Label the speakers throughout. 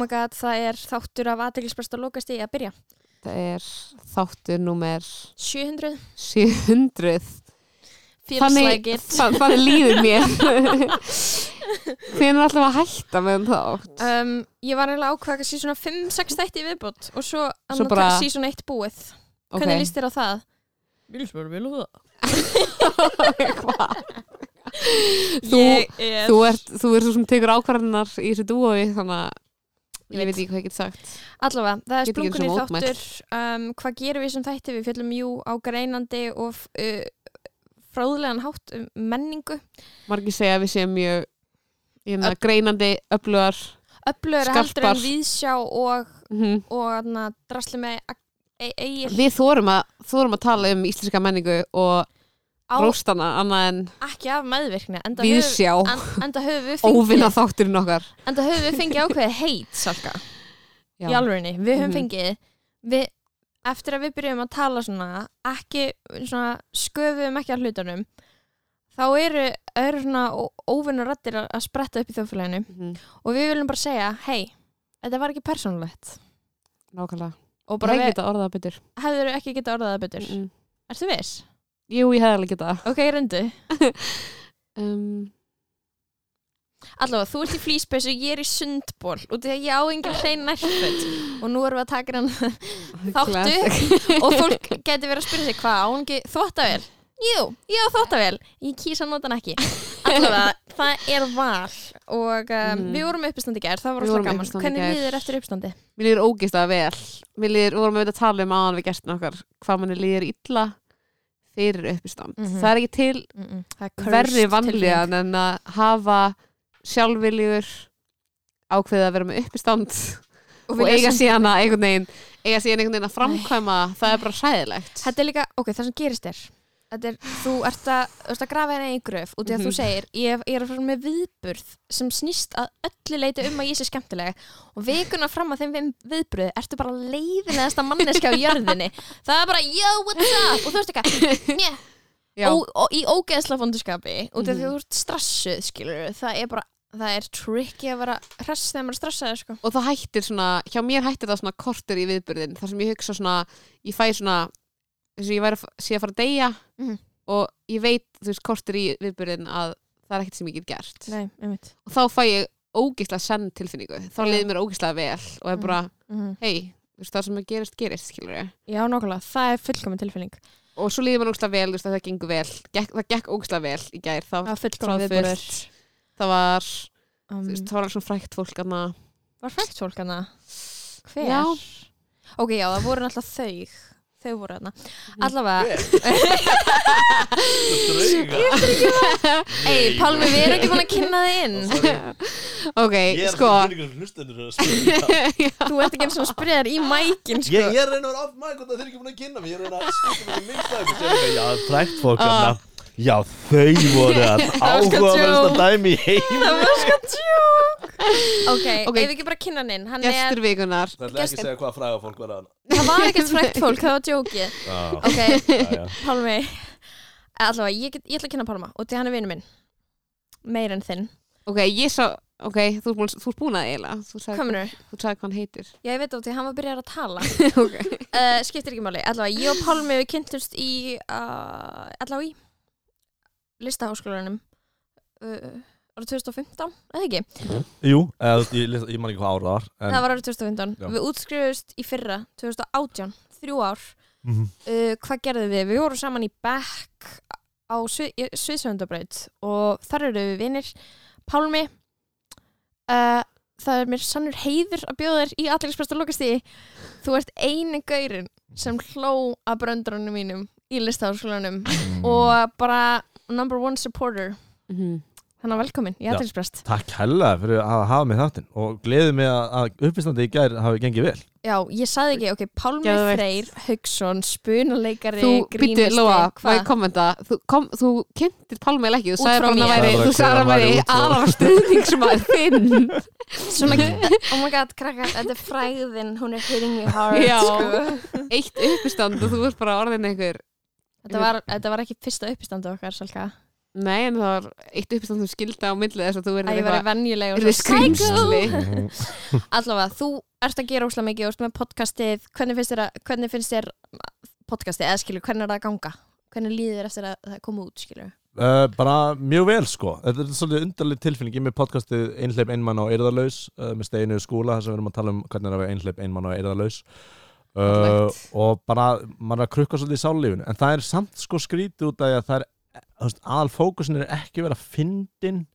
Speaker 1: my god,
Speaker 2: það er þáttur af aðeinsprest að lokast í að byrja.
Speaker 1: Það er þáttur númer
Speaker 2: 700
Speaker 1: 700
Speaker 2: Feels
Speaker 1: Þannig,
Speaker 2: like it
Speaker 1: þa þannig líður mér. Hvernig er alltaf að hætta með þátt?
Speaker 2: Um, Ég var eiginlega ákveða að sé svona 5-6 þætti í viðbútt og svo,
Speaker 1: svo bara-
Speaker 2: sé svona eitt búið.
Speaker 1: Ok.
Speaker 2: Hvernig líst þér á það? Líst bara vel á það.
Speaker 1: Hvað? Þú,
Speaker 2: Ég er
Speaker 1: þú ert þú ert svo sem tekur ákvarðanar í þessu dúoi þannig að
Speaker 2: Ég veit.
Speaker 1: ekki hvað ég get sagt.
Speaker 2: Allavega, það er
Speaker 1: sinni
Speaker 2: þáttur um, Hvað gerum við sem þætti? Við fjöllum jú á greinandi og uh, fráðlegan hátt um menningu.
Speaker 1: Margir segja að við séum mjög hérna, greinandi, öflugar
Speaker 2: Öflur heldur en viðsjá og,
Speaker 1: mm
Speaker 2: og na, drasli með e eigir
Speaker 1: Við þórum að, þórum að tala um íslenska menningu og róstana annað en
Speaker 2: ekki af meðvirkni enda
Speaker 1: við
Speaker 2: höfum-
Speaker 1: sjá.
Speaker 2: en- enda höfum við fengið
Speaker 1: óvinna þátturinn okkar.
Speaker 2: enda höfum við fengið ákveðið heit salka. Í alvörinni, við höfum
Speaker 1: Mhm.
Speaker 2: fengið við, eftir að við byrjum að tala svona ekki svona sköfum ekki að hlutunum þá eru, eru svona óvinna rættir að spretta upp í þjóðfélaginu.
Speaker 1: Mhm.
Speaker 2: og við viljum bara segja, hei þetta var ekki persónulegt.
Speaker 1: Nákvæmlega.
Speaker 2: Og
Speaker 1: Bara geta
Speaker 2: hefur ekki getað orðað það betur?
Speaker 1: Mm.
Speaker 2: Ertu viss?
Speaker 1: Jú, ég hefði alveg getað.
Speaker 2: Ok, reyndu
Speaker 1: um,
Speaker 2: Allavega, þú ert í flýspeysu, ég er í sundból. Af því að ég á engin hrein nærföld og nú erum við að taka hann þáttu og fólk getur verið að spyrja sig hvað, á hann ekki þvóttavél? Jú, ég á þvóttavél ég kýsa að nota hann ekki. Allavega, það er val. Og um,
Speaker 1: Mhm.
Speaker 2: við vorum uppistandi gær, það var
Speaker 1: Við vorum
Speaker 2: gaman. Hvernig
Speaker 1: gær.
Speaker 2: líður eftir uppstandi?
Speaker 1: Mér líður ógeðslega vel. Mér við vorum að tala um aðan við gestin okkar hvað manni líður illa fyrir uppistand.
Speaker 2: Mhm.
Speaker 1: Það er ekki til
Speaker 2: Mm -mm, er
Speaker 1: verri vanlíðan en að hafa sjálfviljur ákveðið að vera með uppistand og,
Speaker 2: vilja
Speaker 1: eiga síðan að einhvern veginn eiga síðan einhvern veginn að framkvæma það er bara
Speaker 2: er líka, ok, það sem gerist er er, þú ert að, þú ert að grafa henni í gröf út í að þú
Speaker 1: Mhm.
Speaker 2: segir, ég, ég er að fara með viðburð sem snýst að öllu leiti um að ég sé skemmtileg og vikuna fram að þeim við- viðburði ertu bara leiðilegasta manneska á jörðinni. Það er bara, yo, what's up? Og þú veist ekki, njö ó, í ógeðsla fónduskapi út af því
Speaker 1: Mhm.
Speaker 2: þú ert stressuð, skilur það er bara, það er tricky að vera hress þegar maður er stressaður, sko.
Speaker 1: Og það hættir svona hjá mér hættir það svona kortur í viðburðin þar sem ég hugsa svona, ég fæ svona eins og ég væri að sé að fara að deyja
Speaker 2: Mhm.
Speaker 1: og ég veit, þú veist, kortur í viðburðin að það er ekkert sem ég get gert.
Speaker 2: Nei,
Speaker 1: og þá fæ ég ógeðslega senn tilfinningu. Þá liður mér ógeðslega vel og er
Speaker 2: Mhm.
Speaker 1: bara,
Speaker 2: mm
Speaker 1: hei, þú veist, það sem gerist, gerist skilur ég
Speaker 2: Já, nokkulega, það er fullkomin tilfinning.
Speaker 1: Og svo líður mér ógeðslega vel, þú veist, að það gengur vel. Gekk, það gekk ógeðslega vel í gær. Það,
Speaker 2: Það
Speaker 1: var,
Speaker 2: um,
Speaker 1: veist, það var alveg svona frækt fólk aðna
Speaker 2: Var frækt fólk hana? Hver?
Speaker 1: Já.
Speaker 2: Ok, já, það voru náttúrulega þau Þau voru hana
Speaker 1: Mhm.
Speaker 2: Allavega Ei, Pálmi, við erum ekki búin að kynna þið inn.
Speaker 1: Ok,
Speaker 3: er
Speaker 1: sko.
Speaker 3: að að spyrja
Speaker 2: Þú ert ekki eins og spyrjar í mækin sko.
Speaker 3: Ég ég er að reyna að vera off mic og það er ekki búin að kynna mig. Ég er að reyna að skipta mig í segja eitthvað, Já, frækt fólk
Speaker 1: Ah.
Speaker 3: Já, þau voru að
Speaker 2: sko joke.
Speaker 3: dæmi í heim
Speaker 2: Það var sko tjók Ok,
Speaker 1: Ok.
Speaker 2: ef við ekki bara kynna hann inn? Hann er,
Speaker 1: gestur vikunar
Speaker 3: Það er ekki að segja hvað fræga fólk var að
Speaker 2: það var ekkert frækt fólk Það var tjókið
Speaker 3: Já,
Speaker 2: Ok,
Speaker 3: já, já.
Speaker 2: Pálmi. Allavega, ég, get, ég ætla að kynna Pálma Og því hann er vinur minn. Meir en þinn.
Speaker 1: Ok, ég sá, ok, þú ert búin, þú ert búin að eiginlega. Þú sagði,
Speaker 2: Hvað minnur?
Speaker 1: þú sagði hvað hann heitir.
Speaker 2: Já, ég veit á því, hann var byrjað að tala.
Speaker 1: Ok,
Speaker 2: uh, skiptir ekki máli, allavega ég og Pálmi við kynntumst í uh, allavega í listaháskólanum uh, árið 2015, eða ekki?
Speaker 3: Jú, eða, ég, ég, ég man ekki hvað ára það var en,
Speaker 2: það var árið 2015,
Speaker 3: Já.
Speaker 2: við útskrifust í fyrra 2018, þrjú ár
Speaker 3: Mhm.
Speaker 2: uh, hvað gerðum við? Við vorum saman í Beck á Sviðsöndabraut og þar eru við vinnir Pálmi uh, það er mér sannur heiður að bjóða þér í aðlægispresta lokastíði þú ert eini gaurin sem hló að bröndrunum mínum í listaháskólanum
Speaker 3: Mm.
Speaker 2: og bara number one supporter
Speaker 1: Mhm.
Speaker 2: þannig að velkomin í
Speaker 3: Já.
Speaker 2: aðlægisprest
Speaker 3: Takk hella fyrir að hafa mig þáttinn og gleðið mig að, að uppistandi í gær hafi gengið vel
Speaker 2: Já, ég saði ekki, ok, Pálmi. Freyr Haugsson, spunaleikari
Speaker 1: þú, býttu, Lóa, hvað ég kommenta þú, kom, þú kynntir Pálmi ekki, þú sagði hann að væri þú sagði hann að væri
Speaker 3: hann væri út frá-
Speaker 1: aðra stuðningsmaður þinn
Speaker 2: Svona, oh my god, krakkar, þetta er fræðin, hún er hitting me hard,
Speaker 1: Já.
Speaker 2: sko.
Speaker 1: eitt uppistand og þú ert bara orðin einhver
Speaker 2: Þetta var, þetta var ekki fyrsta uppistandu okkar, Salka.
Speaker 1: Nei, en það var eitt uppstand sem skildi á milli þess að þú
Speaker 2: að
Speaker 1: verður
Speaker 2: ég var
Speaker 1: eitthvað
Speaker 2: venjuleg og
Speaker 1: Yrði
Speaker 2: svo psycho.
Speaker 1: skrýmsli.
Speaker 2: allavega, þú ert að gera óslega mikið og ert með podcastið, hvernig finnst þér, að, hvernig finnst þér podcastið, eða skilur, hvernig er það að ganga? Hvernig líður þér eftir að það koma út skilur?
Speaker 3: Uh, bara mjög vel sko. Þetta er svolítið undarleg tilfinning. Ég er með podcastið Einhleip einmann og eirðarlaus uh, með Steinu skúla að er að uh, og bara maður er að krukka svolítið í sállífun en það er samt sko skrítið út af að það er aðal fókusin er ekki vera fyndin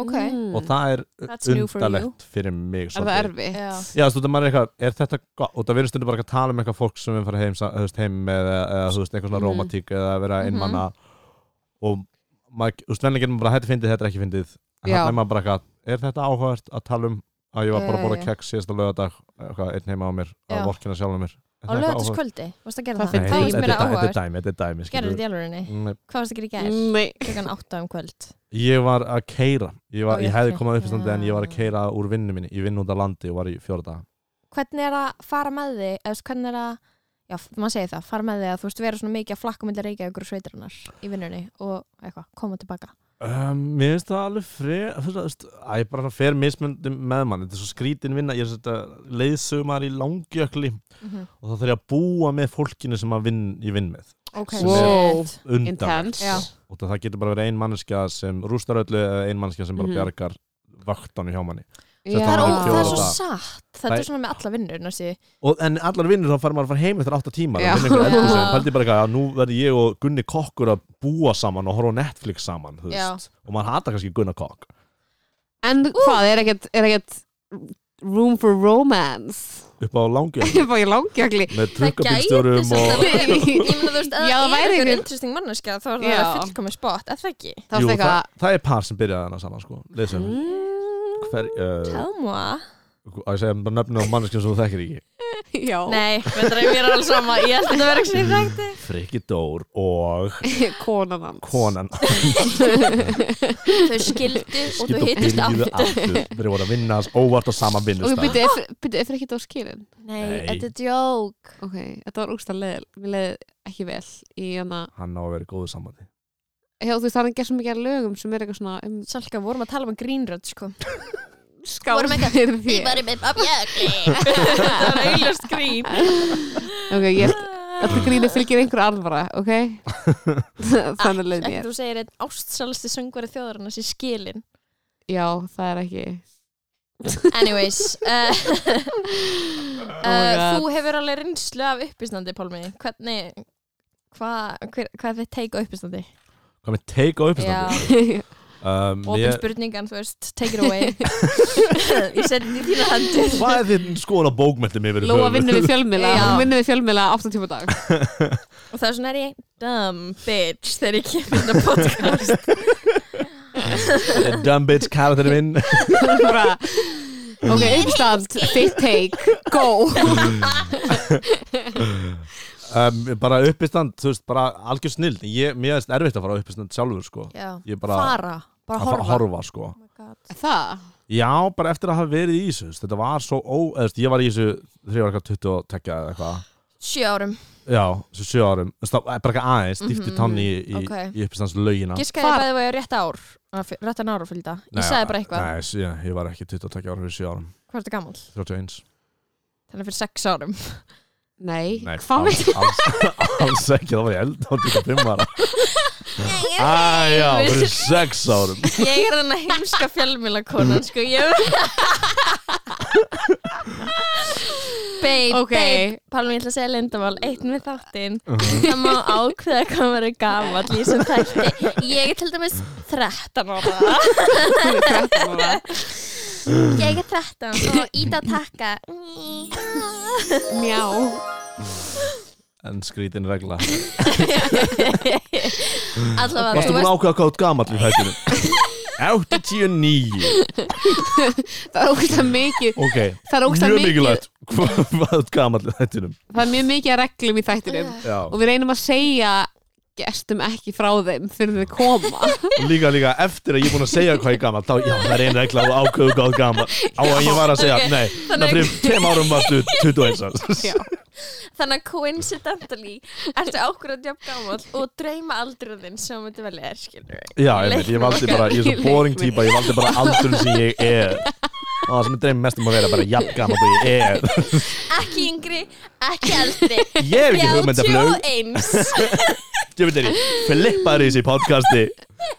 Speaker 2: ok,
Speaker 1: Mm.
Speaker 3: og það er
Speaker 2: That's new for you.
Speaker 3: undarlegt fyrir mig
Speaker 1: Er það
Speaker 3: svolítið.
Speaker 1: erfitt?
Speaker 2: já,
Speaker 3: þú veist, maður er eitthvað, er þetta gott og það verður stundur bara að tala um eitthvað fólk sem við fara heim, heim með eitthvað svona
Speaker 1: Mhm.
Speaker 3: rómatík eða vera
Speaker 2: Mhm.
Speaker 3: einmanna og maður, þú veist, venlega getur maður bara, þetta er fyndið, þetta er ekki fyndið
Speaker 1: Já.
Speaker 3: þannig er maður bara eitthvað, er þetta áhugavert að tala um að ég var bara að borða
Speaker 2: já.
Speaker 3: keks síðasta lögadag, einn heima á mér að vorkina sjálfum mér.
Speaker 2: Á lögataskvöldi, varst að gera
Speaker 1: Það
Speaker 2: það, það
Speaker 3: þetta er er dæmi, þetta er dæmi skilurðu.
Speaker 2: þetta í alvörinni, hvað varst að gera í
Speaker 1: Nei.
Speaker 2: klukkan átta um kvöld.
Speaker 3: Ég var að keira ég, var, ég hefði komað upp í standi en ég var að keira úr vinnu minni. Ég vinn út á landi og var í fjóra daga.
Speaker 2: Hvernig er að fara með þig? Eða hvernig er að já, maður segir það, fara með þig að þú veist vera svona mikið að flakka myndi Reykjavíkur og sveitarinnar í vinnunni og eitthvað, koma tilbaka
Speaker 3: Um, mér finnst það alveg frið að ég bara fer mismöndi með mann þetta er svo skrítin vinna, ég er leiðsögumar í langjökli
Speaker 2: Mhm.
Speaker 3: og þá þarf ég að búa með fólkinu sem að vinn, ég vinn með
Speaker 2: ok,
Speaker 3: Sem
Speaker 1: Wow.
Speaker 3: undan og það getur bara verið ein manneskja sem rústar öllu eða ein manneskja sem bara
Speaker 1: Mhm.
Speaker 3: bjargar vaktanum hjá manni.
Speaker 2: Það er, ó, það er svo satt. Þetta er svona með alla vinnur
Speaker 3: en allar vinnur þá fær maður að fara heim eftir 8 tímar og vinna einhver eldhúsi
Speaker 2: Já.
Speaker 3: en pældi bara eitthvað að nú verður ég og Gunni Kokkur að búa saman og horfa Netflix saman og maður hata kannski Gunnar Kokk
Speaker 1: En hvað, er ekkert, er ekkert room for romance?
Speaker 3: upp á langjökli. Með
Speaker 2: samt
Speaker 3: og
Speaker 2: ég meina þú veist, að
Speaker 1: það
Speaker 2: er einhver interesting manneskja þá er það fullkomið spot, er það ekki?
Speaker 1: Það
Speaker 3: Jú, það, það er par sem byrjaði hana saman sko. leysum
Speaker 1: mm,
Speaker 3: hver, uh,
Speaker 2: tell moi
Speaker 3: að ég segja bara nöfnum á manneskjum sem þú þekkir ekki.
Speaker 1: Já,
Speaker 2: nei, þetta er mér alveg sama. Ég held að þetta verði ekki sem ég rækti
Speaker 3: Frikki Dór og
Speaker 1: konan hans.
Speaker 3: konan
Speaker 2: þau skildu og þau hittist aftur.
Speaker 3: þeir voru að vinna hans óvart á sama
Speaker 1: Og
Speaker 3: vinnustaf
Speaker 1: byrju, byrju, er ekki það skilin?
Speaker 2: nei,
Speaker 3: Nei.
Speaker 2: þetta er joke.
Speaker 1: Ok, þetta var úrst að leið Mér leiði ekki vel í hana
Speaker 3: hann á að vera í góðu sambandi
Speaker 1: Já, þú veist, það er ekki svo mikið af lögum sem er eitthvað svona um
Speaker 2: Salka, vorum að tala um grínrödd sko.
Speaker 1: Skál fyrir því
Speaker 2: með babjökli það er auðlust grín.
Speaker 1: Ok, ég Þetta grínu fylgir einhver alvara, ok? Þannig leið mér.
Speaker 2: þú segir einn ástsælasti söngvari þjóðarinnar sér skilin
Speaker 1: Já, það er ekki
Speaker 2: anyways uh, uh, þú hefur alveg reynslu af uppistandi Pálmi. Hvernig hvað hva, er þitt teik á uppistandi
Speaker 3: hvað með take á uppistandi um,
Speaker 2: opin
Speaker 3: ég,
Speaker 2: spurningan, þú veist, take it away. Ég seti þetta í þína hendur.
Speaker 3: Hvað er þinn skoðan á bókmæltum yfir
Speaker 1: Lóa vinnur við fjölmila
Speaker 2: Já.
Speaker 1: Hún vinnur við fjölmila 8 tíma á dag.
Speaker 2: Og það er svona er ég dumb bitch þegar ég kemur þetta podcast.
Speaker 3: Dumb bitch karakterinn minn.
Speaker 1: Bara, Ok, uppstand, fit take, go
Speaker 3: um, bara uppistand, þú veist, bara algjör snill ég, mér er erfitt að fara uppistand sjálfur sko. Ég bara-
Speaker 2: fara, bara
Speaker 3: að
Speaker 2: horfa,
Speaker 3: að horfa sko.
Speaker 2: Oh.
Speaker 1: Það?
Speaker 3: já, bara eftir að hafa verið í þessu þetta var svo ó, eða, þú veist, ég var í þessu þegar ég var eitthvað 20 og tekja eða eitthvað.
Speaker 2: Sjö árum.
Speaker 3: Já, þessu sjö árum. Þú veist, það er bara eitthvað aðeins, dýfti
Speaker 2: Mhm,
Speaker 3: tanni í, í,
Speaker 2: ok.
Speaker 3: í uppistands laugina
Speaker 2: giskaði
Speaker 1: Hvar?
Speaker 2: bæði var ég rétt ár réttan ára fylgda, ég sagði bara eitthvað.
Speaker 3: nei, ég, ég var ekki 22 ára fyrir sjö árum.
Speaker 2: Hvað er þetta gammal,
Speaker 3: 31
Speaker 2: þannig fyrir sex árum
Speaker 1: Nei,
Speaker 3: Nei,
Speaker 1: hvað
Speaker 3: alls,
Speaker 1: veit
Speaker 3: alls, alls ekki, það var ég eld á 25 ára. Æjá, fyrir 6 árum.
Speaker 2: Ég er þannig heimska fjölmjöla konan sko, ég Babe,
Speaker 1: Ok.
Speaker 2: babe, Pálmi, ég ætla að segja lindamál Eitt með þáttinn. Það má ákveða hvað maður er gamall í þessum þætti. Ég er til dæmis 13 ára.
Speaker 1: Þú er 13 ára
Speaker 2: Ég er 13 og ít að taka.
Speaker 1: Mjá
Speaker 3: En skrítin regla.
Speaker 2: Allavega,
Speaker 3: Varstu búin að ákveða hvað út gamall í þættinu? 89
Speaker 1: Það er ógæslega mikið.
Speaker 3: Ok,
Speaker 1: Það er ógæslega
Speaker 3: mjög
Speaker 1: mikið.
Speaker 3: mikilvægt Hvað út gamall í þættinum?
Speaker 1: Það er mjög mikið að reglum í þættinum.
Speaker 3: Já,
Speaker 1: Og við reynum að segja gestum ekki frá þeim fyrir þau koma.
Speaker 3: Líka líka eftir að ég er búin að segja hvað ég er gamall þá, já, það er einu regla og ákveðu hvað gamall. Á að ég var að segja, nei,
Speaker 2: Þannig-
Speaker 3: það fyrir tveim árum varstu 21 árs.
Speaker 1: Já.
Speaker 2: þannig að coincidentally ertu ákveðan jafn gamall og drauma aldurinn sem myndi velja er skilur
Speaker 3: Já, einmitt, ég valdi bara, ég er svo boring típa Ég valdi bara aldurinn sem ég er Og það sem ég dreym mest um að vera bara jafn gammal og ég er.
Speaker 2: Ekki yngri, ekki eldri.
Speaker 3: Ég hef ekki hugmyndaflug
Speaker 2: 31
Speaker 3: Ég veit þeirri, flippaður í þessi podcasti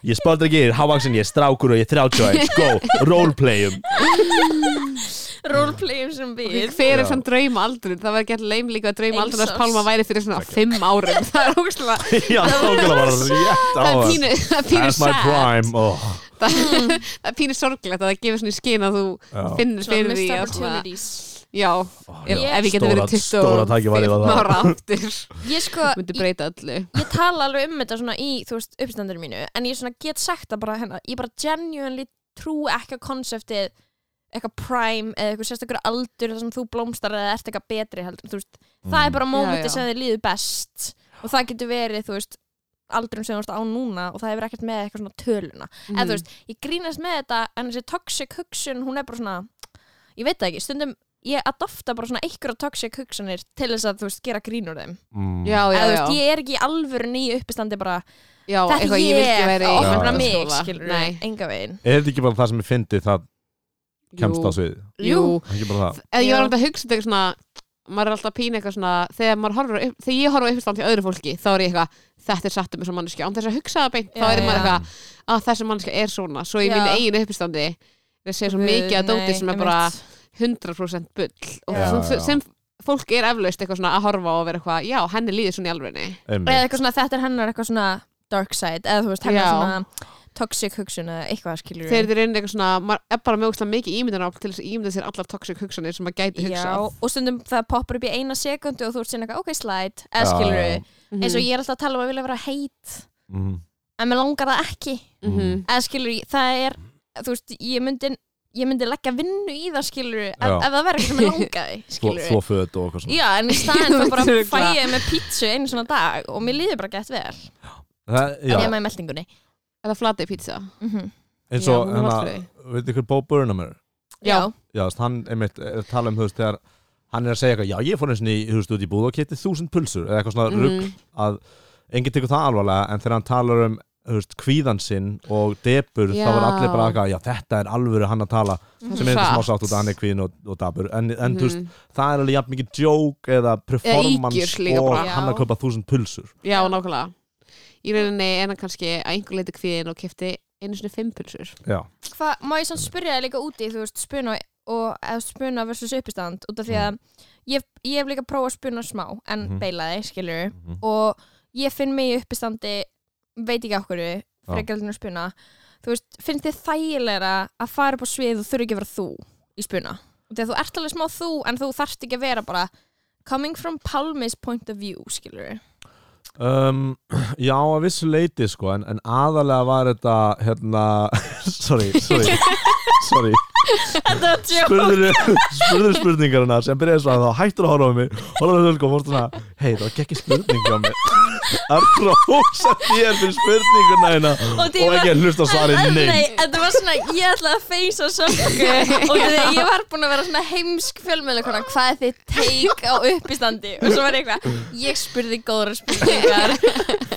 Speaker 3: Ég spáði ekki, er hávaksin, ég er strákur og ég er 31 Go, roleplayum.
Speaker 2: Roleplayum sem við.
Speaker 1: hver er samt drauma aldrun það var gett leim líka að drauma aldrun að. Pálma væri fyrir svona fimm árum. Það er ógustlega
Speaker 3: Já, nákvæmlega bara rétt á
Speaker 1: það er pínu, það er pínu
Speaker 3: That's my
Speaker 1: sad.
Speaker 3: prime. Oh.
Speaker 1: það, það er pínu sorglegt að það gefur svona í skinn að þú
Speaker 3: Já.
Speaker 1: finnur
Speaker 2: Svona
Speaker 1: fyrir því svona,
Speaker 2: opportunities
Speaker 1: já, ef,
Speaker 2: Ég-
Speaker 1: ef ég geti verið
Speaker 3: Stóra- stóra tækifæri var
Speaker 1: 25
Speaker 3: það.
Speaker 1: ára aftur.
Speaker 2: Ég sko,
Speaker 1: myndi
Speaker 2: ég,
Speaker 1: breyta öllu.
Speaker 2: ég tala alveg um þetta svona í, þú veist, uppstandur mínu en ég svona get sagt það bara hérna ég bara genuinely trú ekki á konseptið eitthvað prime eða eitthvað sérstakur aldur þar sem þú blómstar eða ert eitthvað betri heldur, þú veist, það er bara
Speaker 1: Já,
Speaker 2: mómenti
Speaker 1: já.
Speaker 2: sem þið líður best og það getur verið, þú veist aldurinn sem þú veist á núna og það hefur ekkert með eitthvað svona töluna. Eða þú veist, ég grínast með þetta en þessi toxic hugsun, hún er bara svona ég veit það ekki, stundum ég adopta bara svona einhverja toxic hugsunir til þess að þú veist, gera grín úr þeim.
Speaker 3: Mm.
Speaker 1: já, já,
Speaker 2: eða þú veist, ég er ekki alvöru nýju uppistandi bara,
Speaker 1: já
Speaker 2: þetta er
Speaker 1: eitthvað ég
Speaker 2: ég opna
Speaker 3: Já.
Speaker 2: mig, skilur
Speaker 1: Nei.
Speaker 2: enga veginn.
Speaker 3: Er þetta ekki bara það sem ég fyndi það kemst
Speaker 1: Jú.
Speaker 3: á svið?
Speaker 1: jú,
Speaker 3: Ekki bara það?
Speaker 1: Eða ég var alltaf að hugsa þetta svona maður er alltaf að pína eitthvað svona þegar, upp, þegar ég horfir á uppstand til öðru fólki þá er ég eitthvað, þetta er satt um þessum manneskja án þess að hugsa það beint, þá er maður eitthvað að þessi manneskja er svona, svo í mínu eigin uppstandi er að segja svo mikið að dóti sem er bara 100% bull og
Speaker 3: Já,
Speaker 1: sem,
Speaker 3: já.
Speaker 1: sem fólk er eflaust eitthvað svona að horfa og vera eitthvað, já, henni líður svona í alvegni
Speaker 3: Einmitt.
Speaker 2: eða eitthvað svona, þetta er hennar eitthvað svona dark side, eða þú veist, hennar
Speaker 1: Já.
Speaker 2: svona toxic hugsun eða eitthvað skilur
Speaker 1: þegar þið reynir eitthvað svona, maður er bara mjög mikið ímyndan til þess að ímynda sér allar toxic hugsanir sem maður gæti
Speaker 2: Já,
Speaker 1: hugsað
Speaker 2: og stundum það poppar upp í eina sekundu og þú ert síðan eitthvað, ok, slide, eða
Speaker 3: Já,
Speaker 2: skilur
Speaker 3: já.
Speaker 1: Mhm.
Speaker 2: eins og ég er alltaf að tala um að vilja vera heit
Speaker 3: Mhm.
Speaker 2: en mér langar það ekki
Speaker 1: Mhm.
Speaker 2: eða skilur, það er þú veist, ég myndi ég myndi leggja vinnu í það skilur ef,
Speaker 3: Já.
Speaker 2: ef það verður eitthvað sem ég langaði
Speaker 3: þvo föt og eitthvað svona.
Speaker 2: Já, en í staðin þá bara fæ ég með pítsu einu svona dag og mér líður bara gett vel.
Speaker 3: Það- Já,
Speaker 2: nema í meldingunni
Speaker 1: eða flatei pizza?
Speaker 2: Mm
Speaker 3: eins
Speaker 1: Já,
Speaker 3: og
Speaker 1: hún er
Speaker 3: hérna, veit ykkur Bo Burnham er?
Speaker 1: Já.
Speaker 3: Já, þú veist, hann einmitt er að tala um, þú veist, þegar hann er að segja eitthvað, já, ég fór eins og í, þú veist, út í búð og kipti þúsund pulsur eða eitthvað svona
Speaker 1: Mhm.
Speaker 3: rugg að enginn tekur það alvarlega en þegar hann talar um, þú veist, kvíðan sinn og debur, þá
Speaker 1: Já.
Speaker 3: var allir bara eitthvað, já, þetta er alvöru hann að tala
Speaker 2: Mhm.
Speaker 3: sem er smá sátt út að hann er kvíðin og, og dabur en, en þú veist,
Speaker 1: Mhm.
Speaker 3: það er alveg jafn mikið joke eða performance
Speaker 1: líka
Speaker 3: og
Speaker 1: bara.
Speaker 3: hann að kaupa þúsund pulsur
Speaker 1: Já, nákvæmlega Í rauninni er hann kannski að einhver leiti kvíðin og kefti einu sinni fimm pulsur
Speaker 3: Já,
Speaker 2: Hvað, má ég samt spyrja það líka úti þú veist, spuna og eða spuna versus uppistand út af því að ég, ég hef líka prófað að spuna smá en
Speaker 3: Mhm.
Speaker 2: beilaði, skilur
Speaker 3: Mhm.
Speaker 2: og ég finn mig í uppistandi veit ekki okkur, frekar heldur en að spuna. Þú veist, finnst þið þægilegra að fara upp á svið og þurfi ekki að vera þú í spuna? Þegar þú ert alveg smá þú en þú þarft ekki að vera bara coming from Palmis point of view, skilur
Speaker 3: Um, já, að vissu leiti sko en, en aðalega var þetta hérna, sorry, sorry sorry, spurður spurður spurningarna sem byrjaði svo að þá hættur að horfa á mig horfa á mig og fórst svona hei, það var ekki spurning á mig að rosa þér fyrir spurninguna hérna.
Speaker 2: Og
Speaker 3: og ekki að hlusta á svarið nei
Speaker 2: Nei, þetta var svona, ég ætlaði að feysa söngu og þegar ég var búin að vera svona heimsk fjölmjölu hvað er þitt take á uppistandi? Og svo var ég eitthvað, ég spurði góðra spurningar.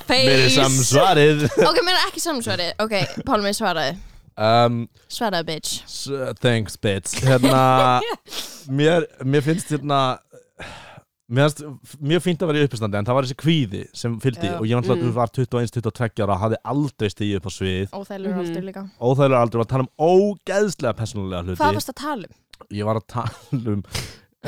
Speaker 3: Mér er
Speaker 2: face
Speaker 3: samsvarið.
Speaker 2: Ok, mér er ekki samsvarið, ok, Pálmi svaraði
Speaker 3: um,
Speaker 2: svaraði bitch.
Speaker 3: thanks bitch. Hérna, mér, mér finnst hérna Mér finnst mjög fínt að vera í uppistandi en það var þessi kvíði sem fylgdi
Speaker 2: Já.
Speaker 3: og ég
Speaker 1: Mm.
Speaker 3: var 21-22 ára hafði aldrei stigið upp á svið
Speaker 2: Óþælur
Speaker 1: Mhm.
Speaker 2: aldur líka
Speaker 3: óþægilega aldrei var að tala um ógeðslega persónulega hluti
Speaker 2: Hvað varst að tala um?
Speaker 3: ég var að tala um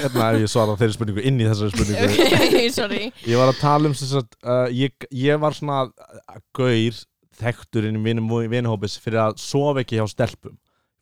Speaker 3: hérna ef ég svara þeirri spurningu inn í þessari spurningu ég var að tala um sem sagt, uh, ég, ég var svona uh, gaur þekktur inn í vinum vinahópis fyrir að sofa ekki hjá stelpum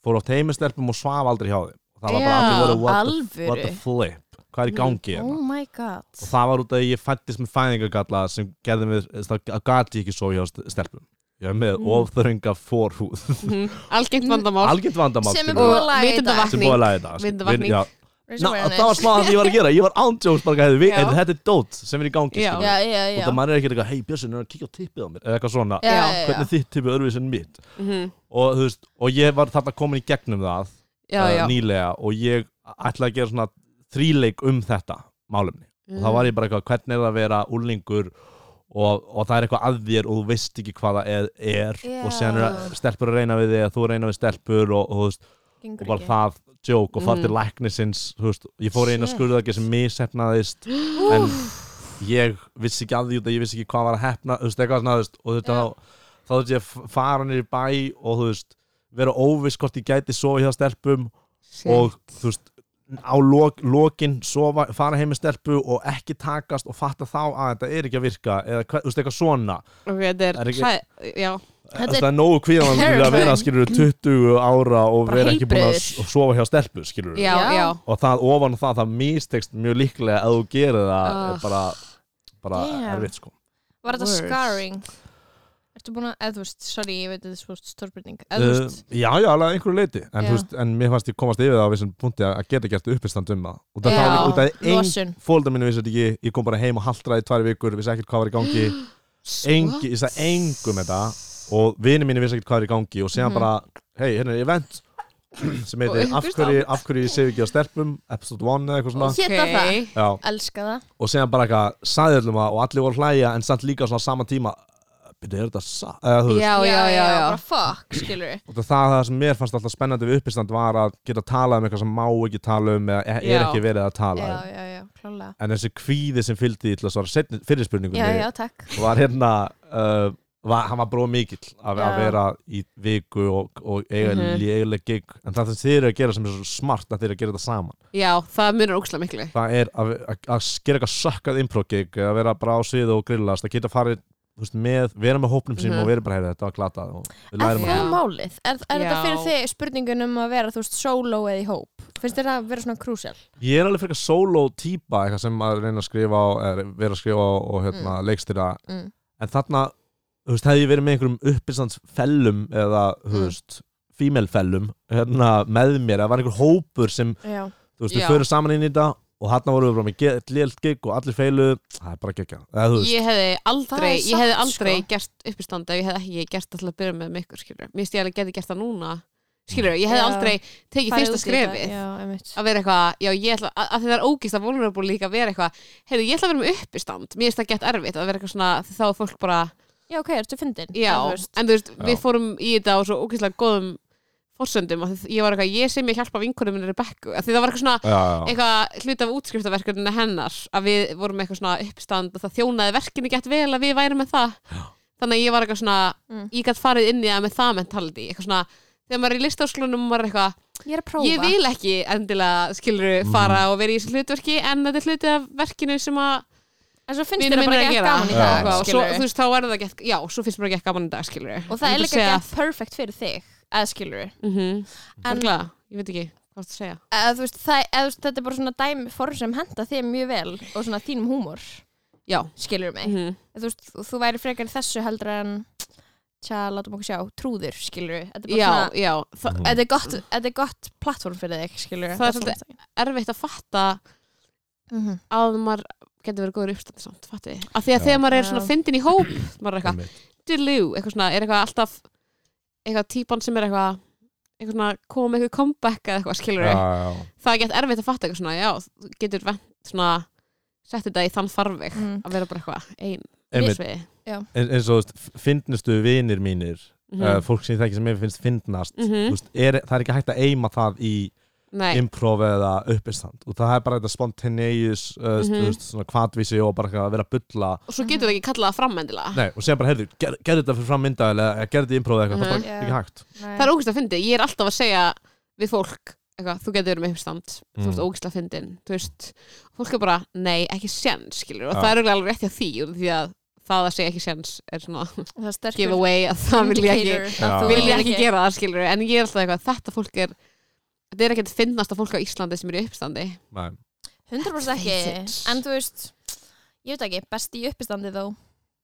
Speaker 3: fór oft heim með stelpum og svaf aldrei hjá þeim og það var bara what, the-
Speaker 2: alvöru.
Speaker 3: what the flip hvað er í gangi hérna?
Speaker 2: Oh my god.
Speaker 3: Og það var út af að ég fættist með fæðingargalla sem gerði mig, það gati ég ekki svo hjá st- stelpum ég er með
Speaker 1: Mm.
Speaker 3: mm. ofþrönga fórhúð
Speaker 1: Mhm. Algengt vandamál.
Speaker 3: Algjört vandamál
Speaker 2: Sem er búið að.
Speaker 3: Já,
Speaker 2: Raise
Speaker 3: Ná, það var smá það sem ég var að gera. Ég var ándjóks bara að
Speaker 1: Já.
Speaker 3: þetta er dót sem er í gangi
Speaker 1: Já.
Speaker 2: Já, já,
Speaker 3: og það maður er ekki eitthvað hei Björnsson er að kíkja á tippið á mér. Eða eitthvað svona. Hvernig er þitt tippið öðruvísi en mitt.
Speaker 1: Mhm.
Speaker 3: og, þú veist, og ég var þarna komin í gegnum það
Speaker 1: Já,
Speaker 3: uh,
Speaker 1: já,
Speaker 3: nýlega og ég ætlaði að gera svona þríleik um þetta málumni og þá var ég bara eitthvað, hvernig er það að vera úlingur og, og það er eitthvað að þér og þú veist ekki hvað það er, er og síðan er stelpur að reyna við þig þú að reyna við stelpur og, og, þú veist, og bara
Speaker 2: ekki.
Speaker 3: það joke og
Speaker 1: Mm.
Speaker 3: til læknisins þú veist, ég fór eina skurðagi sem mishefnaðist en ég vissi ekki að því að ég vissi ekki hvað var að hefna þú veist, eitthvað svona, þú veist, og þetta
Speaker 2: Já.
Speaker 3: þá þá þurfti ég að f- fara í bæ og þú veist, vera óviss hvort ég gæti sofa hjá stelpum
Speaker 1: Shit.
Speaker 3: og þú veist á lok, lokin sofa, fara heim með stelpu og ekki takast og fatta þá að þetta er ekki að virka eða þú veist, eitthvað svona
Speaker 1: ok, þetta er,
Speaker 3: Er ekki-
Speaker 1: hræ- já,
Speaker 2: Þetta
Speaker 3: það er nógu kvíðan að vera skilur 20 ára og
Speaker 2: Bara
Speaker 3: vera ekki búin að sofa hjá stelpu skilur
Speaker 1: já,
Speaker 2: Já.
Speaker 3: og það ofan það, það místekst mjög líklega að þú gerir það
Speaker 1: Ah.
Speaker 3: er bara, bara
Speaker 2: Damn.
Speaker 3: erfitt sko
Speaker 2: Var þetta scarring? Ertu búin að, eða þú veist, sorry, ég veit að þetta er stórbreyting Eða þú
Speaker 3: Uh,
Speaker 2: veist,
Speaker 3: já, já, alveg að einhverju leiti en, þú veist, en mér fannst ég komast yfir það á vissum punkti að að geta gert uppistand um það.
Speaker 1: Já.
Speaker 3: það, út af ein,
Speaker 2: losun.
Speaker 3: fóldar minni vissi þetta ekki. Ég kom bara heim og haldraði tvær vikur vissi ekkert hvað var í gangi. Engi, ég sagði engum þetta og vini mínu vissi ekkert hvað er í gangi. Og segja
Speaker 2: Mhm.
Speaker 3: bara, hei, hérna er event sem
Speaker 1: Og
Speaker 3: heitir af hverju, af hverju ég sef ekki á stelpum? Episode 1 eða eitthvað svona.
Speaker 2: Hétta það, elska það.
Speaker 3: Og segja bara eitthvað, sagði öllum það og allir voru að hlæja en samt líka svona á sama tíma byrju, er þetta sa eða veist,
Speaker 1: já, já, já, já.
Speaker 2: bara fuck, skilur
Speaker 3: og það, það sem mér fannst alltaf spennandi við uppistand var að geta talað um eitthvað sem má ekki tala um eða er
Speaker 1: Já.
Speaker 3: ekki verið að tala
Speaker 2: já,
Speaker 3: um.
Speaker 2: já, já, klálega
Speaker 3: en þessi kvíði sem fylgdi til að svara seinni- fyrri spurningunni
Speaker 2: já, já, takk.
Speaker 3: var hérna uh, var, hann var bróð mikill að, að
Speaker 2: Já.
Speaker 3: vera í viku og, og eiga mm léleg gig. En það sem þið eru að gera sem er svo smart að þið eru að gera þetta saman.
Speaker 1: Já, það munur ókslega miklu.
Speaker 3: Það er að, að, að gera eitthvað sökkað improv gig að vera bara á svið og grillast að geta farið veist, með, vera með hópnum sínum
Speaker 1: Mhm.
Speaker 3: og vera bara heyrði þetta var glatað og við
Speaker 2: Er
Speaker 3: lærum
Speaker 1: Já.
Speaker 2: það málið? Er, er þetta fyrir þig spurningun um að vera, þú veist, solo eða í hóp? Finnst þér það að vera svona krúsjál?
Speaker 3: að ég er alveg fyrir solo típa eitthvað sem að reyna að skrifa á, er, vera að skrifa á og hérna, leikstýra
Speaker 2: Mm.
Speaker 3: en þarna, þú veist, hefði ég verið með einhverjum uppistandsfellum eða, þú
Speaker 2: Mm.
Speaker 3: veist, female-fellum hérna, með mér, það var einhver hópur sem
Speaker 2: Já,
Speaker 3: þú veist, við förum saman inn í þetta og vorum við bara með lélt gig og allir feilu það er bara geggja eða, þú veist,
Speaker 1: ég hefði aldrei, ég hefði aldrei
Speaker 2: sko.
Speaker 1: gert uppistand ef ég hefði ekki gert til að byrja með með ykkur skilur mér finnst ég alveg geti gert það núna skilur, ég hefði
Speaker 2: Já.
Speaker 1: aldrei tekið fyrsta skrefið. Að vera eitthvað, já ég ætla að, að það er ógist að vulnerable líka að vera eitthvað heyrðu, ég ætla að vera með uppistand, mér finnst það gett erfitt að vera eitthvað svona, þá er fólk bara
Speaker 2: Já, ok, ertu fyndin?
Speaker 1: já,
Speaker 2: En þú veist,
Speaker 1: við fórum í þetta á svo ógislega góðum forsöndum og ég var eitthvað, ég sem ég hjálpa vinkunum minni Rebekku, af því það var eitthvað svona
Speaker 3: já, já,
Speaker 1: eitthvað hlut af útskriftaverkefninu hennar að við vorum eitthvað svona uppstand og það þjónaði verkinu gett vel að við værum með það. Þannig að ég var eitthvað svona
Speaker 2: Mm.
Speaker 1: ég gætt farið inn í það með það mentality eitthvað svona, þegar maður er í listaskólunum og maður er eitthvað,
Speaker 2: ég er að prófa.
Speaker 1: ég vil ekki endilega skiluru fara og vera í þessu hlutverki en þetta er hluti af verkinu sem að
Speaker 2: En svo finnst þér bara
Speaker 1: að
Speaker 2: ekki gaman í
Speaker 3: Já.
Speaker 2: dag,
Speaker 1: Eitthvað, og svo,
Speaker 2: skilur
Speaker 1: þú veist, þá er það gett, já, svo finnst mér ekki gaman í dag skiluru
Speaker 2: Og það er líka ekki perfect fyrir þig eða skilur
Speaker 1: mm -hmm.
Speaker 2: En-
Speaker 1: ég veit ekki, hvað það segja.
Speaker 2: Eða, þú veist, það, eða, þú veist, þetta er bara svona dæmi form sem henda þig mjög vel og svona þínum húmor.
Speaker 1: Já,
Speaker 2: skilur mig?
Speaker 1: Mm
Speaker 2: þú, veist, þú, þú væri frekar í þessu heldur en tja, látum okkur sjá, trúður skilur þetta er bara
Speaker 1: já,
Speaker 2: svona
Speaker 1: já. Það,
Speaker 3: Mhm.
Speaker 2: þetta er gott, þetta er gott plattform fyrir þig skilur
Speaker 1: Það er svolítið- erfitt að fatta
Speaker 2: mm -hmm.
Speaker 1: að maður getur verið góður uppstandi samt, fatti af því að
Speaker 3: Já.
Speaker 1: þegar maður er svona fyndin í hóp maður er eitthvað, dilú, eitthvað svona er eitthvað alltaf eitthvað típan sem er eitthvað eitthvað svona koma með eitthvað comeback eða eitthvað skilur
Speaker 3: já, já,
Speaker 1: það er gett erfitt að fatta eitthvað svona já, þú getur vent svona sett þetta í þann farveg
Speaker 2: Mm.
Speaker 1: að vera bara eitthvað ein
Speaker 3: einmitt
Speaker 1: misviði
Speaker 3: En- eins og þú veist, fyndnustu vinir mínir
Speaker 1: Mhm.
Speaker 3: uh, fólk sem ég þekki sem mér finnst fyndnast
Speaker 1: Mhm.
Speaker 3: þú veist, er, það er ekki hægt að eima það í improv eða uppistand. Og það er bara þetta spontaneous uh,
Speaker 1: Mhm.
Speaker 3: þú veist, svona kvatvísi og bara að vera að bulla.
Speaker 1: Og svo getur það ekki kallað það fram endilega.
Speaker 3: Nei, og segja bara, heyrðu, ger, gerðu þetta fyrir fram mynda eða gerðu þetta í improv eða eitthvað, það er
Speaker 1: Mhm.
Speaker 3: bara ekki hægt.
Speaker 1: Það er ógæslega fyndi, ég er alltaf að segja við fólk, eitthvað, þú getur verið með uppstand. Þú
Speaker 3: Mm.
Speaker 1: ert ógæslega fyndin, þú veist. Fólk er bara, nei, ekki séns, skilur og
Speaker 3: Já.
Speaker 1: það er örugglega alveg rétt hjá því því að það að segja ekki séns er svona
Speaker 2: er
Speaker 1: give away að það vil ég ekki
Speaker 2: að
Speaker 1: ég ekki gera það, skilur en ég er alltaf eitthvað, þetta fólk er þetta er ekkert finnast að fólk á Íslandi sem er í uppstandi
Speaker 3: Nei.
Speaker 2: 100% ekki, en þú veist ég veit ekki, best í uppistandi þó.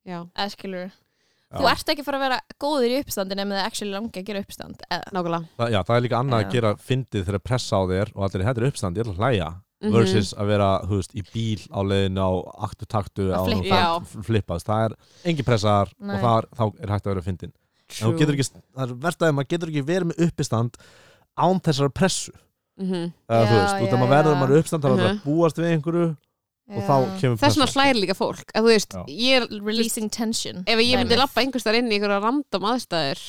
Speaker 1: Já,
Speaker 2: eða skilur,
Speaker 3: Já.
Speaker 2: þú ert ekki fara að vera góður í uppistandi nema það actually langi að gera uppistand eða,
Speaker 1: nákvæmlega.
Speaker 3: Það, já, það er líka annað að gera fyndið þegar pressa á þér og allir þetta er uppstand, ég ætla að hlæja.
Speaker 1: Mhm.
Speaker 3: versus að vera, þú veist, í bíl á leiðinu á aktu taktu
Speaker 2: Að
Speaker 3: á flippast, það er engin pressaðar og það er, þá er hægt að vera fyndin. En þú getur ekki, það er verst að maður getur ekki verið með uppistand án þessara pressu
Speaker 1: mm
Speaker 3: eða þú
Speaker 2: Já,
Speaker 3: veist, út af
Speaker 2: já,
Speaker 3: maður verður
Speaker 2: já.
Speaker 3: maður er uppstand þá er það
Speaker 1: Mhm.
Speaker 3: að búast við einhverju og þá kemur
Speaker 1: þess vegna
Speaker 3: pressan, sko.
Speaker 1: hlæri líka fólk að þú veist,
Speaker 3: Já.
Speaker 1: ég er
Speaker 2: releasing tension
Speaker 1: ef ég myndi lappa einhvers þar inn í einhverja random aðstæður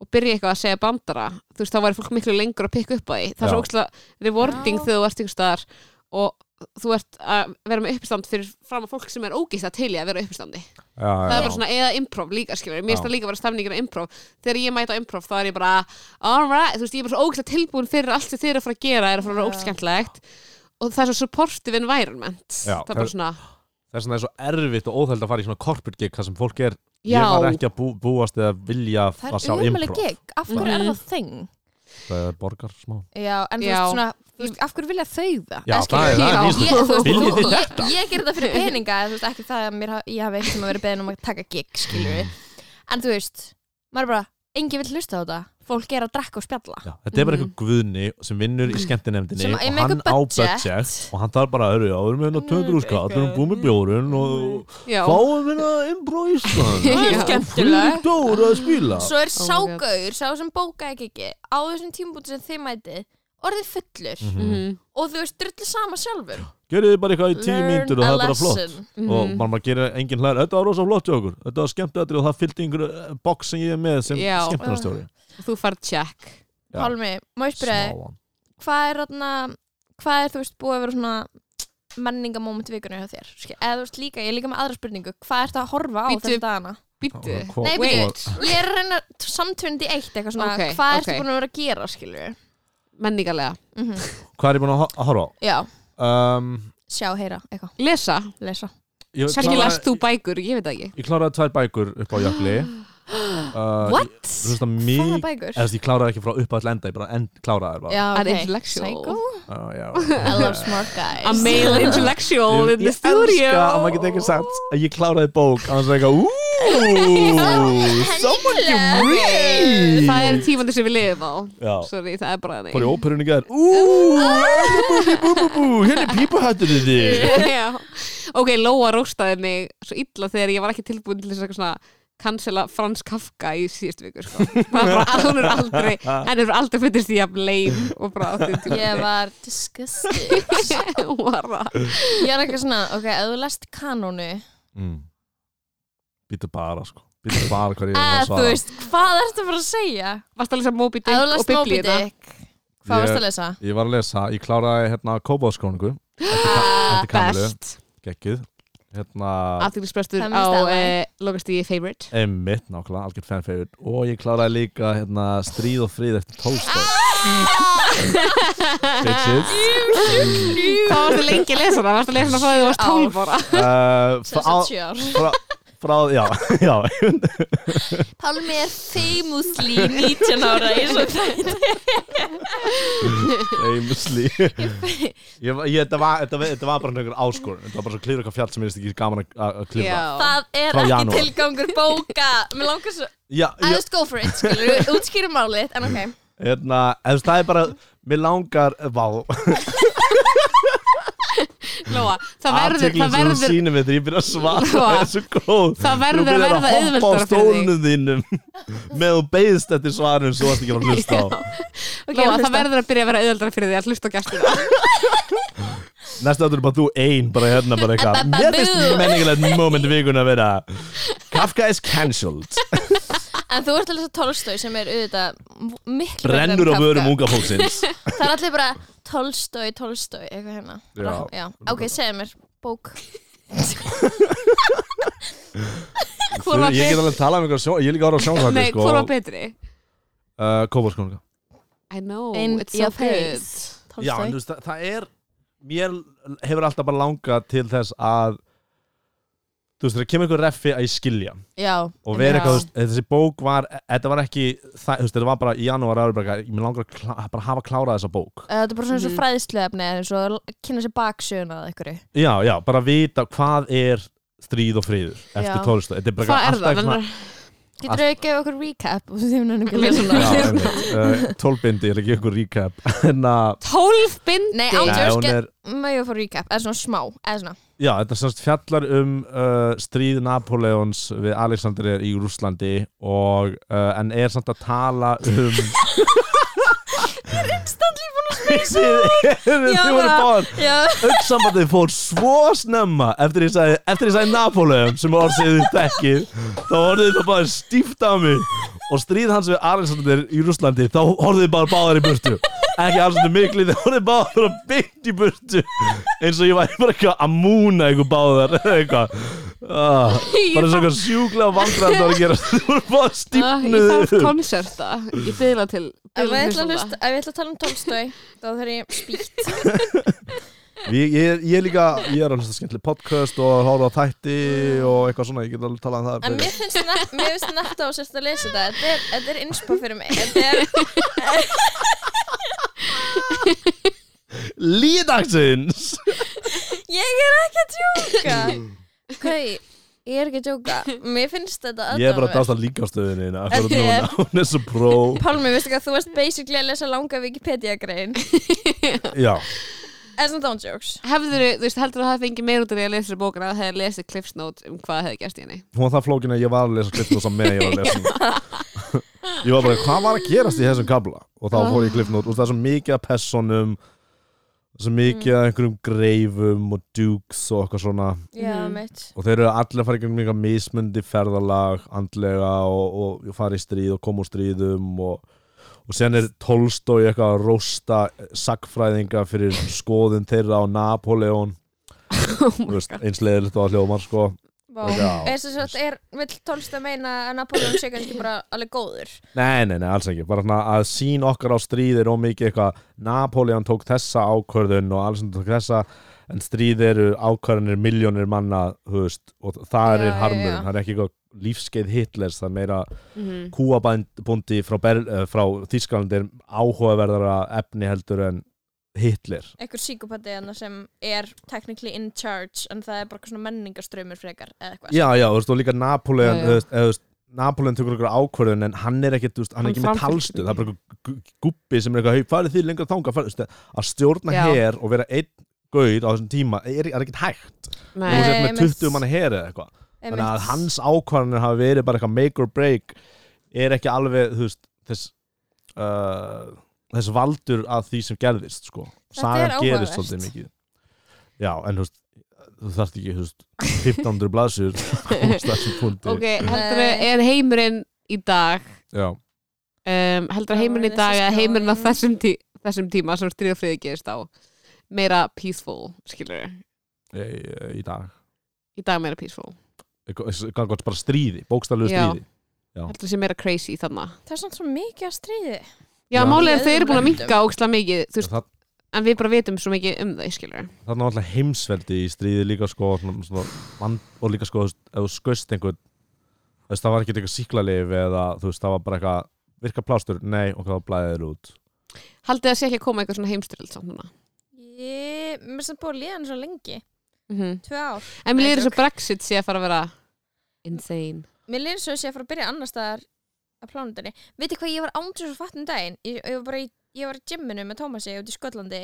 Speaker 1: og byrja eitthvað að segja brandara þú veist, þá væri fólk miklu lengur að pikka upp á því það er svo
Speaker 3: Já.
Speaker 1: ógstlega rewarding
Speaker 2: Já.
Speaker 1: þegar þú ert einhvers staðar og þú ert að vera með uppistand fyrir fram að fólk sem er ógist til í að vera uppistandi.
Speaker 3: Já, já,
Speaker 1: það er
Speaker 3: já.
Speaker 1: bara svona, eða improv líka skilur mér finnst það líka vera stafningir á improv. Þegar ég mæta á improv þá er ég bara alright, þú veist, ég er bara svo ógæslega tilbúin fyrir allt sem þið eru að fara að gera er að fara að vera ógæslega skemmtlegt og það er svo supportive environment.
Speaker 3: Já,
Speaker 1: það er bara
Speaker 3: það-
Speaker 1: svona,
Speaker 3: vegna er svo erfitt og óþæld að fara í svona corporate gig þar sem fólk er,
Speaker 1: já,
Speaker 3: ég var ekki að bú, búast eða vilja
Speaker 2: það
Speaker 3: að sjá
Speaker 2: er
Speaker 3: improv
Speaker 2: það
Speaker 3: er borgar smá.
Speaker 2: Já, en þú veist svona þú veist, af hverju vilja þau það?
Speaker 3: Já, það er- það er mín spurning.
Speaker 2: ég, þú veist,
Speaker 3: Viljið þið
Speaker 2: ég,
Speaker 3: þetta?
Speaker 2: ég ger þetta fyrir peninga þú veist, ekki það að mér, hafa- ég hafi eitthvað sem að vera beðin um að taka gig skilur en þú veist, maður er bara engin vill hlusta á þetta, fólk er að drekka og spjalla.
Speaker 3: Já, þetta er bara
Speaker 1: Mhm.
Speaker 3: einhver guðni sem vinnur í skemmtinemdinni
Speaker 2: Sem
Speaker 3: og
Speaker 2: með
Speaker 3: hann
Speaker 2: eitthvað
Speaker 3: á
Speaker 2: budget.
Speaker 3: budget og hann þarf bara að höru, já, við erum með hérna 200 skall, við erum búið með bjórun og
Speaker 1: já,
Speaker 3: fáum við hérna Impro Ísland
Speaker 1: Það er
Speaker 2: skemmtilegt.
Speaker 3: Frídór að spila.
Speaker 2: Svo er
Speaker 1: Oh my God.
Speaker 2: ságauður, sá sem bókaði gigi á þessum tímabúti sem þið mætið orðið fullur.
Speaker 3: Mhm.
Speaker 1: mhm,
Speaker 2: og þú veist, drullu sama sjálfur
Speaker 3: Gerið þið bara eitthvað í tíu
Speaker 2: Learn
Speaker 3: mínútur og það er bara flott.
Speaker 2: lesson.
Speaker 3: og
Speaker 1: mhm.
Speaker 3: mann maður gerir engin hlæður, þetta var rosa flott hjá okkur. Þetta var skemmt og það fylgdi einhverju box sem ég er með sem skemmtunarstjóri.
Speaker 1: Þú farð check.
Speaker 3: Já.
Speaker 2: Pálmi, má ég spyrja þig, hvað er þarna hvað er þú veist búið að vera svona menningamóment vikunni hjá þér? Eða þú veist líka, ég er líka með aðra spurningu. Hvað ert að horfa á þessu dagana?
Speaker 1: Býttu,
Speaker 2: Nei, bíddu. ég er reyna samtöndi eitt eitthvað svona,
Speaker 1: Ok,
Speaker 2: hvað
Speaker 1: ok.
Speaker 2: ertu búin að vera að gera skilur
Speaker 1: menningarlega.
Speaker 2: Mm
Speaker 3: Hvað er Um,
Speaker 2: sjá, heyra, eitthvað,
Speaker 1: lesa,
Speaker 2: lesa.
Speaker 3: Ég,
Speaker 1: kannski
Speaker 3: kláraði-
Speaker 1: lest þú bækur, ég veit það ekki.
Speaker 3: Ég kláraði tvær bækur upp á jökli uh,
Speaker 2: what?
Speaker 3: Ég, þú veist að
Speaker 2: hvaða
Speaker 3: mig
Speaker 2: bækur?
Speaker 3: Eða, ég kláraði ekki frá upp að enda, ég bara end, kláraði þær bara.
Speaker 2: Já,
Speaker 1: An
Speaker 2: ok,
Speaker 1: intellectual.
Speaker 2: Psycho?
Speaker 3: Uh, já.
Speaker 2: I love smart guys.
Speaker 1: A male intellectual in the
Speaker 3: Ég
Speaker 1: studio
Speaker 3: elska að maður geti ekki sagt að ég kláraði bók að það er eitthvað Úúúú Someone can read.
Speaker 1: Það er tímandi sem við lifum á.
Speaker 3: Já,
Speaker 1: sorry, það er bara
Speaker 3: fór í óperunni gæðir Úúúú Hérna er pípuhatturinn þig.
Speaker 1: Já. ok, Lóa róstaði mig svo illa þegar ég var ekki tilbúin til þess að eitthvað svona cancela Frans Kafka í síðust vikur sko. Hún er aldrei henni er aldrei fyndist því að leim og bara á þeim tíma
Speaker 2: ég var
Speaker 1: það.
Speaker 2: Ég er eitthvað svona, ok, ef þú lest kanónu
Speaker 3: mm. Býtu bara sko. Býtu bara hvað ég er
Speaker 2: að
Speaker 3: að
Speaker 2: þú
Speaker 3: svara
Speaker 2: veist, hvað ertu bara að segja?
Speaker 1: varst að lesa Moby
Speaker 2: þú
Speaker 1: Dick og
Speaker 2: Dick Hvað
Speaker 3: Ég-
Speaker 2: varst að lesa?
Speaker 3: Ég var að lesa, ég kláraði hérna Kópáskóningu
Speaker 1: Ah, best.
Speaker 3: Gekkið Hérna
Speaker 1: aðtýrlisbrestur á
Speaker 2: ally.
Speaker 1: eh, lokastíði favorite.
Speaker 3: Emmitt, nákvæmlega, algjörð fanfavorit Og ég kláraði líka hérna Stríð og frið eftir Tolstoy Bitches.
Speaker 1: Hvað varstu lengi að lesa það? varstu að lesa það frá því þú varst
Speaker 2: Ár.
Speaker 1: 12 ára?
Speaker 3: Uh,
Speaker 2: Sem
Speaker 3: frá,
Speaker 2: sagt sjö ár
Speaker 3: frá, já, já.
Speaker 2: Pálmi er famously 19 ára í svo þætti
Speaker 3: Famously ég, var- ég, þetta, var, þetta, var, þetta var bara einhver áskorun. Þetta var bara svo klifra eitthvað fjall sem ég veist ekki gaman að- klifra
Speaker 2: Það er ekki
Speaker 3: janúar.
Speaker 2: tilgangur bóka. Mér langar svo
Speaker 3: Já,
Speaker 2: I
Speaker 3: já,
Speaker 2: just go for it, skilur Útskýrum málið, en ok.
Speaker 3: Hérna, veist, það er bara Mér langar, vá
Speaker 1: Lóa, það verður, það verður
Speaker 3: Það er svo góð.
Speaker 1: það verður að verða auðveldara fyrir þig.
Speaker 3: með beðist eftir svarum svo varst ekki að hlusta á.
Speaker 2: Ok,
Speaker 1: Lóa, það verður að byrja að vera auðveldara fyrir því að hlusta á gestina
Speaker 3: Næsta áttur er bara þú ein bara hérna bara eitthvað. Mér finnst menningilegt moment í vikuna að vera Kafka is cancelled.
Speaker 2: En þú ert að lesa Tolstói sem er auðvitað miklu
Speaker 3: Brennur á vörum unga fólksins.
Speaker 2: Það er allir bara Tolstói, Tolstói, eitthvað hérna.
Speaker 3: Já.
Speaker 2: já. Ok, segðu mér, bók.
Speaker 1: Hvor var
Speaker 3: Ég get alveg að tala um eitthvað sjó Ég er líka ára á sjónhætti
Speaker 1: Nei,
Speaker 3: sko.
Speaker 1: hvað var betri?
Speaker 3: uh, Kóparskonunga
Speaker 1: I know,
Speaker 2: In
Speaker 1: it's so
Speaker 2: your
Speaker 1: good.
Speaker 2: Face
Speaker 3: Já, en
Speaker 2: Tolstói.
Speaker 3: þú veist, það, það er Mér hefur alltaf bara langað til þess að Þú veist, þegar kemur einhver reffi að ég skilja.
Speaker 2: Já,
Speaker 3: og vera
Speaker 1: Já.
Speaker 3: eitthvað, þú veist, þessi bók var þetta var ekki, það, þú veist, þetta var bara í janúar ári bara, ég mér langar að klá, bara hafa klárað þessa bók
Speaker 2: Uh, Þetta er bara svona eins og
Speaker 1: Mhm.
Speaker 2: fræðisluefni eins og kynna sér baksöguna eða einhverju
Speaker 3: Já, já, bara vita hvað er stríð og friður eftir. Tolstoy Þetta er bara alltaf
Speaker 1: það?
Speaker 3: eitthvað
Speaker 2: Getur þau að gefa okkur recap
Speaker 3: uh, tólbindi, ég er ekki ykkur recap. En að,
Speaker 1: Tólf bindi?
Speaker 2: Nei, ég að fá recap, eða svona smá eða svona,
Speaker 3: Já, þetta semst fjallar um uh, stríð Napoleons við Alexander í Rússlandi og uh, en er samt að tala um
Speaker 2: Stanley búin að
Speaker 3: Þið
Speaker 2: Já,
Speaker 3: voru
Speaker 2: Já,
Speaker 3: Auksambandið fór svo snemma eftir ég sagði, eftir ég sagði Napoleon sem þið þekkið. Þá horfðu þið bara stíft á mig. Og stríð hans við Alexander í Rúslandi þá horfðu þið bara báðar í burtu ekki Alexander mikli, þið horfðu báðar bara beint í burtu. Eins og ég væri bara eitthvað að múna eitthvað báðar eða eitthvað. Ah, bara svo eitthvað sjúklega vandræðan að gera. Þið voru bara
Speaker 1: Ah, Ég þarf konserta Ég byggla til
Speaker 2: ef
Speaker 1: til
Speaker 2: ætla að ætla að tala um Tolstói þá þarf ég spýtt.
Speaker 3: Ég, ég, ég er líka, ég er að hlusta skemmtileg podcast og horfa á þætti og eitthvað svona, ég get alveg talað um það.
Speaker 2: En mér finnst nett, mér finnst nett á sérst að lesa þetta. Þetta er, þetta er inspo fyrir mig. Þetta er,
Speaker 3: Líðdagsins
Speaker 2: ég er ekki að djóka. Ok, ég er ekki að djóka. Mér finnst þetta
Speaker 3: Ég er bara að dásta núna, Hún er svo pró.
Speaker 2: Pálmi, veistu hvað, þú varst basically að lesa langa Wikipedia-grein.
Speaker 3: Já,
Speaker 2: As and don't jokes.
Speaker 1: Hefður, þú veist, heldur þú að það fengi meir út af því að lesa þessu bókina að það hefði lesið Cliff's Notes um hvað hefði gerst í henni?
Speaker 3: Hún var það flókin að ég var að lesa Cliff Notes á meðan ég var að lesa. Ég var bara, hvað var að gerast í þessum kabla? Og þá fór ég Cliff Notes og það er svo mikið af personum svo mikið af einhverjum greifum og dukes og eitthvað svona.
Speaker 2: Já,
Speaker 1: Mhm.
Speaker 2: mitt.
Speaker 3: Og þeir eru allir að fara einhverjum mjög mismundi ferðalag andlega og, og fara í stríð og koma úr stríðum og, og sen er Tolstói eitthvað að rósta sagfræðinga fyrir skoðun þeirra á Napoleon Þú veist, eins leiðilegt og að hljómar sko Já.
Speaker 2: Er að er, vill Tolstói meina að Napoleon sé kannski bara alveg góður
Speaker 3: Nei, nei, nei, alls ekki bara svona að sín okkar á stríð er ómikið eitthvað Napoleon tók þessa ákvörðun og Alexander tók þessa en stríð eru ákvörðunir miljónir manna þú veist, og það
Speaker 2: Já,
Speaker 3: er
Speaker 2: já,
Speaker 3: harmurinn,
Speaker 2: já.
Speaker 3: það er ekki eitthvað lífskeið Hitlers, það er meira
Speaker 1: Mhm.
Speaker 3: kúabændi frá, Ber- eh, frá Þískalandi er áhugaverðara efni heldur en Hitler
Speaker 2: Ekkur síkopati hana sem er technically in charge en það er bara eitthvað svona menningarströymur frekar eða eitthvað
Speaker 3: Já, já, þú veist, og líka Napoleon
Speaker 1: Já, já.
Speaker 3: þú veist, veist, Napoleon tekur ykkur ákvörðun en hann er veist, hann er ekki með
Speaker 1: því.
Speaker 3: það er bara einhver gu- gubbi sem er eitthvað, hei, farið því lengra þanga farið, að stjórna
Speaker 1: Já.
Speaker 3: her og vera einn gauð á þessum tíma er, er ekkert hægt þú
Speaker 1: Nei,
Speaker 3: veist, með
Speaker 2: einmitt.
Speaker 3: 20 manna her eða eitthvað þannig að hans ákvarðanir hafa verið bara eitthvað make or break er ekki alveg, þú veist, þess uh, þess valdur að því sem gerðist, sko. Sagan
Speaker 2: er
Speaker 3: gerist svolítið mikið. Já, en þú veist þú þarft ekki, þú veist, 1500 blaðsur komast að þessum punkti.
Speaker 1: Ok, heldur
Speaker 2: Nei.
Speaker 1: er heimurinn í dag?
Speaker 3: Já,
Speaker 1: um, heldur
Speaker 2: Já,
Speaker 1: heimurinn í dag eða heimurinn á þessum, tí þessum tíma sem stríð og friði gerist á? Meira peaceful, skilur
Speaker 3: í, í dag.
Speaker 1: Í dag meira peaceful.
Speaker 3: Gott bara stríði, bókstaflegu stríði. Já.
Speaker 1: heldur sé meira crazy þannig
Speaker 2: Það er svona svo mikið að stríði
Speaker 1: Já, að þau eru búin að minka ókslega mikið þú veist,
Speaker 3: það,
Speaker 1: en við bara vitum svo mikið um þau, skilur
Speaker 3: það er náttúrulega heimsveldi í stríði líka sko svona, svona, man, og líka sko, þú skust einhvern þú veist, það var ekki eitthvað síklarlif eða þú veist, það var bara eitthvað virka plástur, nei, og hvað blæðið þér út.
Speaker 1: Haldið það sé ekki að koma eitthvað svona heimstyrjöld samt núna?
Speaker 2: Ég, mér finnst það búið að líða hann svo lengi.
Speaker 1: Mm
Speaker 2: Tvö ár.
Speaker 1: En mér
Speaker 2: Nei,
Speaker 1: líður þess að Brexit sé að fara að vera insane.
Speaker 2: Mér líður svo að sé að fara að byrja annar staðar á plánundinni Veitir hvað, ég var ándur svo fatt um daginn. Ég, ég var bara í, ég var í gymminu með Tómasi út í Skotlandi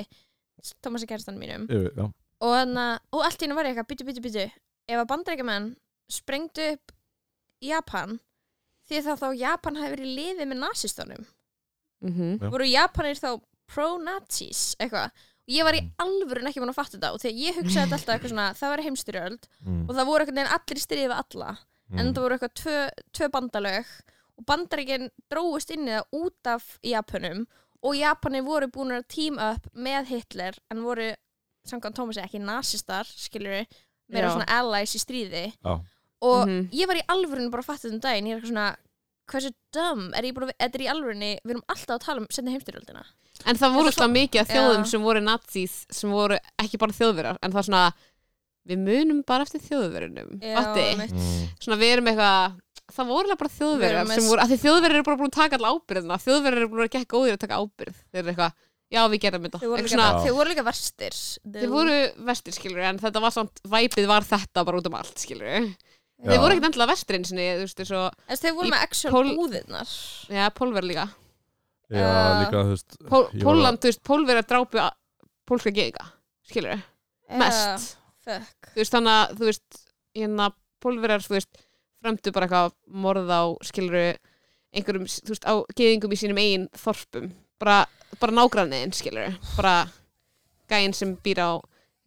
Speaker 2: Tómasi kæristan mínum.
Speaker 3: Yfir, já,
Speaker 2: og, hana, og allt í hennu var ég eitthvað byttu, byttu, byttu ef að bandaríkjumenn sprengdu upp Japan því þá þá Japan hafi verið liðið með nazistunum
Speaker 1: mm
Speaker 3: Já.
Speaker 2: voru Japanir þá pro-nazis eitthvað? Og ég var í alvörun ekki búin að fatta þetta og þegar ég hugsaði alltaf eitthvað svona það var heimstyrjöld
Speaker 3: mm,
Speaker 2: og það voru eitthvað allir styrðið við alla. En það voru eitthvað tvö, tvö bandalög og bandaríkin dróðust inn í það út af Japanum og Japanir voru búin að team up með Hitler en voru samkvæmt Tómasi ekki nazistar skilur við, meira svona allies í stríði
Speaker 3: Já.
Speaker 2: og
Speaker 1: Mhm.
Speaker 2: ég var í alvörunni bara að fatta þetta um daginn ég er eitthvað svona hversu dumb er ég bara, þetta er í alvörunni við erum alltaf að tala um setna heimstyrjöldina
Speaker 1: En það voru alltaf mikið af þjóðum
Speaker 2: Já.
Speaker 1: sem voru nazis sem voru ekki bara þjóðverjar en það er svona, við munum bara eftir þjóðverjunum Fatti?
Speaker 2: mitt.
Speaker 3: mm,
Speaker 1: Svona við erum eitthvað það voru bara
Speaker 2: með
Speaker 1: sem voru, af því þjóðverjar eru bara búin að taka alla ábyrðina þjóðverjar eru búin að gekk góðir að taka ábyrð þeir eru eitthvað, já við gerum þetta.
Speaker 2: Þeir voru, líka,
Speaker 1: svona,
Speaker 2: þeir voru líka verstir.
Speaker 1: Þeir voru vestir skilur en þetta var samt, væpið var þetta bara út um allt skilur
Speaker 3: Já.
Speaker 1: þeir voru ekkert endilega vestir eins og þú veist, eins og,
Speaker 2: En þeir voru með actual
Speaker 1: Pól-
Speaker 2: búðirnar.
Speaker 1: Já, pólver líka.
Speaker 3: Já,
Speaker 2: Já.
Speaker 3: líka, þú veist
Speaker 1: Pól, Póland, þú veist, pólverjar drápu a- pólska geðinga, skilur mest.
Speaker 2: Fuck.
Speaker 1: Þú veist, þannig að, þú veist, hérna pólverjar, þú veist, fremdu bara eitthvað morð á, skilur einhverjum, þú veist, á geðingum í sínum eigin þorpum, bara bara nágranniðin skilur bara gæinn sem býr á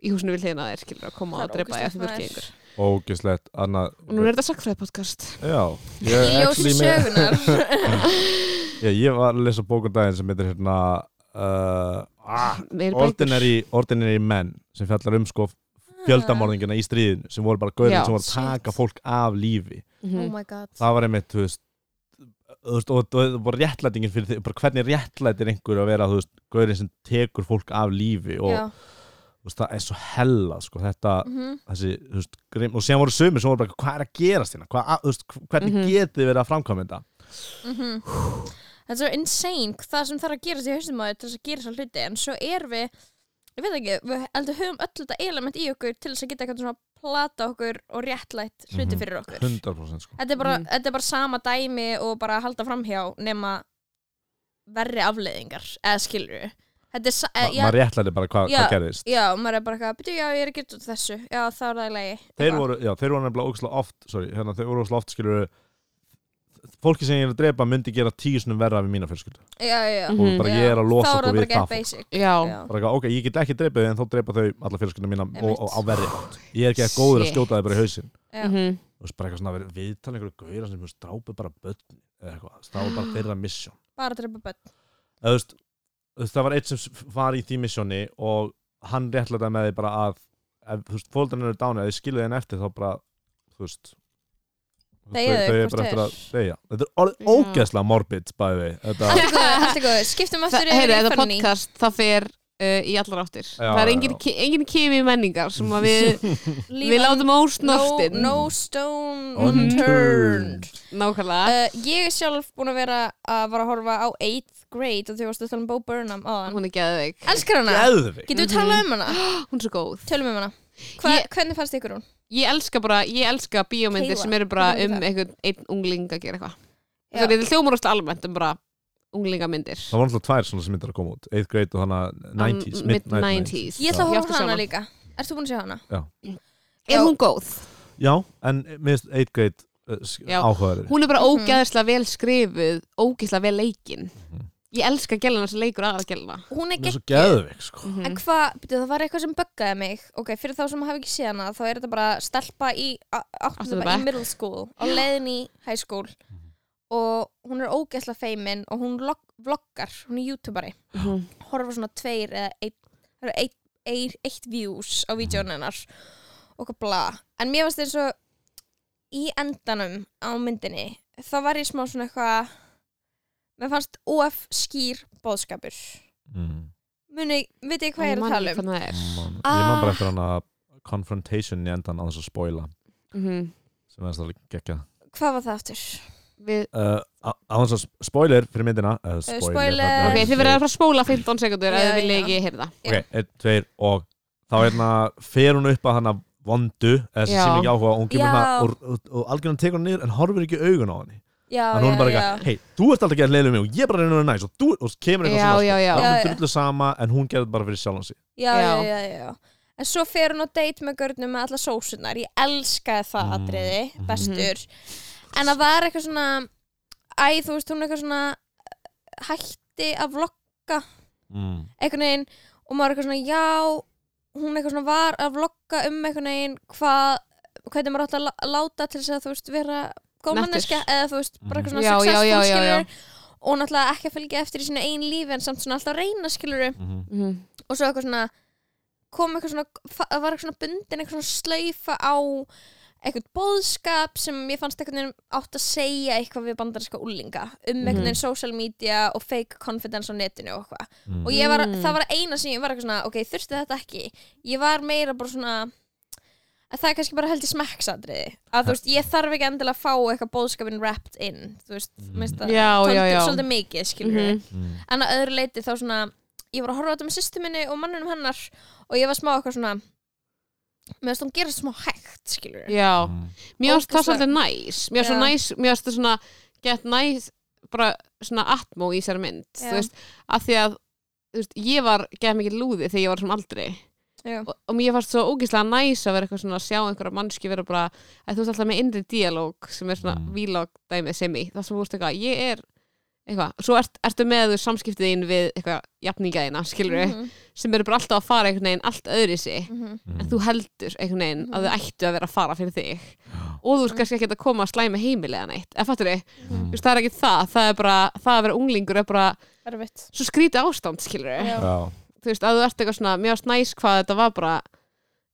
Speaker 1: í húsinu við hliðina á þér skilur að koma og
Speaker 2: er
Speaker 1: drepa
Speaker 2: ógeðslegt,
Speaker 1: ef þú ert
Speaker 2: maður.
Speaker 1: gengur
Speaker 3: ógislegt annað
Speaker 1: og nú er þetta sagfræði podcast
Speaker 3: já, ég,
Speaker 2: ljósi
Speaker 3: actually með- já, ég var að lesa bókum daginn sem heitir hérna uh, ah, ordinary, ordinary men sem fjallar um sko fjöldamorðingina í stríðinu sem voru bara gauðin sem voru að taka
Speaker 2: Shit.
Speaker 3: fólk af lífi
Speaker 1: Mhm.
Speaker 2: Oh my god
Speaker 3: það var einmitt, þú veist og það var réttlætingin fyrir því bara hvernig réttlætir einhver að vera gauðin sem tekur fólk af lífi og
Speaker 2: Já.
Speaker 3: veist, það er svo hella sko, þetta,
Speaker 2: Mhm.
Speaker 3: þessi, þú veist, grim, og síðan voru sumir sem voru bara, hvað er að gerast hérna hvað, að- þú veist, hvernig
Speaker 1: Mhm.
Speaker 3: getið þið verið að framkvæma þetta
Speaker 2: Mhm. Þetta er svo insane það sem þarf að gerast í haustum á til þess að gera svo hluti en svo er við ég veit ekki, við heldur höfum öll þetta element í okkur til þess að geta eitthvað svona plata okkur og réttlætt hluti
Speaker 3: Mhm.
Speaker 2: fyrir okkur
Speaker 3: 100% sko
Speaker 2: þetta er, bara,
Speaker 1: Mhm.
Speaker 2: þetta er bara sama dæmi og bara halda framhjá nema verri afleiðingar eða skilur við þetta er, sa-
Speaker 3: Ma,
Speaker 2: eh, já,
Speaker 3: maður réttlæti bara hvað
Speaker 2: Já.
Speaker 3: hva gerðist
Speaker 2: já, maður er bara eitthvað, byrju, já, ég er að gera út af þessu já, þá er það í lagi
Speaker 3: þeir
Speaker 2: Eitthvað.
Speaker 3: voru, já, þeir voru nefnilega ógæslega oft sorry, hérna, þeir voru ógæslega oft skilur fólki sem ég er að drepa myndi gera tíu snum verra við mína fjölskyldu
Speaker 2: já, já.
Speaker 1: Mhm.
Speaker 3: og bara
Speaker 2: Já.
Speaker 3: ég er að
Speaker 2: þá
Speaker 3: losa
Speaker 2: er
Speaker 3: okkur
Speaker 2: það bara
Speaker 3: við
Speaker 2: get
Speaker 3: það
Speaker 2: basic
Speaker 1: Já.
Speaker 2: Já.
Speaker 3: bara ok, ég get ekki dreipið þau en þá dreipa þau alla fjölskylduna mína og, og, á verri átt ég er ekki að góður að skjóta þau bara í hausinn
Speaker 2: Já.
Speaker 1: Mhm.
Speaker 3: bara eitthvað svona verið viðtal einhverju gauðra sem drápu bara börn eða eitthvað, það var bara þeirra mission
Speaker 2: bara drepa börn
Speaker 3: það var eitt sem var í því missioni og hann réttlætaði með því bara að ef, fólkarnir eru dánu eða þið skiluði henni eftir þá bara, þú veist
Speaker 2: þau hvort
Speaker 3: bara eftir
Speaker 2: er.
Speaker 3: að deyja þetta er
Speaker 1: Já.
Speaker 3: ógeðslega morbid bæði þetta,
Speaker 2: Allt er góð, er skiptum aftur
Speaker 1: heyri,
Speaker 2: yfir í
Speaker 1: þetta podcast, það fer uh, í allar áttir
Speaker 3: Já,
Speaker 1: það er engin, engin kimi menningar sem að við, við látum ósnortin
Speaker 2: no, no stone
Speaker 1: Unturned. nákvæmlega
Speaker 2: uh, Ég er sjálf búin að vera að vara að horfa á 8th grade og því varstu að tala um Bo Burnham áðan
Speaker 1: hún er geðveik,
Speaker 2: Elskar hana?
Speaker 3: geðvig
Speaker 2: Getur við
Speaker 1: Mhm.
Speaker 2: talað um hana?
Speaker 1: hún er svo góð
Speaker 2: Tölum um hana Hva,
Speaker 1: Ég-
Speaker 2: Hvernig fannst ykkur hún?
Speaker 1: Ég elska bara, ég elska bíómyndir
Speaker 2: Kayla,
Speaker 1: sem eru bara um
Speaker 2: er
Speaker 1: einhvern einn ungling að gera eitthvað.
Speaker 2: Já.
Speaker 1: það er hljómar óslega almennt um bara unglingamyndir.
Speaker 3: Það var náttúrulega tvær svona sem myndir að koma út. 8th grade og hana 90s,
Speaker 1: Um, mid
Speaker 3: mid
Speaker 1: 90s
Speaker 2: Ég ætla að á hana líka. Þú búin að sjá hana?
Speaker 1: er hún góð?
Speaker 3: já, en minnst 8th grade uh,
Speaker 1: Já.
Speaker 3: áhugaður
Speaker 1: hún er bara
Speaker 2: Mhm.
Speaker 1: ógeðslega vel skrifuð ógeðslega vel leikin.
Speaker 3: Mhm.
Speaker 1: Ég elska gæluna sem leikur aðra gæluna.
Speaker 2: Hún er
Speaker 3: hún er svo
Speaker 2: geggjuð.
Speaker 3: geðvig sko.
Speaker 1: Mhm.
Speaker 2: En hvað, byrju, það var eitthvað sem buggaði mig. Ok, fyrir þá sem hafa ekki séð hana þá er þetta bara stelpa í
Speaker 1: Áttunda
Speaker 2: áttum í
Speaker 1: bekk.
Speaker 2: middle school á leiðin í high school. Og hún er ógeðslega feimin og hún log- vloggar, hún er youtuberi.
Speaker 1: Mhm.
Speaker 2: horfa svona tveir eða eitt, það eru eitt, eitt, eitt views á vídjónu hennar og hvað bla. En mér varst eins og í endanum á myndinni þá var ég smá svona eitthvað mér fannst of skýr bóðskapur
Speaker 3: mm.
Speaker 2: muni, veit ég hvað ég er að tala um?
Speaker 1: er.
Speaker 3: Man,
Speaker 2: Ah.
Speaker 3: ég man bara eftir hana confrontation í endan á þess að spoila.
Speaker 1: Mhm.
Speaker 3: sem er það gekkja
Speaker 2: hvað var það aftur?
Speaker 1: við
Speaker 3: uh, á þess að spoiler fyrir myndina uh, spoiler,
Speaker 2: spoiler.
Speaker 1: Ok,
Speaker 3: er
Speaker 1: þið verður að fara að spóla 15 sekundur ef þið vilja ekki heyrða
Speaker 3: ok, einn, tveir og þá hérna fer hún upp að hana vondu eða sem sem ekki áhuga og hún kemur hana og, og, og algjörðan tekur hann niður en horfir ekki augun á henni
Speaker 2: Já,
Speaker 3: þannig hún er bara
Speaker 2: já,
Speaker 3: eitthvað, hei, þú ert alltaf að gera leiðið mig og ég er bara reyna að vera næs og, þú, og kemur eitthvað
Speaker 1: Já,
Speaker 3: svona
Speaker 1: já, já.
Speaker 3: sko,
Speaker 2: Já,
Speaker 3: það er drullu sama en hún gerði bara fyrir sjálfan sig
Speaker 2: já, já,
Speaker 1: Já.
Speaker 2: já, já, já. En svo fer hún á date með görnum með alla sósunar Ég elskaði það
Speaker 3: Mm.
Speaker 2: atriði,
Speaker 3: Mhm.
Speaker 2: bestur En það var eitthvað svona Æ, þú veist, hún er eitthvað svona Hætti að vlogga
Speaker 3: mm.
Speaker 2: Einhvern veginn Og maður er eitthvað svona, já Hún eitthvað svona var að vlogga um einhvern veginn Hvað, hvernig maður átt að lá- láta Til þess að, þú veist, vera góð
Speaker 1: Nettur.
Speaker 2: manneska Eða þú veist, bara eitthvað svona
Speaker 1: Já, já,
Speaker 2: successful
Speaker 1: já, já, já.
Speaker 2: skilur Og náttúrulega ekki að fylgja eftir í sínu einn lífi En samt svona alltaf reyna skilur
Speaker 3: Mm
Speaker 1: Mhm.
Speaker 2: og svo eitthvað svona kom eitthvað svona, fa- var eitthvað svona bundin eitthvað svona slaufa á eitthvað bóðskap sem ég fannst eitthvað átt að segja eitthvað við bandarinska úlinga um
Speaker 1: Mhm.
Speaker 2: eitthvað veginn social media og fake confidence á netinu og eitthvað
Speaker 3: Mm.
Speaker 2: og ég var,
Speaker 1: Mm.
Speaker 2: það var eina sem ég var eitthvað svona ok, þurfti þetta ekki ég var meira bara svona að það er kannski bara held í smekksadriði að þú veist, ég þarf ekki endilega að fá eitthvað bóðskapin wrapped in þú veist,
Speaker 1: Já, já,
Speaker 2: svolítið- mikið, skilur
Speaker 1: Mhm.
Speaker 3: Mm.
Speaker 2: en að öðru leiti þá svona ég var að horfa á þetta með sýstu minni og mannunum hennar og ég var smá eitthvað svona þess að hún gera smá hægt skilur
Speaker 1: Já,
Speaker 3: Mm.
Speaker 1: mér finnst það svolítið næs Mér finnst það næs, mér finnst það svona gett næs, bara svona atmó í þessari mynd,
Speaker 2: Já.
Speaker 1: þú veist. Af því að, þú veist, ég var gett mikið lúði þegar ég var svona aldrei
Speaker 2: Já.
Speaker 1: og, og mér fannst svo ógeðslega næs að vera eitthvað svona að sjá einhverja mannski vera bara að þú veist alltaf með innri díalóg sem er svona
Speaker 3: Mm.
Speaker 1: vlog dæmið sem í það sem þú veist eitthvað, ég er eitthvað, svo ert, ertu með þú samskiptið þín við eitthvað jafningaðina, skilur
Speaker 2: Mhm,
Speaker 1: sem eru bara alltaf að fara einhvern veginn allt öðri sig
Speaker 2: mhm.
Speaker 1: en þú heldur einhvern veginn að þau ættu að vera að fara fyrir þig og þú ert kannski ekki að koma að slæma heimilega neitt, eða fattur þið,
Speaker 3: Mm.
Speaker 1: þú veist, það er ekki það það er bara, það að vera unglingur er bara
Speaker 2: Erfitt
Speaker 1: svo skrítið ástand, skilur
Speaker 2: Já.
Speaker 1: Þú veist, að þú ert eitthvað svona mjög snæs hvað þetta var bara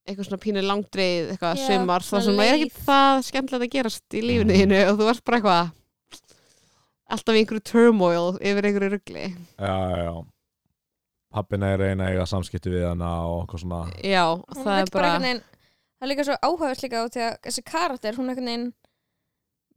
Speaker 1: eitthvað svona pínu langdreið, eitthvað
Speaker 2: Já,
Speaker 1: sumar það
Speaker 2: svona
Speaker 1: sem er ekki
Speaker 2: leið.
Speaker 1: það skemmtilegt að gerast í lífinu þínu og þú ert bara eitthvað alltaf í einhverju turmoil yfir einhverju rugli.
Speaker 3: Já, já, já. Pappina er reyna að eiga samskipti við hana og eitthvað svona.
Speaker 1: Já, og
Speaker 2: Hún
Speaker 1: það
Speaker 2: vill
Speaker 1: er bara
Speaker 2: einhvern veginn- Það er líka svo áhugavert líka á því að þessi karakter, hún einhvern veginn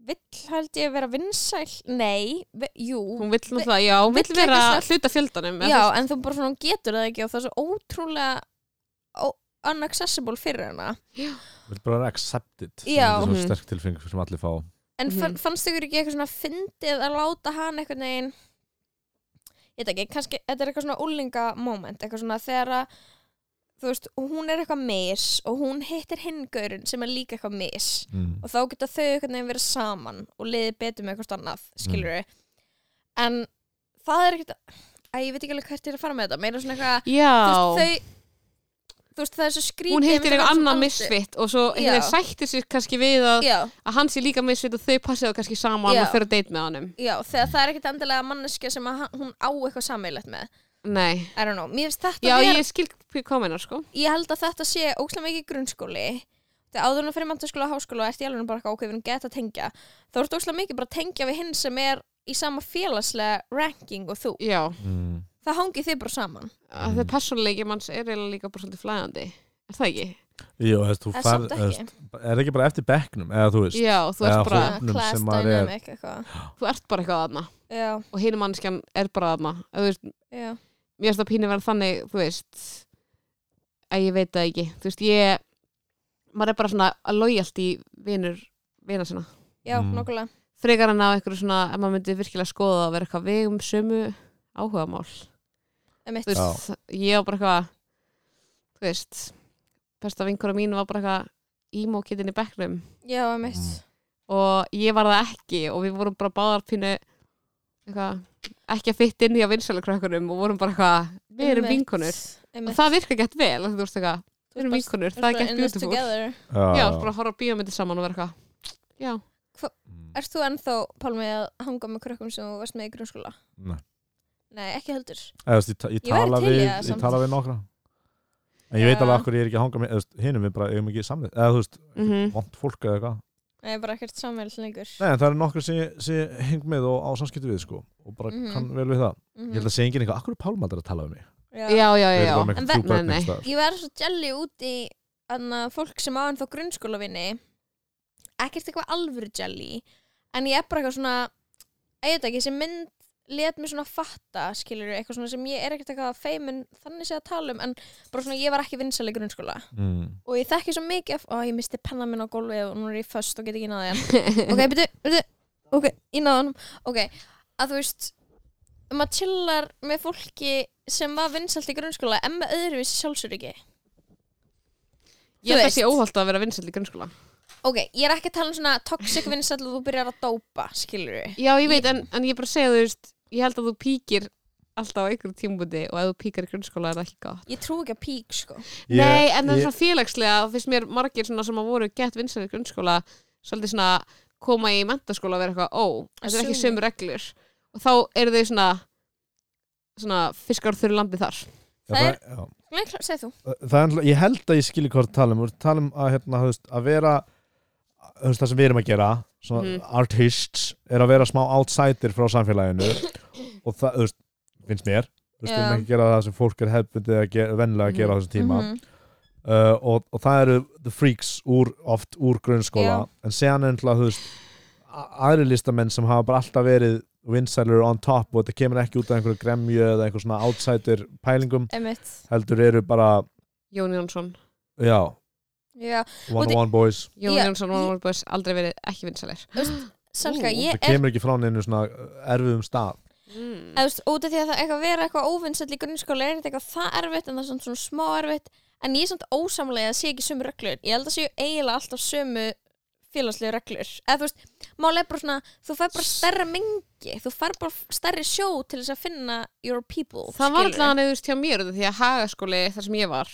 Speaker 2: vill held ég vera vinsæl? Nei, vi, jú.
Speaker 1: Hún vill náttúrulega, já, hún
Speaker 2: vill
Speaker 1: vill vera
Speaker 2: eitthvað
Speaker 1: hluta fjöldanum
Speaker 2: Já,
Speaker 1: veist,
Speaker 2: en þú bara svona getur það ekki og það er svo ótrúlega unaccessible fyrir hana.
Speaker 3: Vil bara vera accepted.
Speaker 2: Já.
Speaker 3: Það er
Speaker 1: Mhm.
Speaker 3: svo sterk tilfengur sem allir fá.
Speaker 2: En
Speaker 1: Mhm.
Speaker 2: mm fannst ykkur ekki eitthvað svona fyndið að láta hann einhvern veginn? Ég veit ekki, kannski þetta er eitthvað svona úlinga moment, eitthvað svona þegar að þú veist, hún er eitthvað mis og hún hittir hingurinn sem er líka eitthvað mis
Speaker 3: mm.
Speaker 2: og þá geta þau einhvern veginn verið saman og liðið betur með eitthvað annað, skilur við en það er ekkert að ég veit ekki alveg hvert ég er að fara með þetta meira svona eitthvað,
Speaker 1: já,
Speaker 2: þú veist, þau þú veist, það er svo skrítið
Speaker 1: hún hittir eitthvað annað misfitt og svo veginn sættir sér kannski við að, að hann sé líka misfitt og þau passið það kannski saman
Speaker 2: Já.
Speaker 1: og fyrir að date með honum.
Speaker 2: Já, þegar það er ekkert endilega manneskja sem að hann- hún á eitthvað sammeilegt með
Speaker 1: nei,
Speaker 2: I don't know, mér finnst þetta
Speaker 1: já,
Speaker 2: vera
Speaker 1: ég skil kominar sko.
Speaker 2: Ég held að þetta sé óslega mikið grunnskóli. Þegar áður en að fyrir mentaskóla og háskóla ert í alveg bara eitthvað ok, við erum gett að tengja. Þá ertu óslega mikið bara að tengja við hinn sem er í sama félagslega ranking og þú.
Speaker 1: Já,
Speaker 3: Mm.
Speaker 2: það hangið þið bara saman.
Speaker 1: Að það persónuleiki manns er eiginlega líka bara svolítið flæðandi. Er það ekki?
Speaker 3: Jú, þú veist, þú
Speaker 2: en
Speaker 3: fær,
Speaker 2: samt ekki.
Speaker 3: er ekki bara eftir bekknum eða þú veist,
Speaker 1: já, þú
Speaker 3: Eða
Speaker 1: ert bara,
Speaker 3: hóp- hópnum
Speaker 2: class
Speaker 3: sem maður er-
Speaker 2: dynamic eitthvað.
Speaker 1: Þú ert bara eitthvað aðna
Speaker 2: já,
Speaker 1: og hinn mannskjan er bara aðna þú veist,
Speaker 2: já,
Speaker 1: mér finnst það pínu verið þannig þú veist að ég veit það ekki, þú veist, ég maður er bara svona að lojalt í vinur, vina sinna.
Speaker 2: Já,
Speaker 3: Mm.
Speaker 2: nokkulega
Speaker 1: frekar en á eitthvað svona, ef maður myndi virkilega skoða að vera eitthvað vegum sömu áhugamál.
Speaker 2: Einmitt.
Speaker 1: þú veist, ég var bara eitthvað þú veist besta vinkora mín var bara eitthvað emo-kittin í bekknum.
Speaker 2: Já, einmitt.
Speaker 3: Mm.
Speaker 1: og ég var það ekki og við vorum bara báðar pínu eitthvað, ekki að fytt inn í á vinsælukrökkunum og vorum bara eitthvað við erum
Speaker 2: Einmitt.
Speaker 1: vinkonur. Og það virka gett vel þú veist eitthvað, við erum vinkonur, það er gett beautiful. já, bara að horfa bíómyndir saman og vera eitthvað já,
Speaker 3: Mm.
Speaker 2: Ert þú ennþá, Pálmi, að hanga með krökkum sem þú varst með í grunnskóla?
Speaker 3: Nei.
Speaker 2: Nei, ekki heldur.
Speaker 3: Eða, ég, ta- ég,
Speaker 2: Ég
Speaker 3: tala við, ég
Speaker 2: samt.
Speaker 3: tala við nokkra. En ég veit alveg akkur ég er ekki að hanga með hinum við bara eigum ekki samlið eða þú veist,
Speaker 1: mhm.
Speaker 3: vont fólk eða eitthvað
Speaker 2: Nei, bara ekkert samvel lengur
Speaker 3: Nei, það eru nokkur sem sem heng með og á samskipti við sko og bara
Speaker 2: Mhm.
Speaker 3: kann vel við það
Speaker 2: Mhm.
Speaker 3: Ég held að segja enginn eitthvað, akkur er pálmaldar að tala um mig
Speaker 2: Já.
Speaker 1: já, já, já, já.
Speaker 2: En
Speaker 3: staðar.
Speaker 2: Ég verð svo jelly út í anna, fólk sem á ennþá grunnskólavinni ekkert eitthvað alvöru jelly en ég er bara eitthvað svona ég veit ekki, þessi mynd let mér svona fatta, skilur eitthvað svona sem ég er ekkert eitthvað feimin þannig sé að tala um en bara svona ég var ekki vinsæl í grunnskóla.
Speaker 3: Mm.
Speaker 2: og ég þekki svo mikið af, ó ég misti penna minn á gólfið og nú er ég föst og get ekki náði hann. Ok, byrju, byrju, ok, ég náði hann ok, að þú veist maður chillar með fólki sem var vinsælt í grunnskóla en með öðruvísi sjálfsöryggi.
Speaker 1: Ég held að
Speaker 2: veist.
Speaker 1: sé óhald að vera vinsæll í grunnskóla
Speaker 2: ok, ég er ekki að tala um svona toxic vinsæll og þú byrjar að dópa, skilur við
Speaker 1: já, ég veit, en, en ég bara segja þú veist ég held að þú píkir alltaf á einhverjum tímabúti og ef þú píkar í grunnskóla er það ekki gott.
Speaker 2: Ég trú ekki að pík, sko.
Speaker 3: Ég-
Speaker 1: Nei, en það er
Speaker 3: ég-
Speaker 1: svona félagslega þá finnst mér margir svona sem að voru gett vinsælir í grunnskóla svolítið svona koma í mentaskóla og vera eitthvað, ó, þetta er ekki
Speaker 2: Assuming.
Speaker 1: sömu reglur. Og þá eru þau svona svona fiskar þurru lambið þar.
Speaker 3: Já,
Speaker 2: Það er-
Speaker 3: já.
Speaker 2: Nei, klár, segð þú.
Speaker 3: Það er, náttúrulega- ég held að ég skilji hvað það tala um. Við tala um að, hérna, þú veist, að vera þú það sem við erum að gera
Speaker 1: Mhm.
Speaker 3: artists er að vera smá outsider frá samfélaginu og það, veist, finnst mér við erum
Speaker 2: Já.
Speaker 3: ekki að gera það sem fólk er hefbundið að gera, vennilega að gera á þessum tíma
Speaker 2: Mhm.
Speaker 3: uh, og, og það eru the freaks úr, oft úr grunnskóla
Speaker 2: Já.
Speaker 3: en séðan er náttúrulega, þú veist aðri listamenn sem hafa bara alltaf verið vinsælur on top og þetta kemur ekki út af einhverju gremju eða einhver svona outsider pælingum
Speaker 2: Einmitt.
Speaker 3: heldur eru bara,
Speaker 1: Jón Jónsson
Speaker 3: Já, one on one boys.
Speaker 1: Jón Jónsson
Speaker 2: ég-
Speaker 1: var búin aldrei verið ekki vinsælir.
Speaker 2: Salka, ég
Speaker 3: það
Speaker 2: er
Speaker 3: kemur ekki frá neinu svona erfiðum stað.
Speaker 1: Mm.
Speaker 2: eða, þú veist, út af því að það eitthvað vera eitthvað óvinnsall í grunnskóla er þetta eitthvað það erfitt en það er svona, svona smá erfitt. En ég er samt ósamlega að sé ekki sömu reglur. Ég held að séu eiginlega alltaf sömu félagslegu reglur. Eða þú veist, málega bara svona þú fær bara stærra mengi þú fær bara stærri sjó til þess að finna your people
Speaker 1: það var
Speaker 2: skilurðu,
Speaker 1: alltaf neðust hjá mér því að hagaskóli þar sem ég var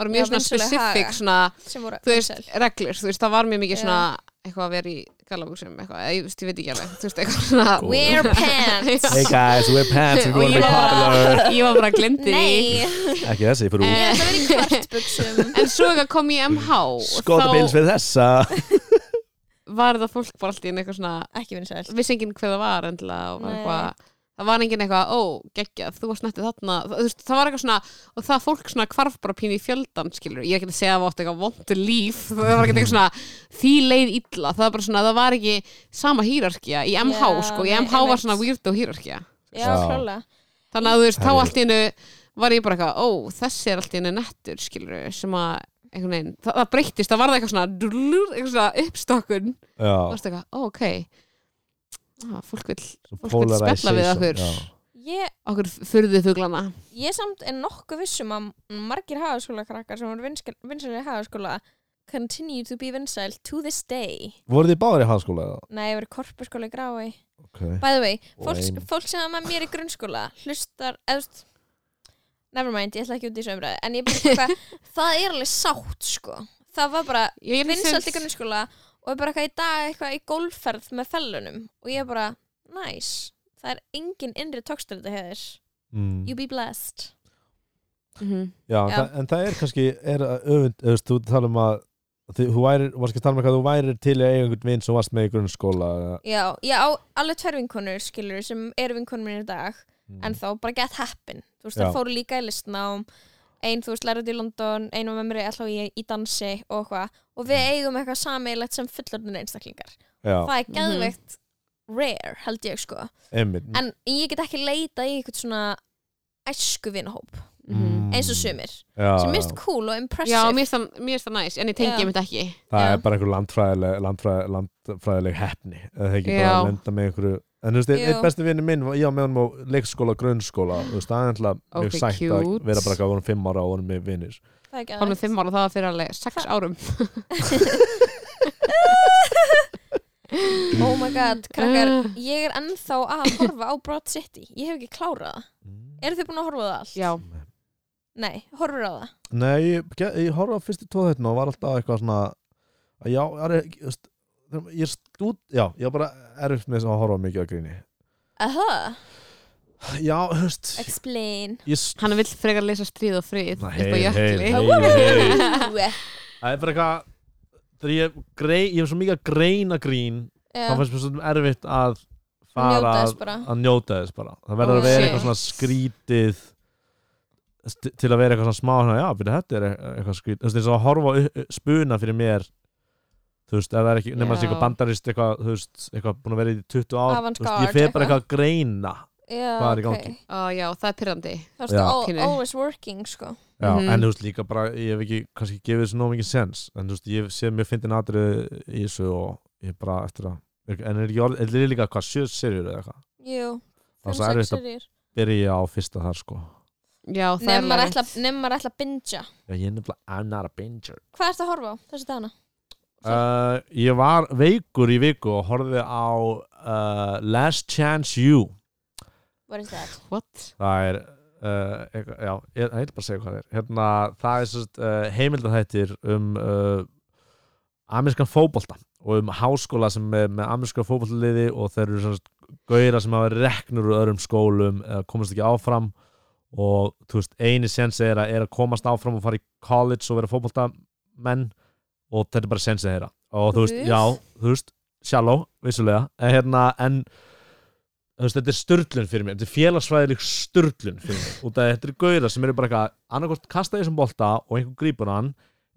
Speaker 1: var
Speaker 2: Já,
Speaker 1: mjög svona
Speaker 2: vinsæli
Speaker 1: specific
Speaker 2: Haga.
Speaker 1: svona,
Speaker 2: sem voru
Speaker 1: þú veist,
Speaker 2: vinsæl.
Speaker 1: reglur þú veist, það var mjög mikið
Speaker 2: Já.
Speaker 1: svona eitthvað að vera í galabuxum eitthvað, ég, veist, ég veit ekki alveg þú veist, eitthvað svona
Speaker 2: wear pants.
Speaker 3: Hey guys, wear pants, we're
Speaker 1: Og
Speaker 3: gonna
Speaker 1: ég
Speaker 3: be popular.
Speaker 1: Ég var bara glindi
Speaker 2: nei,
Speaker 3: Ekki þessi, fyrir út.
Speaker 2: Að vera í kvartbuxum.
Speaker 1: En svo eitthvað kom ég í MH og þá
Speaker 3: við þessa
Speaker 1: var það fólk bara alltaf í eitthvað svona
Speaker 2: ekki vinsæl
Speaker 1: vissi enginn hver það var endilega og var eitthvað það var enginn eitthvað, ó, geggjað, þú varst nettið þarna. Þú veist, það var eitthvað svona, og það fólk svona hvarf bara pínu í fjöldan, skilur ég er ekki að segja að það var oft eitthvað vondu líf það var ekki eitthvað svona, því leið illa. Það var bara svona, það var ekki sama hýrarkía í MH,
Speaker 2: Já,
Speaker 1: sko, í
Speaker 2: nei,
Speaker 1: MH var
Speaker 2: einmitt.
Speaker 1: svona weirdo hýrarkía
Speaker 2: já,
Speaker 3: Já.
Speaker 2: klálega
Speaker 1: þannig að þú veist, þá
Speaker 3: Herri.
Speaker 1: allt í einu var ég bara eitthvað, ó, þessi er allt í einu nettur skilur, sem að einhvern veginn, það, það breyttist, það var eitthvað svona, dúllur, eitthvað svona uppstokkun og
Speaker 3: Já,
Speaker 1: það eitthvað, ó, ok ah, fólk vil fólk vill spjalla við okkur.
Speaker 3: já.
Speaker 2: ég,
Speaker 1: okkur furðu fuglana
Speaker 2: ég samt er nokkuð vissum að margir hagaskóla krakkar sem voru vinsæl í hagaskóla continue to be vinsæl to this day
Speaker 3: Voruð þið báðir í hagaskóla eða?
Speaker 2: nei, ég verið korpuskóla í grái
Speaker 3: Okay.
Speaker 2: by the way, fólk, fólk sem var með mér í grunnskóla hlustar, eðust nevermind, ég ætla ekki út í þessu umræði en ég bara hvað, það er alveg sátt sko. Það var bara
Speaker 1: ég er
Speaker 2: vinsælt í grunnskóla og bara eitthvað í dag eitthvað í gólferð með fellunum. Og ég bara, nice. Það er engin innri tókstur þetta hefur
Speaker 3: mm.
Speaker 2: you be blessed.
Speaker 1: Mhm.
Speaker 3: Já,
Speaker 2: Já.
Speaker 3: Það, en það er kannski er að öfund, þú veist, þú tala um að þið, þú værir, varst ekki að tala um eitthvað þú værir til að eiga einhvern vinn sem varst með í grunnskóla eða-
Speaker 2: já, ég á alveg tver vinkonur skilur sem eru vinkonur minn í dag
Speaker 3: mm.
Speaker 2: en þá bara get happen þú veist, það fóru líka í listnám. Ein, þú veist, lærið í London, ein var með mér alltaf í, í dansi og eitthvað. Og við eigum eitthvað sameiglegt sem fullorðin einstaklingar.
Speaker 3: Já,
Speaker 2: það er geðveikt rare, held ég sko.
Speaker 3: Einmitt.
Speaker 2: En ég get ekki leita í eitthvað svona æsku vinahóp
Speaker 1: Mhm.
Speaker 2: eins og sumir.
Speaker 3: Já,
Speaker 2: sem mist cool og impressive.
Speaker 1: Já, mér finnst það- mér finnst það næs en ég tengi ég mitt ekki.
Speaker 3: Það
Speaker 2: Já.
Speaker 3: er bara einhver landfræðileg, landfræðileg, landfræðileg hefni það ekki bara að lenda með einhverju En þú veist, einn besti vinni minn, ég var með honum á leikskóla, grunnskóla, þú veist, það er alltaf mjög
Speaker 1: Ok,
Speaker 3: sætt
Speaker 1: cute.
Speaker 3: að vera bara að voru fimm ára og voru með vinnir.
Speaker 2: það er
Speaker 1: hann með
Speaker 2: geðveikt.
Speaker 1: fimm ára það var fyrir alveg sex árum
Speaker 2: oh my god, krakkar ég er ennþá að horfa á Broad City ég hef ekki klárað það eru þið búin að horfa á það allt?
Speaker 1: já,
Speaker 2: nei, horfur á það
Speaker 3: Nei, ég, ég horfði á fyrstu tvo þetta og var alltaf eitthvað svona að já, það er ekki, þú veist, ég er stúd, já, ég var bara erfitt með þess að horfa mikið að gríni.
Speaker 2: aha,
Speaker 3: Já, veist,
Speaker 2: explain.
Speaker 1: Hann vill frekar lesa stríð og frið
Speaker 3: Nei,
Speaker 1: upp á jökli.
Speaker 3: það er bara eitthvað, þegar ég, grei, ég hef svo mikið að greina grín, þá
Speaker 2: já,
Speaker 3: fannst mér svo erfitt að fara að,
Speaker 2: þess
Speaker 3: njóta þess bara. Það verður
Speaker 1: Oh,
Speaker 3: að vera
Speaker 1: shit.
Speaker 3: eitthvað svona skrítið til að vera eitthvað svona smá svona, já, byrja, þetta er e- eitthvað skrítið og að horfa spuna fyrir mér þú veist, ef það er ekki nema þessi
Speaker 1: Já.
Speaker 3: eitthvað bandarist eitthvað, þú veist, eitthvað búin að vera í 20 ár þú veist, ég fer bara
Speaker 2: eitthvað.
Speaker 3: að greina
Speaker 2: já,
Speaker 3: Hvað er í gangi?
Speaker 1: Ó, já, það er pyrrandi
Speaker 2: það er always working sko
Speaker 3: já,
Speaker 1: Mhm.
Speaker 3: en þú veist líka bara, ég hef ekki kannski gefið þessu nóg mikið sens en þú veist, ég sé mér fyndin atrið í þessu og ég bara eftir að en er orð, er líka hvað, sjö serjur eða eitthvað
Speaker 2: jú,
Speaker 3: Það er
Speaker 2: 5-6
Speaker 3: svo erfitt að-
Speaker 2: seríur
Speaker 3: byrja á fyrsta þar sko
Speaker 1: já, það
Speaker 2: nefn
Speaker 1: er
Speaker 2: ætla, nefn maður ætla að bingja
Speaker 3: já, ég er nefnilega, I'm not a binger
Speaker 2: hvað ertu að horfa á þessi dagana?
Speaker 3: Uh, ég var veikur í viku og horfði á uh, Last Chance You
Speaker 2: what is that?
Speaker 1: what?
Speaker 3: það er uh, eitthvað, já, ég ætla bara að segja hvað það er hérna, það er sérst, uh, heimildathættir um uh, amerískan fótbolta og um háskóla sem er með amerískan fótboltaliði og þeir eru sérst gauðra sem hafa reknur úr öðrum skólum eða komast ekki áfram og þú veist, eini sensi er að, er að komast áfram og fara í college og vera fótboltamenn og þetta er bara sensið þeirra og þú veist, já, þú veist shallow, vissulega, en hérna en þú veist, þetta er störlun fyrir mér. Þetta er félagsfræðileg störlun fyrir mér. Af þetta eru gauðra sem eru bara eitthvað annarkort kasta þessum bolta og einhver grípur hann.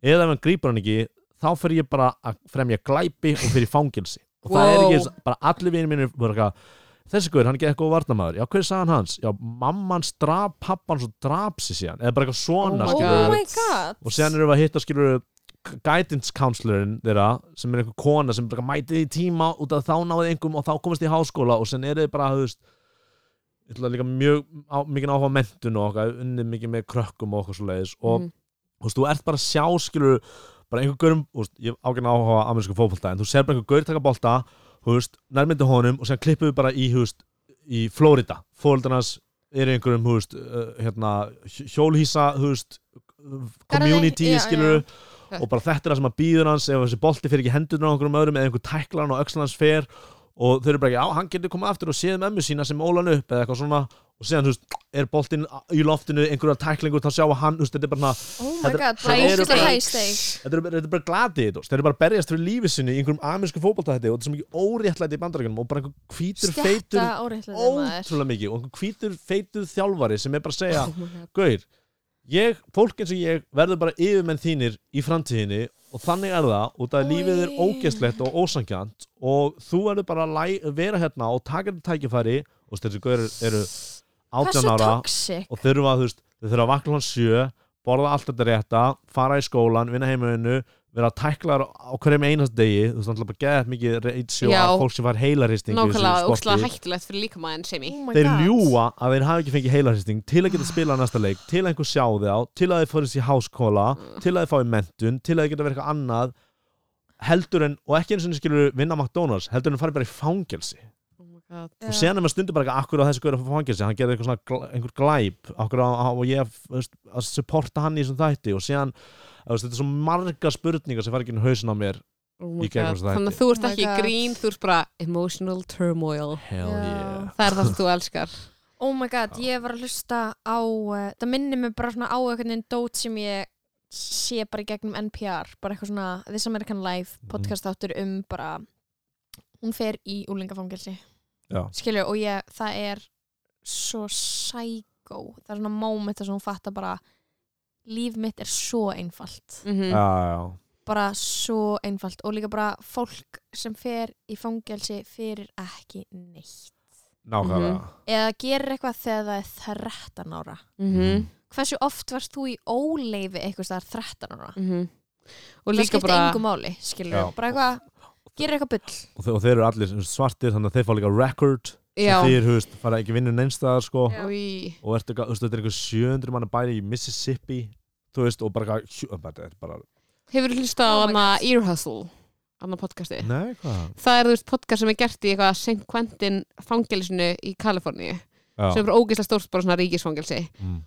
Speaker 3: Eða ef hann grípur hann ekki þá fer ég bara að fremja glæpi og fyrir fangilsi og það er
Speaker 1: Wow.
Speaker 3: ekki, bara allir vinir mínir bara eitthvað þessi guður, hann er ekki eitthvað varnamæður já, hver er sagan hans? Já, mamman drap pappan svo drap sér síðan. Eða bara eitthvað svona
Speaker 1: Oh
Speaker 2: god.
Speaker 3: Og síðan erum við að hitta skilur guidance counselorinn þeirra sem er einhver kona sem mætið í tíma út af þá náði einhverjum og þá komast í háskóla og sen er þið bara, ætla líka mjög mikið áhuga mentun og okkar, unnið mikið með krökkum og okkur svo leiðis og þú veist, þú ert bara að sjá skilur bara einhver gaurum, þú veist, ég hef ágæna áhuga amerísku fótbolta, en þú ser bara einhver gaur taka veist, nærmyndi honum og sér klippum við bara í, veist, í Florida fóldarnas eru í einhverjum, uh, hérna, hj- hjólhýsa þú veist, community
Speaker 2: já,
Speaker 3: skilur
Speaker 2: já.
Speaker 3: Og bara þetta er það sem að býður hans ef þessi bolti fyrir ekki hendurna á einhverjum öðrum eða einhver tæklar hann og öxlan hans fer. Og þau eru bara ekki, já, hann getur komið aftur og séð mömmu sína sem ólan upp eða eitthvað svona. Og síðan, þú veist, er boltinn í loftinu einhverja tæklingur, þá sjá hann, þú veist, þetta er bara
Speaker 2: Oh my god,
Speaker 3: eru
Speaker 2: ógæslega
Speaker 3: bara- þetta er, er bara glatið þetta, eru bara berjast fyrir lífi sinni í einhverjum amerísku fótbolta þetta og þetta er svo mikið óréttlæti í bandarækjunum og bara einhver hvítur feitur ótrúlega mikið. Og einhver hvítur feitur þjálfari sem er bara að segja
Speaker 1: Oh.
Speaker 3: Gaur, ég, fólk eins og ég verður bara yfirmenn þínir í framtíðinni og þannig er það út af að lífið er
Speaker 2: Oj.
Speaker 3: ógeslegt og ósangjant og þú verður bara að læ, vera hérna og taka þetta tækifæri og þessi gaur eru
Speaker 2: Hversu
Speaker 3: 18 ára og þurfa, þú veist, þau þurfa að vakna hann sjö borða allt þetta rétta, fara í skólan vinna heimauðinu, vera tæklar á hverjum einast degi, þú veist, náttúrulega bara geða mikið reitsjó
Speaker 1: Já.
Speaker 3: af fólk sem fær heilaristing
Speaker 1: nákvæmlega ókslega hættulegt fyrir líkamæðin sem
Speaker 2: Oh my
Speaker 3: þeir
Speaker 2: god.
Speaker 3: ljúa að þeir hafi ekki fengið heilaristing til að geta spilað næsta leik, til að einhver sjá þig á til að þeir fórist í háskóla til að þeir fái mentun, til að þeir geta verið eitthvað annað heldur en, og ekki eins og skilur vinna á McDonalds, heldur en farið bara í fangelsi.
Speaker 1: Oh
Speaker 3: og sen er maður stundur bara ekki akkur á þessu guður að fá fangelsi? Hann gerði eitthvað akkur á, á, að í þetta er svo marga spurningar sem fara ekki inn í hausin á mér
Speaker 1: Oh
Speaker 3: Í gegnum
Speaker 1: God.
Speaker 3: þessa þætti.
Speaker 1: þannig að þú ert
Speaker 2: Oh
Speaker 1: ekki
Speaker 2: God.
Speaker 1: grín þú ert bara emotional turmoil
Speaker 3: yeah
Speaker 1: það er það sem þú elskar
Speaker 2: Oh my god, ég var að hlusta á uh, það minnir mig bara svona á einhvern veginn dót sem ég sé bara í gegnum NPR bara eitthvað svona This American Life
Speaker 3: Mhm.
Speaker 2: podcast áttur um bara hún fer í úlingafangelsi
Speaker 3: Já.
Speaker 2: skilju og ég, það er svo psycho það er svona moment þar sem hún fattar bara líf mitt er svo einfalt.
Speaker 1: Mm
Speaker 3: já, já,
Speaker 2: bara svo einfalt og líka bara fólk sem fer í fangelsi fyrir ekki neitt.
Speaker 3: Nákvæmlega.
Speaker 2: Eða gerir eitthvað þegar það er 13 ára.
Speaker 1: -hmm.
Speaker 2: hversu oft varst þú í óleifi eitthvað staðar 13 ára?
Speaker 1: Mhm. og líka bara
Speaker 2: engu máli, skilur bara eitthvað, gerir eitthvað bull.
Speaker 3: Og, þe og þeir eru allir svartir þannig að þeir fá líka record sem þeir, þú veist, fara ekki vinnu neinstæðar sko
Speaker 2: Já.
Speaker 1: Í,
Speaker 3: og ertu, eitthvað- þú veist, þetta er einhver 700 manna bæri í Mississippi þú veist, og bara, eitthvað hjú- er bara,
Speaker 1: hefur þú hlustað á
Speaker 2: Oh my
Speaker 1: hana
Speaker 2: God.
Speaker 1: Ear Hustle hana podcasti
Speaker 3: nei, hvað
Speaker 1: það er þú veist podcast sem er gert í eitthvað St. Quentin fangelisinu í Kaliforníu
Speaker 3: já,
Speaker 1: sem er bara ógeðslega stórt bara svona ríkisfangelsi
Speaker 3: mm.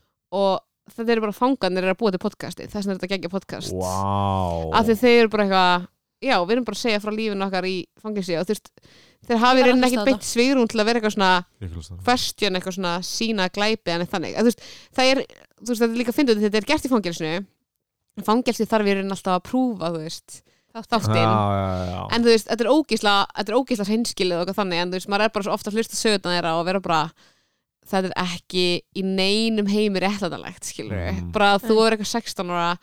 Speaker 1: og þetta eru bara fangarnir að búa til podcasti þess vegna er þetta geggja podcast
Speaker 3: wow
Speaker 1: af því þeir eru bara eitthvað já, við erum bara að segja frá lífinu okkar í fangelsi og þú veist, þeir hafi
Speaker 2: að
Speaker 1: ekkert beint svigrún til að vera eitthvað svona
Speaker 3: það.
Speaker 1: question, eitthvað svona sína glæpi en þannig, að, veist, það er þú veist, þetta er líka að finna út, þetta er gert í fangelsinu fangelsi þarf ég reyna alltaf að prúfa þú veist, þáttinn
Speaker 3: já, já, já.
Speaker 1: en þú veist, þetta er ógísla þetta er ógísla hreinskilið og eitthvað þannig en þú veist, maður er bara svo ofta að hlusta söguna þeirra og vera bara þetta er ekki í neinum heimi réttlætanlegt, skilur við
Speaker 3: Mm.
Speaker 1: bara þú
Speaker 2: Nei.
Speaker 1: er eitthvað 16 ára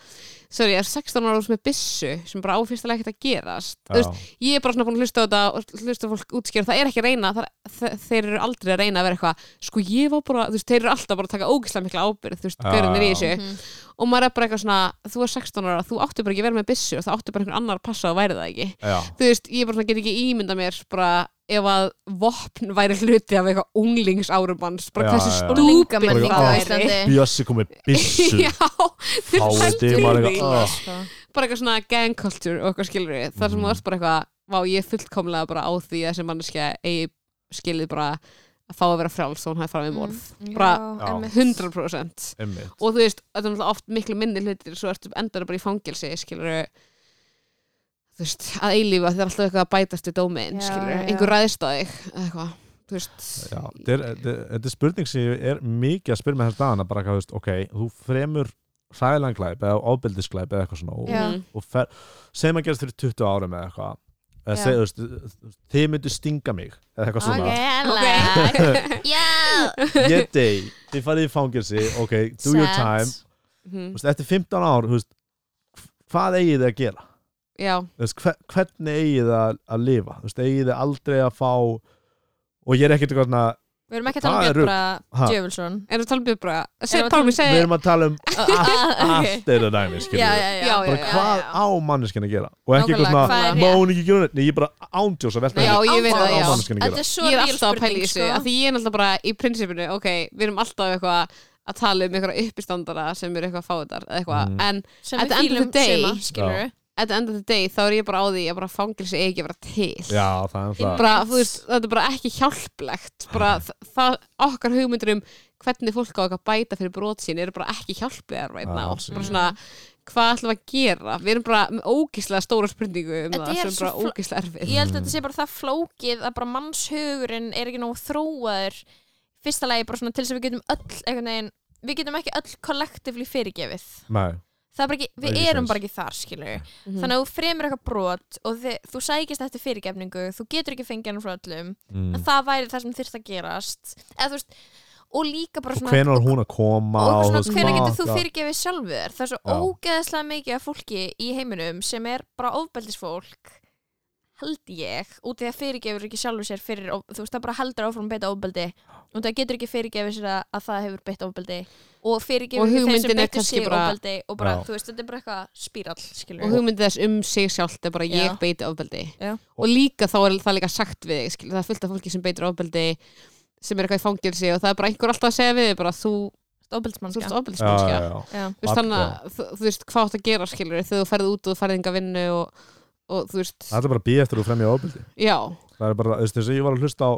Speaker 1: sorry, er 16 ára sem er byssu sem bara áfyrstilega ekkert að gerast veist, ég er bara svona búin að hlusta á þetta og hlusta fólk útskýra, það er ekki að reyna það, þe- þeir eru aldrei að reyna að vera eitthvað sko ég var bara, þú veist, þeir eru alltaf bara að taka ógíslega mikla ábyrð, þú veist, er í þessu
Speaker 2: Mhm.
Speaker 1: Og maður er bara eitthvað svona, þú er 16 ára þú áttu bara ekki að vera með byssu og það áttu bara einhvern annar að passa og væri það ekki
Speaker 3: já.
Speaker 1: þú veist, ég bara svona get ekki ímynda mér bara ef að vopn væri hluti af eitthvað unglingsárum hans bara
Speaker 3: Já,
Speaker 1: hversu
Speaker 3: já, já.
Speaker 2: Úlingamenning
Speaker 3: Bara-
Speaker 2: á
Speaker 3: Ah.
Speaker 2: Íslandi
Speaker 3: Bjössi kom með byssu
Speaker 1: já, þú
Speaker 3: þig,
Speaker 1: í
Speaker 3: maður
Speaker 1: því.
Speaker 3: eitthvað, ah.
Speaker 2: Sko.
Speaker 1: bara eitthvað svona gang culture og eitthvað skilur við þar sem
Speaker 3: Mhm.
Speaker 1: þú ert bara eitthvað vá, ég er fullkomlega bara á því að þessi manneskja eigi skilið bara að fá að vera frjáls og hún hafi farið með morð
Speaker 2: Mm,
Speaker 1: Bara-
Speaker 2: já,
Speaker 3: Já.
Speaker 2: einmitt.
Speaker 1: 100%
Speaker 3: Einmitt.
Speaker 1: og þú veist, þetta er náttúrulega oft miklu minni hlutir svo ertu endur bara í fangelsi skilur þú veist, að eilífa það er alltaf eitthvað að bætast við
Speaker 2: já.
Speaker 1: einhver ræðist á þig eða eitthvað,
Speaker 3: þetta er, þetta þetta spurning sem ég er mikið að spyrja með þess dagana bara hvað, þú veist, ok, þú fremur hræðlanglæp eða ofbeldisglæp eða eitthvað svona og.
Speaker 1: Mhm.
Speaker 3: og fer, segjum að gerast fyrir 20 árum eða eitthvað eða
Speaker 2: Já.
Speaker 3: seg, þú veist, þið myndu stinga mig eða eitthvað svona.
Speaker 2: Ok, lag. Já
Speaker 3: ég dey, þið farið í fangelsi ok, do your time.
Speaker 2: Sad.
Speaker 3: Þú veist, eftir 15 ár, þú veist hvað eigið þið að gera? Veist, hver, hvernig eigið þið að, að lifa? Eigið þið aldrei að fá og ég er ekkert eitthvað svona
Speaker 2: Við erum ekki að tala um Björn
Speaker 3: rugl.
Speaker 2: bara
Speaker 3: Ha.
Speaker 2: Djöfulsson
Speaker 1: er það talað um bara
Speaker 2: Erum
Speaker 1: seg,
Speaker 2: við
Speaker 3: við erum að tala um
Speaker 2: Ah, ok.
Speaker 3: allt er það dæmi,
Speaker 2: Já,
Speaker 3: skiljum
Speaker 2: já,
Speaker 3: við
Speaker 2: já,
Speaker 1: Já,
Speaker 3: bara
Speaker 1: já,
Speaker 3: hvað á manneskinn að gera og ekki eitthvað svona, má
Speaker 2: rétt?
Speaker 3: hún ekki gera neitt Nei, ég er bara ándjós að velta
Speaker 1: Já,
Speaker 3: þessu.
Speaker 1: ég veit
Speaker 3: Hvað
Speaker 1: það,
Speaker 3: á
Speaker 1: já.
Speaker 3: manneskinn að
Speaker 2: Þetta
Speaker 1: ég er alltaf að pæla í þessu
Speaker 2: sko.
Speaker 1: ég er alltaf bara í prinsipinu ok, við erum alltaf eitthvað að tala um einhverja uppistandara sem eru eitthvað fáðar eða eitthvað,
Speaker 3: Mhm.
Speaker 1: en
Speaker 2: sem
Speaker 1: At
Speaker 2: við
Speaker 1: the end of the day- at the end of the day þá er ég bara á því að bara fangilsi eigi ekki að vera til.
Speaker 3: Já, það er það
Speaker 1: bara, þú veist, þetta er bara ekki hjálplegt. Bara það, okkar hugmyndir um hvernig fólk á að bæta fyrir brot sín eru bara ekki hjálplegar right
Speaker 3: ekki.
Speaker 1: bara svona, hvað ætlum við að gera? Við erum bara með ógíslega stóra spurningu um það sem er bara ógíslega erfið.
Speaker 2: Ég held að þetta sé bara það flókið að bara mannshugurinn er ekki nógu þróaður fyrsta lagi bara svona til þess að við getum öll við getum ekki öll kollektivli fyrirgefið.
Speaker 3: Nei,
Speaker 2: ekki, við
Speaker 3: Það er ekki
Speaker 2: erum
Speaker 3: sens.
Speaker 2: bara ekki þar skilur
Speaker 1: Mhm.
Speaker 2: þannig að þú fremur eitthvað brot og þi, þú sækist eftir fyrirgefningu þú getur ekki fengið hann frá öllum
Speaker 3: mm.
Speaker 2: en það væri það sem þyrst að gerast eða þú veist og líka bara
Speaker 3: og
Speaker 2: svona
Speaker 3: hvenær var hún að koma
Speaker 2: og
Speaker 3: þú
Speaker 2: svona,
Speaker 3: veist,
Speaker 2: hvernig getur þú fyrirgefið sjálfur þér það er svo
Speaker 3: Já.
Speaker 2: ógeðslega mikið af fólki í heiminum sem er bara ofbeldisfólk held ég út í að fyrirgefur ekki sjálfur sér fyrir, þú veist það bara heldur áfram beita ofbeldi og það getur ekki fyrirgefið sér að, að það hefur beitt ofbeldi og ekki þeir
Speaker 1: hugmyndin
Speaker 2: sem
Speaker 1: er kannski
Speaker 2: sig
Speaker 1: bara-
Speaker 2: ofbeldi og bara,
Speaker 3: Já.
Speaker 2: þú veist, þetta er bara eitthvað spírall
Speaker 1: og hugmyndið þess um sig sjálft er bara ég
Speaker 2: Já.
Speaker 1: beiti ofbeldi.
Speaker 2: Já.
Speaker 1: og líka þá er það líka sagt við skilur, það er fullt af fólki sem beitir ofbeldi sem er eitthvað í fangilsi og það er bara einhver alltaf að segja við bara þú, ofbeldismannskja þú veist, þannig að þú, veist hvað átt að gera skilur þegar þú ferð út og þú ferð enga vinnu og, og þú veist,
Speaker 3: Það er bara að býja eftir að þú fremja ofbeldi.
Speaker 1: Já.
Speaker 3: Það er bara, þú veist, þess að ég var að hlusta á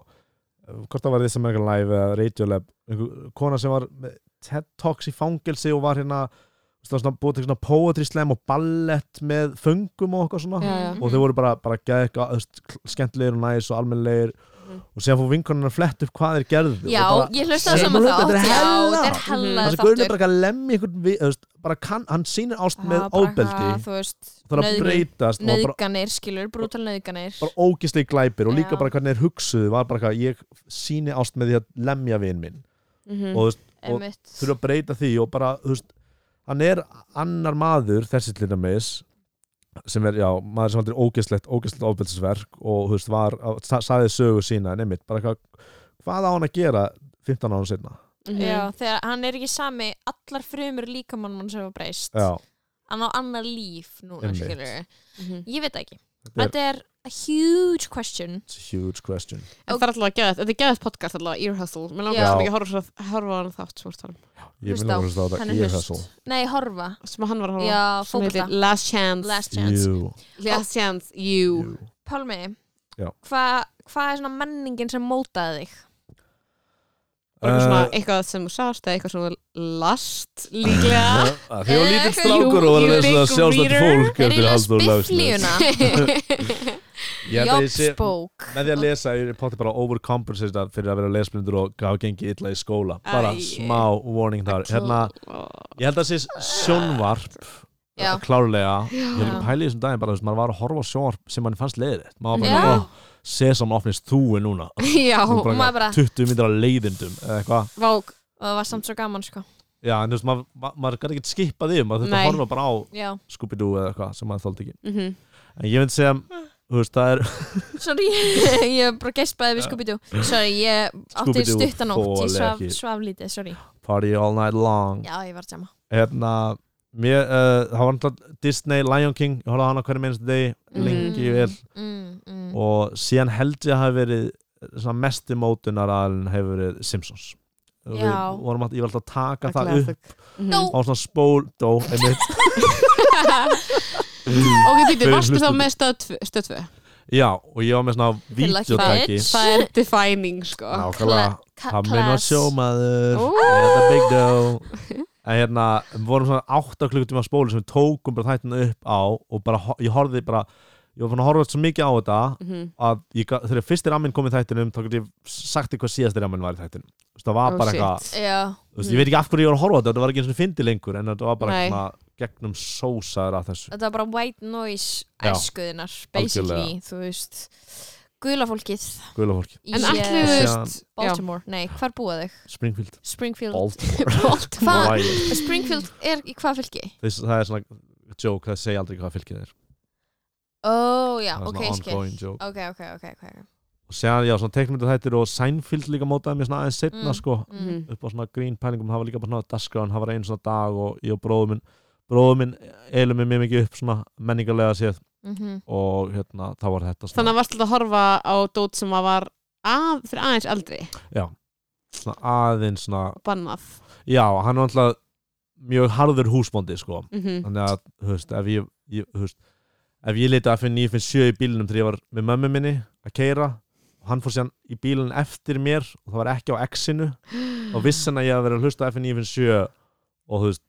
Speaker 3: hvort það var því sem eitthvað live eða Radio Lab einhver kona sem var TED Talks í fangelsi og var hérna búið til svona poetry slam og ballett með föngum og eitthvað svona.
Speaker 1: Já, já.
Speaker 3: og þau voru bara, bara geð eitthvað skemmtilegir og næs og almennlegir
Speaker 1: Mhm.
Speaker 3: og síðan fór vinkonun að flett upp hvað þeir gerðu.
Speaker 2: Já,
Speaker 3: og bara,
Speaker 2: ég hlusta það saman þátt.
Speaker 3: þetta er hella.
Speaker 2: hella
Speaker 3: þessi guðin er bara að lemja einhvern við, þú veist, bara kann, hann sýnir ást með
Speaker 2: Þú veist,
Speaker 3: það er að breytast og bara,
Speaker 2: nauðganir, skilur, brútal nauðganir.
Speaker 3: bara ógislega glæpir og líka bara hvernig þeir hugsuðu var bara eitthvað, ég síni ást með því að lemja vinn minn.
Speaker 1: Mhm.
Speaker 3: og þú veist, og þurfa að breyta því og bara, þú veist, hann er annar maður, þessi til dæmis sem er, já, maður sem heldur ógeðslegt ógeðslegt ofbeldisverk og þú veist, var, sa- sagði sögu sína, en einmitt bara eitthvað, hvað á hann að gera 15 ára setna
Speaker 1: Mhm.
Speaker 2: Já, þegar hann er ekki sami allar frumur líkamann mann sem hafa breyst.
Speaker 3: Já,
Speaker 2: hann á annar líf núna, skilur
Speaker 1: Mhm.
Speaker 2: ég veit ekki,
Speaker 3: þetta er
Speaker 2: a huge question.
Speaker 3: It's a huge question.
Speaker 1: En það er alltaf að geða þetta er geðað podcast alltaf, Ear Hustle. Mér langar svo mikið að horfa, horfa á hann þátt svo talum,
Speaker 3: ég vil
Speaker 2: á,
Speaker 3: að hlusta á
Speaker 2: hlust.
Speaker 3: hustle.
Speaker 2: Nei, horfa,
Speaker 1: sem hann var að horfa á, sem heitir Last Chance.
Speaker 2: Last chance.
Speaker 3: You,
Speaker 1: Last Chance, you.
Speaker 3: You.
Speaker 2: Pálmi,
Speaker 3: Já.
Speaker 2: hvað hva er svona menningin sem mótaði þig?
Speaker 1: Eitthvað svona,
Speaker 3: Uh,
Speaker 1: eitthvað sem þú sást eða eitthvað svona last líklega.
Speaker 3: Að ég var lítill
Speaker 2: Eh,
Speaker 3: strákur og var að
Speaker 1: you
Speaker 3: lesa
Speaker 1: big
Speaker 3: sjálfstætt fólk
Speaker 2: er
Speaker 3: eftir að sé-
Speaker 2: Jóksbók
Speaker 3: með því að lesa ég er potið bara overcompensate fyrir að vera lesblindur og gafa gengið illa í skóla. Bara
Speaker 1: Æ.
Speaker 3: smá warning þar. Hérna, ég held að það sé sjónvarp klárlega, ég hef pælið þessum daginn bara, þú veist, maður var að horfa á sjónvarp sem mann fannst leiðið maður var bara, ó, sesam opnist þúi núna.
Speaker 1: Já,
Speaker 2: og maður bara-
Speaker 3: 20 myndir af leiðindum eða eitthvað,
Speaker 1: vák
Speaker 2: og það var samt svo gaman sko.
Speaker 3: Já, en þú veist, maður, maður, maður gæti ekki skipað því, maður þurfti að horfa bara á
Speaker 2: já,
Speaker 3: Scooby-Doo eða eitthvað sem maður þóldi ekki.
Speaker 1: Mhm.
Speaker 3: en ég myndi segja, þú veist, það er
Speaker 2: sorry ég bara gespaði við Scooby-Doo. Sorry, ég átti stuttanótt ég svaf, svaf lítið, sorry.
Speaker 3: Party all night long.
Speaker 2: Já, ég var sama
Speaker 3: hérna mér, uh, það var náttúrulega Disney Lion King, ég horfði á hana hverju minnstu degi
Speaker 1: Mhm.
Speaker 3: lengi vel.
Speaker 2: mm, mm.
Speaker 3: og síðan held ég að hafi verið svona mesti mótunar aðalinn hefur verið Simpsons. Og við vorum að, ég var alltaf að taka það upp
Speaker 1: Classic. Mhm.
Speaker 2: Dó.
Speaker 3: á svona spól, dó, einmitt.
Speaker 1: Ok,
Speaker 3: Fyrir
Speaker 1: varstu þá með stöð tv- stöð 2
Speaker 3: já, og ég var með svona videotæki
Speaker 1: það er defining sko.
Speaker 3: Nákvæmlega, hann minn var sjómaður. Þetta big dough en hérna, við vorum svona 8 klukkutíma spólu sem við tókum bara þættina upp á og bara, ég horfði bara ég var fann að horfa svo mikið á þetta
Speaker 1: Mhm.
Speaker 3: að ég, ga- þegar fyrsti ramminn kom í þættinum þá gæti ég sagt þér hvað síðasti ramminn var í þættinum. Þú veist, það var
Speaker 1: Oh,
Speaker 3: bara eitthvað veist, ég veit ekki af hverju ég var að horfa á þetta þetta var ekki eins og fyndi lengur en þetta var bara eitthvað gegnum sósaður af þessu.
Speaker 2: Þetta var bara white noise
Speaker 3: Já.
Speaker 2: æskuðinar, basically þú veist, gula fólkið
Speaker 3: guðla fólki,
Speaker 2: í
Speaker 1: en
Speaker 2: eh,
Speaker 1: allir þú veist já.
Speaker 2: Baltimore, nei, hvar búa þau?
Speaker 3: Springfield
Speaker 2: Springfield
Speaker 3: Baltimore
Speaker 2: Hvað?
Speaker 3: Hawaii.
Speaker 2: Springfield er í hvað fylki?
Speaker 3: Þess, það er svona joke, það segja aldrei hvað fylkið er
Speaker 2: Ó, já,
Speaker 3: það er
Speaker 2: ok,
Speaker 3: svona
Speaker 2: skil
Speaker 3: ongoing joke
Speaker 2: Ok, ok, ok, ok
Speaker 3: og séðan, já, svona teiknmyndu þættir og Seinfeld líka mótaði mér svona aðeins setna
Speaker 2: Mm.
Speaker 3: sko,
Speaker 2: mm.
Speaker 3: upp á svona grín pælingum það var líka bara svona dagskráin, það var einu svona dag og ég og bróður minn bróður minn eilum mig mjög mikið upp svona menningarlega séð
Speaker 2: Mm
Speaker 3: og hérna, þá var þetta
Speaker 1: þannig
Speaker 3: svona,
Speaker 1: að varstu að horfa á dót sem að var að, fyrir aðeins eldri?
Speaker 3: Svona aðeins svona
Speaker 1: bannað.
Speaker 3: Já, hann var alltaf mjög harður húsbóndi sko.
Speaker 1: Mhm.
Speaker 3: þannig að, þú veist, ef ég, ég veist, ef ég leiti að FN 957 í bílunum þegar ég var með mömmu minni að keira og hann fór síðan í bílun eftir mér og það var ekki á X-inu og vissan að ég hafði verið að hlusta FN 957 og þú veist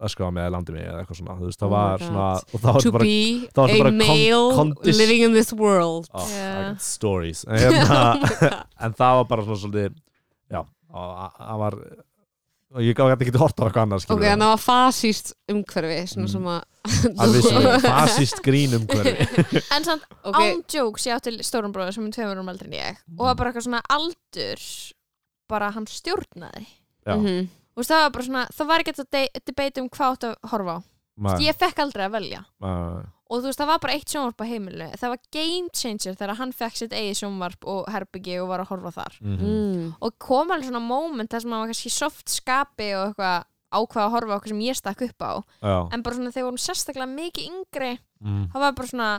Speaker 3: öskraða mig eða landi mig eða eitthvað svona þú veist, það
Speaker 1: Oh
Speaker 3: var svona og það var
Speaker 1: To
Speaker 3: bara
Speaker 1: be
Speaker 3: það var
Speaker 1: a
Speaker 3: bara kon-
Speaker 1: male
Speaker 3: kondis-
Speaker 1: living in this world.
Speaker 3: Oh,
Speaker 2: Yeah.
Speaker 3: Stories. En, hérna, en það var bara svona svolítið já, og það var og ég gæti ekki hort á eitthvað annars
Speaker 1: Ok, en það var fasíst umhverfi svona
Speaker 3: Mm.
Speaker 1: sem að
Speaker 3: að fasist grín um hverfi
Speaker 2: En samt
Speaker 1: Ok,
Speaker 2: án jokes ég átti stórum bróður sem er tveimur um eldri en ég. Og það var bara eitthvað svona aldur bara hann stjórnaði.
Speaker 3: Já,
Speaker 1: mhm.
Speaker 2: Þú veist, það var bara svona, það var ekki að de- debate um hvað átt að horfa á.
Speaker 3: Maður,
Speaker 2: ég fekk aldrei að velja.
Speaker 3: Maður,
Speaker 2: og þú veist, það var bara eitt sjónvarp á heimilu það var game changer þegar hann fekk sitt eigið sjónvarp og herbyggi og var að horfa þar.
Speaker 3: Mhm,
Speaker 1: mm.
Speaker 2: og kom alveg svona moment þar sem hann var kannski soft skapi og eitthvað ákvað að horfa á eitthvað sem ég stakk upp á.
Speaker 3: Já,
Speaker 2: en bara svona þegar vorum sérstaklega mikið yngri
Speaker 3: mm,
Speaker 2: það var bara svona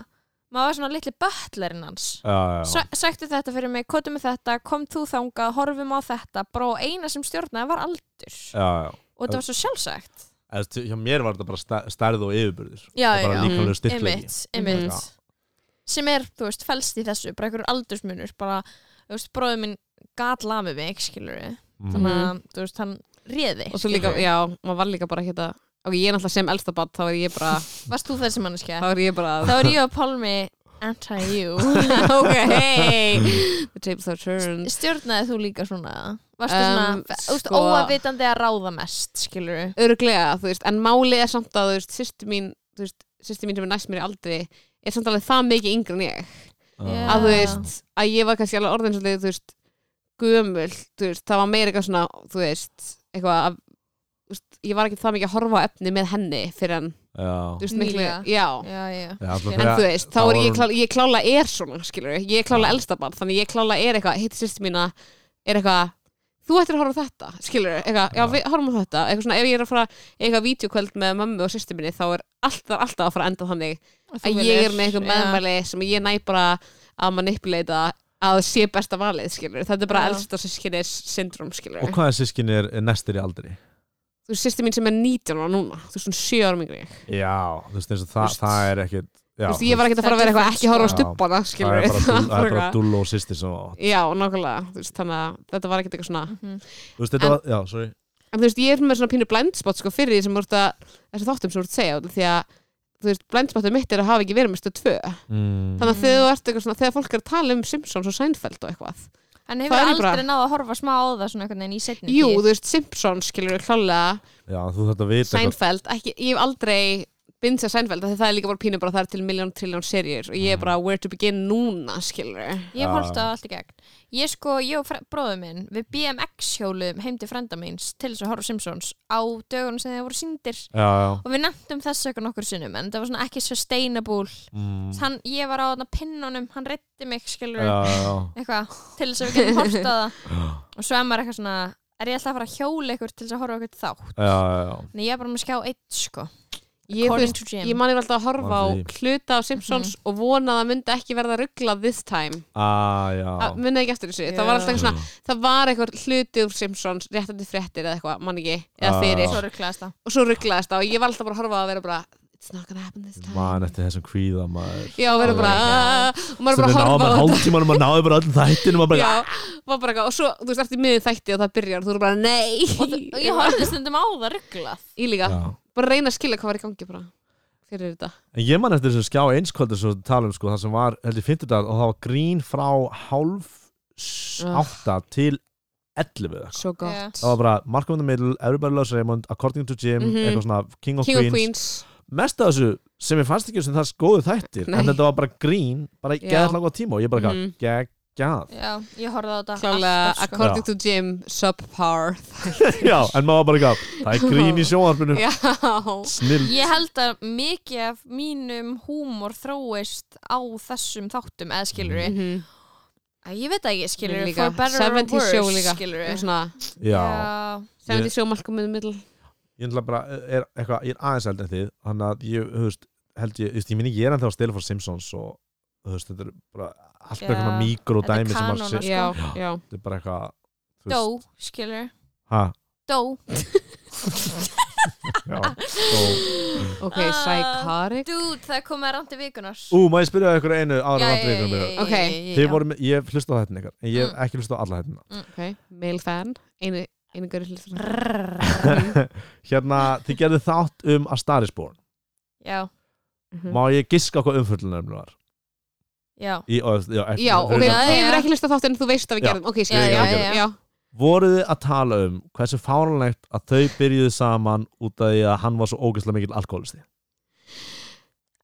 Speaker 2: maður var svona litli böttlerinn hans. Sæktu þetta fyrir mig, kóttu með þetta kom þú þangað, horfum á þetta bara og eina sem stjórnaði var aldur.
Speaker 3: Já, já.
Speaker 2: og þetta var svo sjálfsagt.
Speaker 3: Eða, stu- hjá mér var þetta bara stærð og yfirburðir
Speaker 2: já,
Speaker 3: og bara
Speaker 2: já,
Speaker 3: líkamlega styrklegi
Speaker 2: sem er, þú veist, felst í þessu bara einhverjur aldursmunur bara, þú veist, bróðið minn gat lamið mig, skilur við
Speaker 3: Mhm.
Speaker 2: þannig að, þú veist, hann réði
Speaker 1: Og svo líka, já, maður var líka bara að Ok, ég er náttúrulega sem elsta bad, þá er ég bara
Speaker 2: varst þú þessi manneskja?
Speaker 1: Þá er ég bara
Speaker 2: þá er ég og Pálmi anti-you.
Speaker 1: Ok, The tables are turned.
Speaker 2: Stjórnaði þú líka svona? Varstu
Speaker 1: Um,
Speaker 2: svona, þú veist,
Speaker 1: sko-
Speaker 2: óavitandi að ráða mest, skilur við
Speaker 1: Öruglega, þú veist, en málið er samt að, þú veist, sýstu mín Þú veist, sýstu mín sem er næst mér í aldri Er samt alveg það mikið yngri en ég.
Speaker 2: Já.
Speaker 1: Að þú veist, að ég var kannski alveg orðin svolítið, þú veist Gömul, þú veist, það var meira eitthvað svona Þú veist, eitthvað að veist, Ég var ekki það mikið að horfa á efni með henni Fyrir en,
Speaker 3: já,
Speaker 1: þú veist, miklu. Já,
Speaker 2: já, já,
Speaker 1: En þú veist, þá er ég, klá, ég klála er svona, skilur Ég klála
Speaker 3: Já.
Speaker 1: elsta barn, þannig ég klála er eitthvað Hitt sýstu mína er eitthvað Þú ættir að horfa á þetta, skilur eitthvað, já,
Speaker 3: Já.
Speaker 1: við horfum á þetta. Eitthvað svona, ef ég er að fara eitthvað vídeokvöld með mömmu og sýstu minni Þá er alltaf, alltaf að fara að enda þannig Að ég er með eitthvað meðmæli sem ég næ bara að manipulata að sé besta valið, skilur Þetta er bara
Speaker 2: Já.
Speaker 1: elsta sískinnis syndrom, skilur
Speaker 3: og sískin er, er næstir í aldri
Speaker 1: Þú veist, sýstu mín sem er 19 ára núna. Þú veist, svona 7 ára mingri
Speaker 3: já, þú veist eins og það, er ekkit já,
Speaker 1: Þú veist, ég var ekkert að fara að vera eitthvað ekki horfa á
Speaker 3: það
Speaker 1: skilur
Speaker 3: er bara, dull, það er bara dull og sýstir svo
Speaker 1: Já, nákvæmlega, þú veist, þannig að þetta var ekkert eitthvað svona
Speaker 2: Mhm.
Speaker 3: þú veist, þetta
Speaker 1: En-
Speaker 3: var, já, sorry.
Speaker 1: En þú veist, ég er með svona pínu blindspot sko fyrir því sem ert að, þessi þáttum sem ert að segja út af því að, þú veist, blindspotum mitt er að hafa ekki verið með stöð tvö.
Speaker 3: Mm.
Speaker 1: Þannig að þegar þú ert eitthvað svona, þegar fólk er að tala um Simpsons og Seinfeld og eitthvað
Speaker 2: En hefur aldrei
Speaker 1: bara-
Speaker 2: náð að horfa smá á það svona einhvern veginn í setni
Speaker 1: Jú, þú veist, Simpsons skilur við klálega.
Speaker 3: Já, þú þetta vita eitthvað-
Speaker 1: Seinfeld, ekki, ég hef aldrei Seinfeld, af því það er líka bara pínu bara það er til miljón triljón serjur og ég er bara where to begin núna, skilur
Speaker 2: Ég hort á allt í gegn. Ég sko, ég og bróður minn Við BMX hjólum heim til frenda míns Til þess að horfa Simpsons Á dögunum sem þeir voru síndir
Speaker 3: já, já.
Speaker 2: Og við nefndum þess eitthvað nokkur sinnum En það var svona ekki sustainable.
Speaker 3: Mm.
Speaker 2: hann, Ég var á þarna pinnunum Hann reytti mig, skilur Eitthvað, til þess að við getum hort á það. Og svo er maður eitthvað svona Er ég alltaf að fara að hjóla ykkur til þess að horfa á ykkur þátt?
Speaker 3: Já, já.
Speaker 2: Nei, ég er bara með skjá eitt, sko
Speaker 1: Ég, veist, ég mani alltaf að horfa á hluta af Simpsons og vona að það myndi ekki verða rugglað this time.
Speaker 3: Ah,
Speaker 1: munið ekki eftir þessu, það var alltaf svona það var eitthvað hluti úr Simpsons réttandi fréttir eða eitthvað, mann ekki, eða
Speaker 3: Ah.
Speaker 1: fyrir. Og svo rugglaðist það og ég var alltaf bara að horfa á að vera bara it's not gonna happen this time.
Speaker 3: Man eftir þessum kvíða maður.
Speaker 1: Já, vera bara,
Speaker 2: Oh my
Speaker 1: "Ah," og maður bara
Speaker 3: við
Speaker 1: að
Speaker 3: náðum
Speaker 1: horfa
Speaker 3: bara
Speaker 1: á
Speaker 3: hálftímanum og bara þættinum og bara
Speaker 1: já, var bara eitthvað, og svo, þú veist, eftir miðin þætti og það byrjar og þú er bara, nei.
Speaker 2: Og, ég horfði stundum á það rugglað
Speaker 1: ég líka,
Speaker 3: Já.
Speaker 1: Bara reyna að skilja hvað var í gangi bara, fyrir þetta
Speaker 3: En ég man eftir þessu skjá einskvöldu sem við talum sko, það sem var held ég 50 dag og það var grín frá hálf
Speaker 1: Ugh.
Speaker 3: átta til 11 eða eitthvað.
Speaker 1: svo gott
Speaker 2: Já.
Speaker 3: það var bara Malcolm in the Middle, Everybody Loves Raymond According to Jim,
Speaker 1: Mhm.
Speaker 3: eitthvað svona King of
Speaker 1: King of
Speaker 3: Queens,
Speaker 1: Queens
Speaker 3: mest af þessu sem ég fannst ekki sem það góðu þættir
Speaker 1: Nei.
Speaker 3: en þetta var bara grín, bara
Speaker 1: Já.
Speaker 3: geðað langa tíma og ég bara mm. Geggjað
Speaker 2: Já, ég horfði á þetta
Speaker 1: klálega,
Speaker 2: alltaf, sko.
Speaker 1: according to Jim subpar.
Speaker 3: Já, en maður bara gaf það er grín í sjónvarpinu.
Speaker 1: Já,
Speaker 3: snill.
Speaker 2: Ég held að mikið af mínum húmor þróist á þessum þáttum eða skilur við
Speaker 1: Mhm.
Speaker 2: Ég veit það ekki, skilur við,
Speaker 1: Líka.
Speaker 2: for better or
Speaker 1: 70
Speaker 2: worse
Speaker 1: show líka.
Speaker 2: skilur við
Speaker 1: svona,
Speaker 3: Já,
Speaker 1: 70 show Malcolm in the Middle.
Speaker 3: Ég ætla bara er, eitthvað, ég er aðeins eldri en þið þannig að ég, þú veist, held ég, þú veist, ég minni ég er ennþá að stela fyrir Simpsons og þú veist, þetta er bara allt
Speaker 2: Já,
Speaker 3: eitthvað mikro
Speaker 2: þetta er
Speaker 3: dæmi sem maður
Speaker 2: kanon,
Speaker 3: sé,
Speaker 2: sko.
Speaker 1: já, já.
Speaker 3: Þetta er bara eitthvað
Speaker 2: Dó, skilur
Speaker 3: ha,
Speaker 2: Dó.
Speaker 3: Já, og
Speaker 1: Ok, psychotic.
Speaker 2: Dude, það komið að randi vikunar
Speaker 3: Ú, má ég spyrja ykkur einu ára
Speaker 2: Já,
Speaker 3: rand
Speaker 2: já, já,
Speaker 3: vikunum
Speaker 2: já,
Speaker 3: mér
Speaker 2: já,
Speaker 1: Ok.
Speaker 3: voru, með- ég hef hlustað á þetta en ég hef
Speaker 2: Mm.
Speaker 3: ekki hlustað á alla þetta
Speaker 1: Ok, male fan. Einu,
Speaker 3: Hérna, þið gerðu þátt um A Star is Born.
Speaker 2: Já,
Speaker 1: Mhm.
Speaker 3: Má ég giska hvað umfyllunum var?
Speaker 2: Já.
Speaker 3: Í, ó, já, ekki,
Speaker 1: Já, ok,
Speaker 2: já.
Speaker 1: hefur ekki hlustað þátt en þú veist að við gerðum. Ok,
Speaker 3: Já,
Speaker 1: skil,
Speaker 3: já,
Speaker 1: já,
Speaker 2: já,
Speaker 1: já,
Speaker 2: já.
Speaker 3: Voruð þið að tala um hversu fáránlegt að þau byrjuðu saman út af því að hann var svo ógeðslega mikil alkoholisti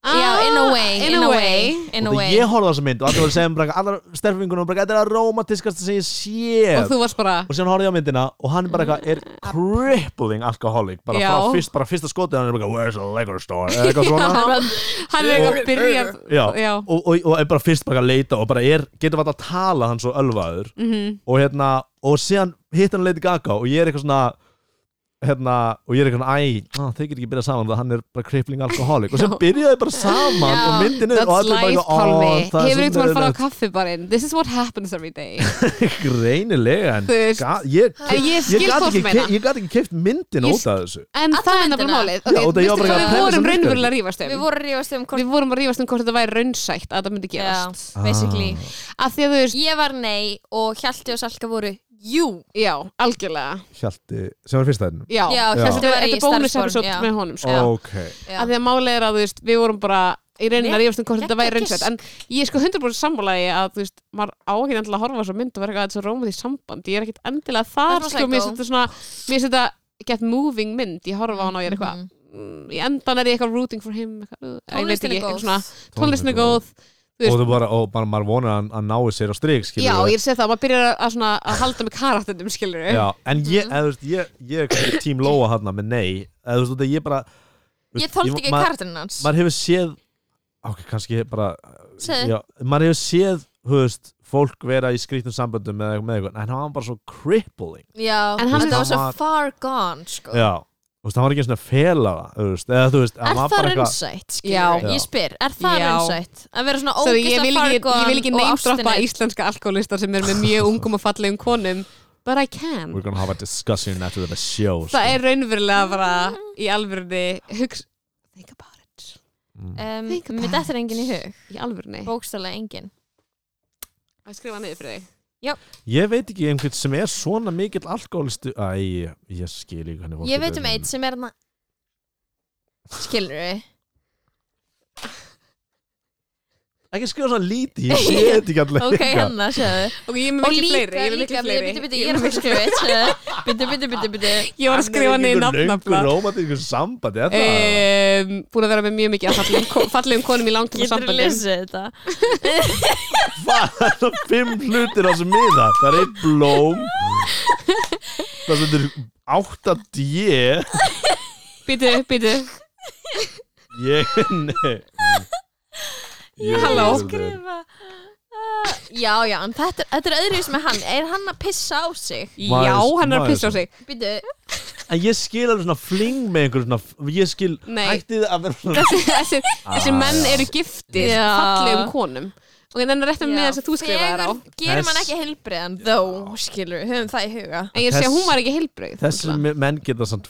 Speaker 2: Já, in a way,
Speaker 1: In a way
Speaker 2: In a way.
Speaker 3: ég horfði á þessa mynd og allir voru að segja bara, allar sterfingunum bara, þetta er að romantiskast sem ég sé
Speaker 1: Og þú varst bara
Speaker 3: og síðan horfði ég á myndina og hann bara eitthvað er crippling alcoholic bara
Speaker 1: Já.
Speaker 3: frá fyrst, bara fyrsta skotið hann er bara, where's a liquor store? Eða eitthvað svona.
Speaker 1: Hann er eitthvað að byrja
Speaker 3: Já. Og, og, og er bara fyrst bara að leita og bara er, getur alltaf að tala hann svo ölvaður.
Speaker 1: Mhm.
Speaker 3: og hérna, og síðan hitt hann Lady Gaga og ég er eitthvað svona hérna, og ég er eitthvað svona, æ, á, þeir getur ekki byrjað saman það hann er bara crippling alcoholic og sem byrjaði bara saman
Speaker 2: Já.
Speaker 3: og myndin er og allir bara eitthvað, ó, það er
Speaker 1: Hefur
Speaker 3: svo
Speaker 1: einhvern veginn farið á kaffibarinn? This is what happens every day.
Speaker 3: Greinilega en
Speaker 1: Þú veist,
Speaker 3: ga, ég,
Speaker 1: En ég
Speaker 3: ég
Speaker 1: skil
Speaker 3: gat
Speaker 1: hvað
Speaker 3: ekki,
Speaker 1: meina.
Speaker 3: ke- ég gat ekki keift myndin
Speaker 1: Ég
Speaker 3: út af þessu.
Speaker 1: En
Speaker 2: Alla
Speaker 1: það er nefnilega
Speaker 2: myndina.
Speaker 1: málið
Speaker 3: Já, og það ég var
Speaker 1: Veistu
Speaker 3: bara að
Speaker 1: við
Speaker 3: premissa
Speaker 1: vorum
Speaker 3: virkar
Speaker 1: raunverulega að rífast
Speaker 2: Við
Speaker 1: um
Speaker 2: vorum að rífast um hvort
Speaker 1: Við vorum að rífast um hvort þetta væri raunsætt að það myndi
Speaker 2: Já,
Speaker 1: gerast.
Speaker 2: Basically.
Speaker 3: Ah.
Speaker 1: Af því að þú veist,
Speaker 2: Ég var nei og Hjalti og Salka voru Jú
Speaker 1: já, algjörlega
Speaker 3: Hjalti, sem var fyrsta þennum
Speaker 1: Já,
Speaker 2: Já. Hjalti var í
Speaker 1: þetta er
Speaker 2: starfsform,
Speaker 1: episode
Speaker 2: já.
Speaker 1: með honum sko.
Speaker 2: Já.
Speaker 3: ok,
Speaker 2: Já.
Speaker 1: Af því að málið er að veist, við vorum bara í að
Speaker 2: Rétt,
Speaker 1: rífast um hvort þetta væri
Speaker 2: gisk.
Speaker 1: En ég er sko 100% sammálaði að þú veist, maður á ekki endilega að horfa þessu mynd og vera eitthvað að þetta er svo rómað í samband Ég er ekkit endilega þar,
Speaker 2: Það er
Speaker 1: sko, mér þetta svona Mér finnst þetta get moving mynd, ég horfa á hana og ég er eitthvað
Speaker 2: Mhm.
Speaker 1: mm, Í endan er ég eitthvað rooting for him eitthvað, ég veit ekki,
Speaker 2: er
Speaker 1: eitthvað svona Tónlistin er góð þú
Speaker 3: og
Speaker 1: veist,
Speaker 3: þú bara, og bara maður vonar að, að nái sér á strik skilur
Speaker 1: Já, ég sé það, maður byrjar að, svona, að halda með karakternum, skilur við
Speaker 3: Já, en ég,
Speaker 2: Mhm.
Speaker 3: eða, þú veist, ég, ég er kannski tím Lóa hann með nei. Eða þú veist, ég bara þú
Speaker 2: Ég
Speaker 3: veist,
Speaker 2: þóldi ekki karakterinn hans.
Speaker 3: maður hefur séð ok, kannski bara
Speaker 2: Segðu.
Speaker 3: já, maður hefur séð, þú veist fólk vera í skrýttum samböndum með, með eitthvað en hann var bara svo crippling.
Speaker 2: Já,
Speaker 1: En hann-
Speaker 2: þetta var svo
Speaker 3: Hann
Speaker 2: far gone sko.
Speaker 3: já, hann var ekki að fela það þú veist, eða þú veist, hann
Speaker 2: Er
Speaker 3: var
Speaker 2: það
Speaker 3: bara eitthvað
Speaker 2: raunsætt,
Speaker 1: Já.
Speaker 2: skilur? Ég spyr, er það
Speaker 1: Já.
Speaker 2: raunsætt? Að vera svona
Speaker 1: Sorry, ég, vil
Speaker 2: ógislega far
Speaker 1: ekki,
Speaker 2: gone
Speaker 1: ég vil ekki
Speaker 2: ástinni
Speaker 1: íslenska alkoholistar sem er með mjög ungum og fallegum konum But I can
Speaker 3: we're gonna have a discussion after the show sko.
Speaker 1: Það er raunverulega bara í alvörunni hugs Think about it
Speaker 3: mm.
Speaker 2: um,
Speaker 1: Think
Speaker 2: Mér
Speaker 1: about
Speaker 2: dettur enginn í hug
Speaker 1: Í alvörunni
Speaker 2: Bókstælega enginn
Speaker 1: Að skrifa niður fyrir þig
Speaker 3: ég veit ekki einhvern sem er svona mikill alkoholistu æ, ég skil ekki hvernig fólk
Speaker 2: Ég veit um eitt sem er hana Skilur við
Speaker 3: ekki skrifa svona lítið, ég sé þetta ekki allir
Speaker 2: Ok, hennar, sjáðu.
Speaker 1: Og ég er með
Speaker 2: Og
Speaker 1: miklu
Speaker 2: líka,
Speaker 1: fleiri Ég er með
Speaker 2: líka,
Speaker 1: miklu fleiri.
Speaker 2: bitu, bitu, ég er að að skrifa eitt sjáðu. Bitu, bitu, bitu, bitu
Speaker 1: Ég var að skrifa niður nafnafla
Speaker 3: romantísku sambandi er það?
Speaker 1: um, Búin að vera með mjög mikið af fallegum, ko- fallegum konum í langtum
Speaker 2: Getur
Speaker 1: sambandi.
Speaker 2: lesið þetta?
Speaker 3: Hvað? Það er fimm hlutir á sem miða. Það er eitt blóm. Það stendur 8D
Speaker 1: Býtu, býtu
Speaker 3: Ég, nei Ég-
Speaker 1: Halló.
Speaker 2: Skrifa Ah, Já, já, en þetta, þetta er öðruvis með hann Er hann að pissa á sig?
Speaker 3: Maður-
Speaker 1: Já, hann er að
Speaker 3: maður-
Speaker 1: pissa á sig
Speaker 2: Býtu,
Speaker 3: En ég skil alveg svona fling með einhver svona Ég skil
Speaker 1: Nei.
Speaker 3: Ættið að vera svona
Speaker 1: Þessi, þessi, þessi
Speaker 3: Ah,
Speaker 1: menn
Speaker 3: já.
Speaker 1: eru giftir
Speaker 2: Já.
Speaker 1: fallegum konum Og þannig er réttum með þess að þú skrifaði á
Speaker 2: Gerir mann
Speaker 3: Þess-
Speaker 2: ekki heilbriðan Þó, skilur, höfum það í huga
Speaker 1: En ég sé að
Speaker 3: Þess-
Speaker 1: hún var ekki heilbrigð
Speaker 3: Þessi menn geta samt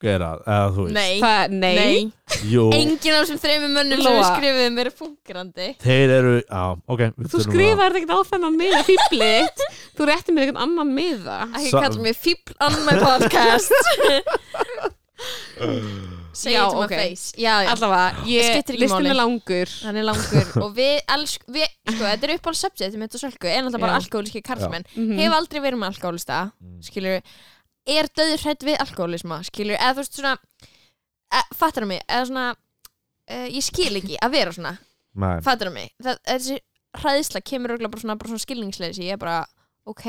Speaker 3: fungerað Eða þú veist.
Speaker 2: Nei,
Speaker 1: Það, nei,
Speaker 3: Jú.
Speaker 2: Engin af þessum þreymur mönnum sem við
Speaker 1: Lóa.
Speaker 2: skrifum er fungerandi
Speaker 3: Þeir eru Já, ok við
Speaker 1: Þú
Speaker 3: þurfum að-
Speaker 1: skrifaði ekkert á þennan miða fýblið Þú rétti mér eitthvað annan miða.
Speaker 2: Ekki
Speaker 3: Sa-
Speaker 2: kalla mig fíbl on my podcast. Say
Speaker 1: Já,
Speaker 2: it to my
Speaker 1: ok.
Speaker 2: face. Já, já,
Speaker 1: Allavega, ég,
Speaker 2: skiptir ekki
Speaker 1: listin
Speaker 2: máli.
Speaker 1: er langur.
Speaker 2: Hann er langur. Og við, elsk, við sko, þetta er uppáhald subject Mitt og sölku, er náttúrulega bara
Speaker 1: Já.
Speaker 2: alkoholiski karlsmenn
Speaker 1: Mhm.
Speaker 2: Hef aldrei verið með alkoholista
Speaker 3: Mm.
Speaker 2: Skilur, er döður hrætt við alkoholisma Skilur, eða þú veist svona e, Fattar mig, eða svona e, Ég skil ekki að vera svona
Speaker 3: Nei.
Speaker 2: Fattar mig, það, þessi hræðisla kemur örugglega bara svona, bara svona skilningsleysi Ég er bara, ok,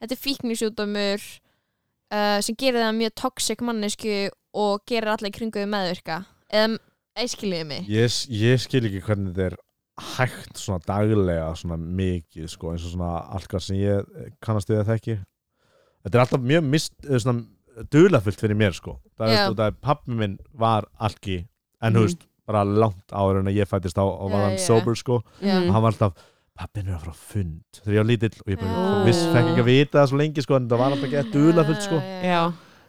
Speaker 2: þetta er fíknisjúdómur uh, sem gerir það mjög toxic mannesku og gerir alla í kringu við meðvirka. Eða, eða skiljiði mig.
Speaker 3: Ég, ég skil ekki hvernig þetta er hægt svona daglega svona mikið sko eins og svona allt sem ég kannast við að þekki þetta er alltaf mjög mist eða svona dulafullt fyrir mér sko. Það er, það er pappi minn var alki en þú veist bara langt áður en að ég fættist á og var hann sober sko. Og hann var alltaf pappin er að fara fund. Þegar ég var lítill og ég bara viss fekk ekki að vita það svo lengi sko en það var alltaf gett dulafullt sko.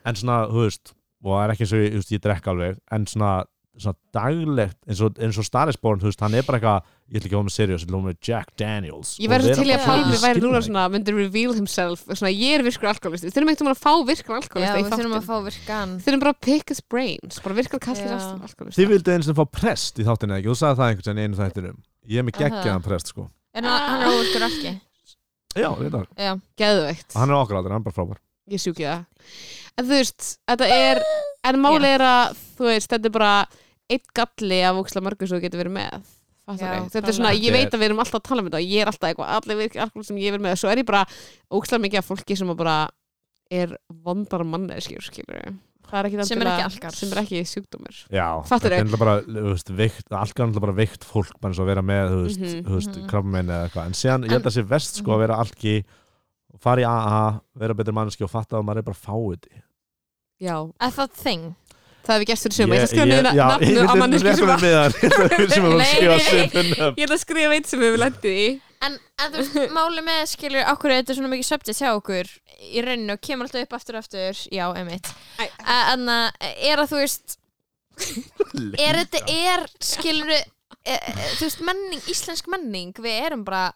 Speaker 3: En svona þú veist og það er ekki eins og ég, ég drekka alveg en svona, svona daglegt eins og, eins og Starisborn, þú veist, hann er bara eitthvað ég ætla ekki að með serious, ég ætla að með Jack Daniels.
Speaker 1: Ég væri svo til að Pálmi
Speaker 3: ég
Speaker 1: væri núna
Speaker 3: það
Speaker 1: svona myndi reveal himself svona ég er virkur alkoholist við þurfum ekkert að fá virkur
Speaker 2: Já,
Speaker 1: alkoholist í
Speaker 2: við þurfum að fá virkan
Speaker 1: við þurfum bara að pick his brains bara virkar kallið
Speaker 2: Já.
Speaker 1: alkoholist.
Speaker 3: Þið vildu eins og fá prest í þáttinni ekki, þú sagði það einhvern veginn í einu þættinum. Ég er með geggjaðan prest sko.
Speaker 2: En hann er óvirkur alki
Speaker 3: Já, þetta
Speaker 2: Já,
Speaker 1: geðveikt.
Speaker 3: Hann er okkur aldrei, hann er bara frábær.
Speaker 1: Ég sjúki það en þú veist þetta er en máli er að þú veist þetta er bara eitt galli af óksla mörgur sem þú getur verið með.
Speaker 2: Já,
Speaker 1: þetta er svona, ég veit að við erum alltaf að tala um þetta og ég er alltaf eitthvað, allir virkir alkohol sem ég er með svo er ég bara ókslega mikið af fólki sem að bara er vondar manneskjur skilur það er ekki
Speaker 2: Sem er ekki alkar.
Speaker 1: sem er ekki Fattar
Speaker 3: þetta er bara, þú veist, veikt Algar er bara veikt fólk bara eins og að vera með, þú veist,
Speaker 1: Mhm,
Speaker 3: þú veist
Speaker 2: mhm.
Speaker 3: krabbamein eða eitthvað. En síðan, ég held að sé vest sko að vera algi fara í AA, vera betur manneski og fatta að maður er bara fáið
Speaker 1: já,
Speaker 2: I thought thing
Speaker 1: það hef við gert fyrir suma ég ætla að skrifa niður nafnu á mannesku sem að
Speaker 3: að að svipun
Speaker 1: ég ætla að skrifa eitt sem við hefur lendið í
Speaker 2: En, en þú veist, máli með skilur okkur þetta er svona mikið subject hjá okkur í rauninu og kemur alltaf upp aftur og aftur já, emitt en að er að þú veist er þetta er skilur e, e, þú veist menning, íslensk menning við erum bara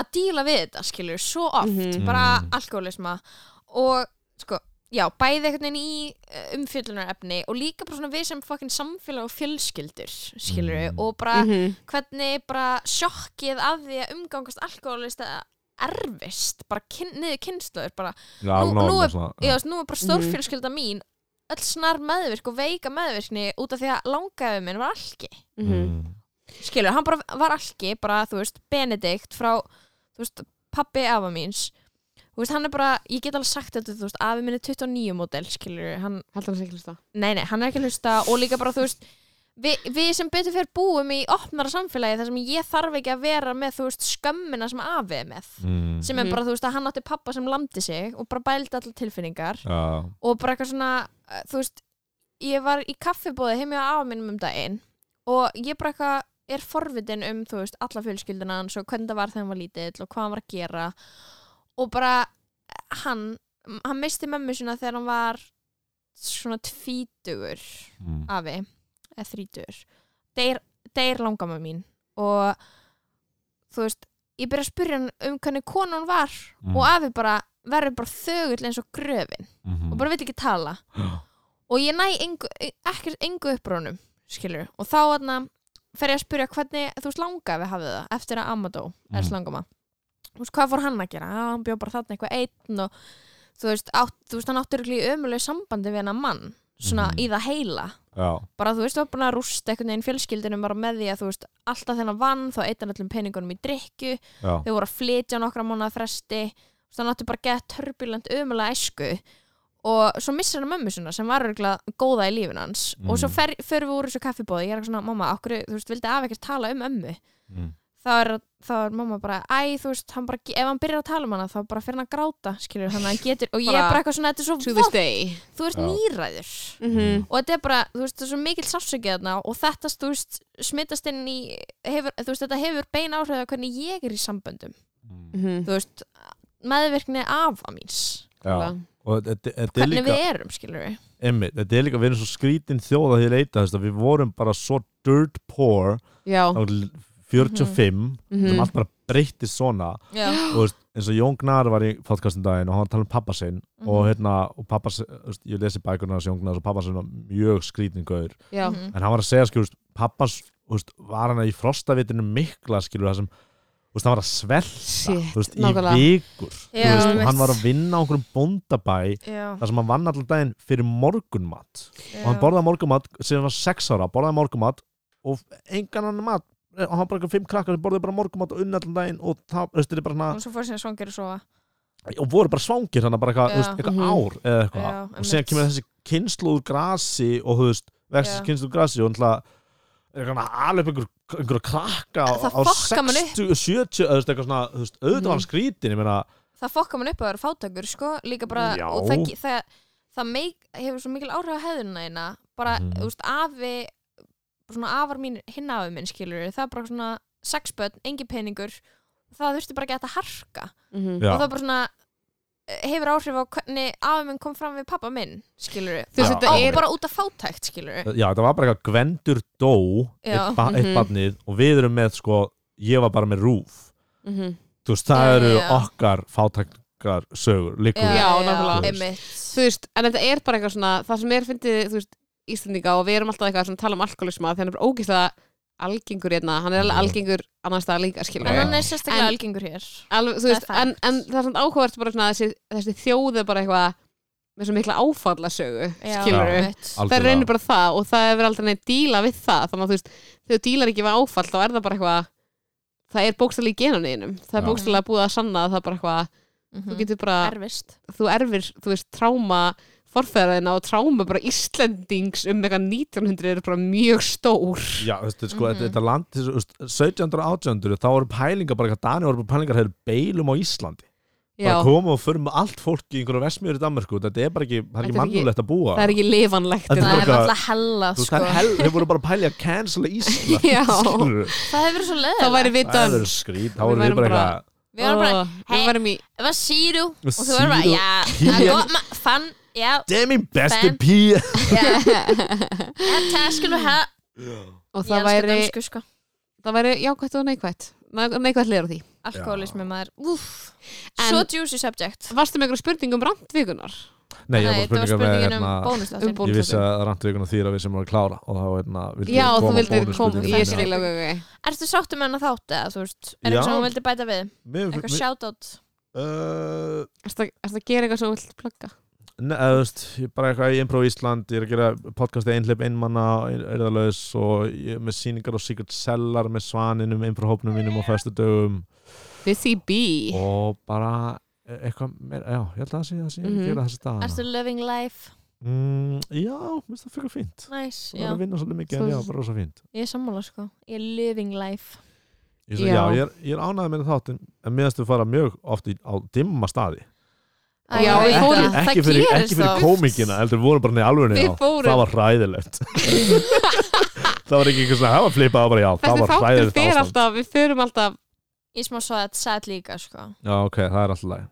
Speaker 2: að díla við þetta skilur svo oft
Speaker 1: Mhm.
Speaker 2: bara
Speaker 3: Mm.
Speaker 2: alkoholisma og sko já, bæði einhvern veginn í umfjöllunarefni og líka bara svona við sem fucking samfélag og fjölskyldur skilur
Speaker 3: Mm.
Speaker 2: og bara
Speaker 1: Mhm.
Speaker 2: hvernig bara sjokkið af því að umgangast alkoholista erfist, bara kyn, niður kynnslóður bara,
Speaker 3: Já,
Speaker 2: Nú-
Speaker 3: nú,
Speaker 2: er- veist, nú er bara stórfjölskylda mín öll snar meðvirk og veika meðvirkni út af því að langaði minn var alki
Speaker 1: Mhm.
Speaker 3: mm.
Speaker 2: skilur, hann bara var alki, bara þú veist Benedikt frá, þú veist pappi afa míns, þú veist, hann er bara ég get alveg sagt þetta, þú veist, afi minn er 29 model, skilur, hann
Speaker 1: heldur hann ekki hlusta?
Speaker 2: Nei, nei, hann er ekki hlusta og líka bara, þú veist við, við sem betur fyrir búum í opnara samfélagi þar sem ég þarf ekki að vera með, þú veist, skömmina sem afi er með.
Speaker 3: Mm.
Speaker 2: sem er
Speaker 1: Mhm.
Speaker 2: bara, þú veist, að hann átti pappa sem landi sig og bara bældi allar tilfinningar
Speaker 3: Já,
Speaker 2: og bara eitthvað svona, uh, þú veist ég var í kaffibóði heim hjá afa mínum um daginn og ég bara eitthvað er forvitin um, þú veist, alla fjölskylduna hans og hvernig það var þegar hann var lítill og hvað hann var að gera og bara hann, hann misti mömmu sína þegar hann var svona tvítugur
Speaker 3: mm.
Speaker 2: afi, eða þrítugur deyr, deyr langamma mín og þú veist ég byrja að spyrja hann um hvernig konan var
Speaker 3: Mm.
Speaker 2: og afi bara verður bara þögull eins og gröfin
Speaker 3: Mhm.
Speaker 2: og bara vil ekki tala og ég næ engu, ekkert engu upprónum skilur, og þá aðna fer ég að spyrja hvernig, þú veist, langa við hafið það eftir að Amadó er
Speaker 3: Mm.
Speaker 2: slangama þú veist, hvað fór hann að gera? Hann bjóð bara þarna eitthvað einn og þú veist, átt, þú veist hann áttur í ömulegu sambandi við hennar mann svona
Speaker 3: Mhm.
Speaker 2: í það heila
Speaker 3: Já,
Speaker 2: bara þú veist, var búin að rústa einhvern veginn fjölskyldunum bara með því að þú veist, alltaf þennan vann þá eitt hann öllum peningunum í drikju
Speaker 3: já,
Speaker 2: þau voru að flytja nokkra mánuða fresti veist, hann átti bara að geta turbulent ömulega æsku og svo missir hann mömmu sinna sem var örgulega góða í lífin hans
Speaker 3: Mm.
Speaker 2: og svo fer, förum við úr þessu kaffibóði ég er svona, mamma, okkur, þú veist, vildi af ekkert tala um ömmu
Speaker 3: mm.
Speaker 2: þá er, þá er mamma bara, æ, þú veist, hann bara, ef hann byrjar að tala um hana þá bara fyrir hann að gráta, skilur, þannig að hann getur og ég er
Speaker 1: Bara
Speaker 2: eitthvað svona, þetta er svo
Speaker 1: day
Speaker 2: þú ert
Speaker 3: Já.
Speaker 2: nýræður
Speaker 1: Mhm.
Speaker 2: og þetta er bara, þú veist, það er svo mikill sásökið þarna og þetta, þú veist, smittast inn í hefur, þú veist, þetta hefur bein áhrif að hvernig ég er í samböndum
Speaker 3: Mm.
Speaker 1: Mhm.
Speaker 2: þú veist, meðvirkni afa míns
Speaker 3: Er
Speaker 2: hvernig við erum, skilur við
Speaker 3: einmitt, þetta er líka, við erum svo skrítin þjóð að því leita þess að við vorum bara svo dirt poor.
Speaker 1: Já.
Speaker 3: Á 45
Speaker 1: Mhm.
Speaker 3: sem allt bara breytti svona.
Speaker 2: Já,
Speaker 3: og veist, eins og Jón Gnar var í podcastin daginn og hann var að tala um pappa sinn
Speaker 2: Mhm.
Speaker 3: og hérna, og pappa, veist, ég lesi bækurnar hans Jón Gnars og pappa sinn var mjög skrítin gaur.
Speaker 1: Já.
Speaker 2: Mhm.
Speaker 3: en hann var að segja, skilur, pappas veist, var hann í frostavitinu mikla skilur, það sem, veist, hann var að svelta veist, í vikur. Þú
Speaker 2: Já,
Speaker 3: veist, og hann var að vinna á einhverjum bóndabæ
Speaker 2: já,
Speaker 3: þar sem hann vann allan daginn fyrir morgunmat.
Speaker 2: Já.
Speaker 3: og hann borðaði morgunmat sem hann var sex ára, borðaði morgunmat og engan annan mat. Og hann bara eitthvað fimm krakkar sem borðaði bara morgunmat og unni allan daginn og það, þú veist, þetta er bara svona
Speaker 2: og svo fór sinni svangir að sofa.
Speaker 3: Og voru bara svangir þannig bara eitthvað, veist, eitthvað
Speaker 1: Mhm.
Speaker 3: ár eða eitthvað.
Speaker 2: Já,
Speaker 3: og síðan kemur þessi kynslu úr grasi og þú veist, vextis
Speaker 2: Já.
Speaker 3: kynslu úr grasi og náttúrulega eitthvað alveg einhver, einhver krakka á, á
Speaker 2: fokkar mann upp.
Speaker 3: 60, 70 eða þú veist, eitthvað svona, þú veist, auðvitað var
Speaker 1: Mhm.
Speaker 3: skrítin ég meina,
Speaker 2: það fokkar mann upp að vera fátakur sko, líka bara,
Speaker 3: Já.
Speaker 2: og það, það, það meik, hefur svo mikil áhrif á hefðuna eina bara,
Speaker 3: Mhm.
Speaker 2: þú veist, afi svona afar mín, hinn afi minn skilur það er bara svona sex börn, engin peningur það þurfti bara ekki að þetta harka
Speaker 1: Mhm.
Speaker 3: já,
Speaker 2: og það er bara svona hefur áhrif á hvernig afi minn kom fram við pappa minn skilur
Speaker 1: Þú veist,
Speaker 3: Já.
Speaker 1: þetta er
Speaker 2: bara út af fátækt skilur
Speaker 3: Já, þetta var bara eitthvað Gvendur dó
Speaker 2: Já.
Speaker 3: eitt, ba eitt
Speaker 1: Mhm.
Speaker 3: barnið og við erum með sko ég var bara með rúf
Speaker 1: Mhm.
Speaker 3: þú veist, það
Speaker 2: Já,
Speaker 3: eru
Speaker 2: já,
Speaker 3: okkar fátækar sögur líkur
Speaker 1: Já,
Speaker 2: já,
Speaker 1: nákvæmlega.
Speaker 2: einmitt
Speaker 1: þú veist, en þetta er bara eitthvað svona það sem er fyndið, þú veist, Íslandinga og við erum alltaf eitthvað að tala um alkoholisma þegar hann er bara ógeðslega algengur hérna hann er alveg
Speaker 3: Mhm.
Speaker 1: algengur annars staðar líka skilur
Speaker 2: en hann er sérstaklega
Speaker 1: En-
Speaker 2: algengur hér.
Speaker 1: alveg, þú veist,
Speaker 2: Það er
Speaker 1: en, en það er svona áhugavert bara svona þessi, þessi þjóð er bara eitthvað með svo mikla áfallasögu skilur við, það er reynir bara það og það hefur aldrei neitt díla við það þannig að þú veist, þegar þú dílar ekki við áfall þá er það bara eitthvað það er bókstæðlega í genunniðinum það er
Speaker 3: Já.
Speaker 1: bókstæðlega búið að sanna að það er bara eitthvað þú
Speaker 2: Mhm.
Speaker 1: getur bara,
Speaker 2: erfist.
Speaker 1: þú erfir þú veist, tráma forfæðina og tráma bara Íslendings um eitthvað 1900 er bara mjög stór.
Speaker 3: Já, þú veist, sko,
Speaker 2: Mhm.
Speaker 3: þetta, þetta land þessu, þú veist, 1700 og 1800 þá voru pælingar bara eitthvað Dani voru bara pælingar hefur beilum á Íslandi.
Speaker 1: Já,
Speaker 3: bara koma og förum allt fólk í einhverju vesmiður í Danmarku þetta er bara ekki, það er ekki mannulegt að búa
Speaker 1: það er ekki lifanlegt
Speaker 3: Þetta er
Speaker 2: það er alltaf hella sko.
Speaker 3: það er þeir voru bara að pæli að cancela Ísland
Speaker 2: það hefur verið svo
Speaker 1: þá
Speaker 2: leðilegt
Speaker 1: væri við
Speaker 3: það
Speaker 1: dönn
Speaker 3: verið þá bara
Speaker 2: við varum bara,
Speaker 1: í
Speaker 2: hvað sér þú? og þú verður bara, já, það er gott fann, já,
Speaker 3: þetta er mín besti
Speaker 2: Fan.
Speaker 3: pía
Speaker 2: já já, það skulum hafa
Speaker 1: og það væri,
Speaker 2: dönsku sko
Speaker 1: það væri jákvætt og neikvætt. Ne- neikvætt liður á því.
Speaker 2: Alkoholismi maður, úff.
Speaker 1: En-
Speaker 2: svo juicy subject.
Speaker 1: Varstu með eitthvað spurning um randvíkunar
Speaker 3: Nei, ég var
Speaker 2: þetta var
Speaker 3: spurninga með
Speaker 2: spurningin um
Speaker 3: hérna,
Speaker 2: bónustáttin
Speaker 1: Um
Speaker 3: Ég vissi að randvíkuna þýra við sem voru að klára og þá hérna, vildi
Speaker 1: já,
Speaker 3: ég
Speaker 1: þú
Speaker 3: koma
Speaker 1: vildir kom,
Speaker 3: bónusspurningunni
Speaker 1: ég skil ok, ok.
Speaker 2: Ertu sáttum með hana þátt eða þú veist Er
Speaker 3: Já.
Speaker 2: eitthvað sem hún vildi bæta við?
Speaker 3: Mér-
Speaker 2: Eitthvað
Speaker 3: mér-
Speaker 2: shoutout?
Speaker 3: Uh,
Speaker 1: erstu að ertu að gera eitthvað sem þú vilt plugga
Speaker 3: Nei, eða, þú veist, ég er bara eitthvað í Improv Ísland ég er að gera podcasti einhleip einmanna erðalaus og ég er með sýningar og Secret Cellar með svaninum improv-hópnum mínum á föstu dögum
Speaker 1: Busy Bee.
Speaker 3: Og bara e- eitthvað meira, já, ég held að það sé það sé ég
Speaker 1: Mhm.
Speaker 3: að gera þessi stað
Speaker 2: Ertu living life?
Speaker 3: mm, Já, mér finnst það fyrir fínt.
Speaker 2: Nice,
Speaker 3: að vinna svolítið mikið en já, bara rosa fínt.
Speaker 2: Ég er sammála sko. Ég er living life.
Speaker 3: Ég, svo,
Speaker 1: Já.
Speaker 3: já, ég er, er ánægð með þátt en, mér finnst við fara mjög oft í, á dimma staði
Speaker 2: Æ,
Speaker 1: Já, við
Speaker 2: veit
Speaker 1: fórum-
Speaker 3: ekki, fyrir, ekki fyrir komikina heldur við vorum bara neði alveg
Speaker 1: Við fórum-
Speaker 3: það var hræðilegt. Það var ekki eitthvað svona, það var flipað og bara já, það var hræðilegt ástand.
Speaker 1: alltaf við förum alltaf
Speaker 2: Ég smá svo að sad líka sko.
Speaker 3: Já, ok, það er alltaf læg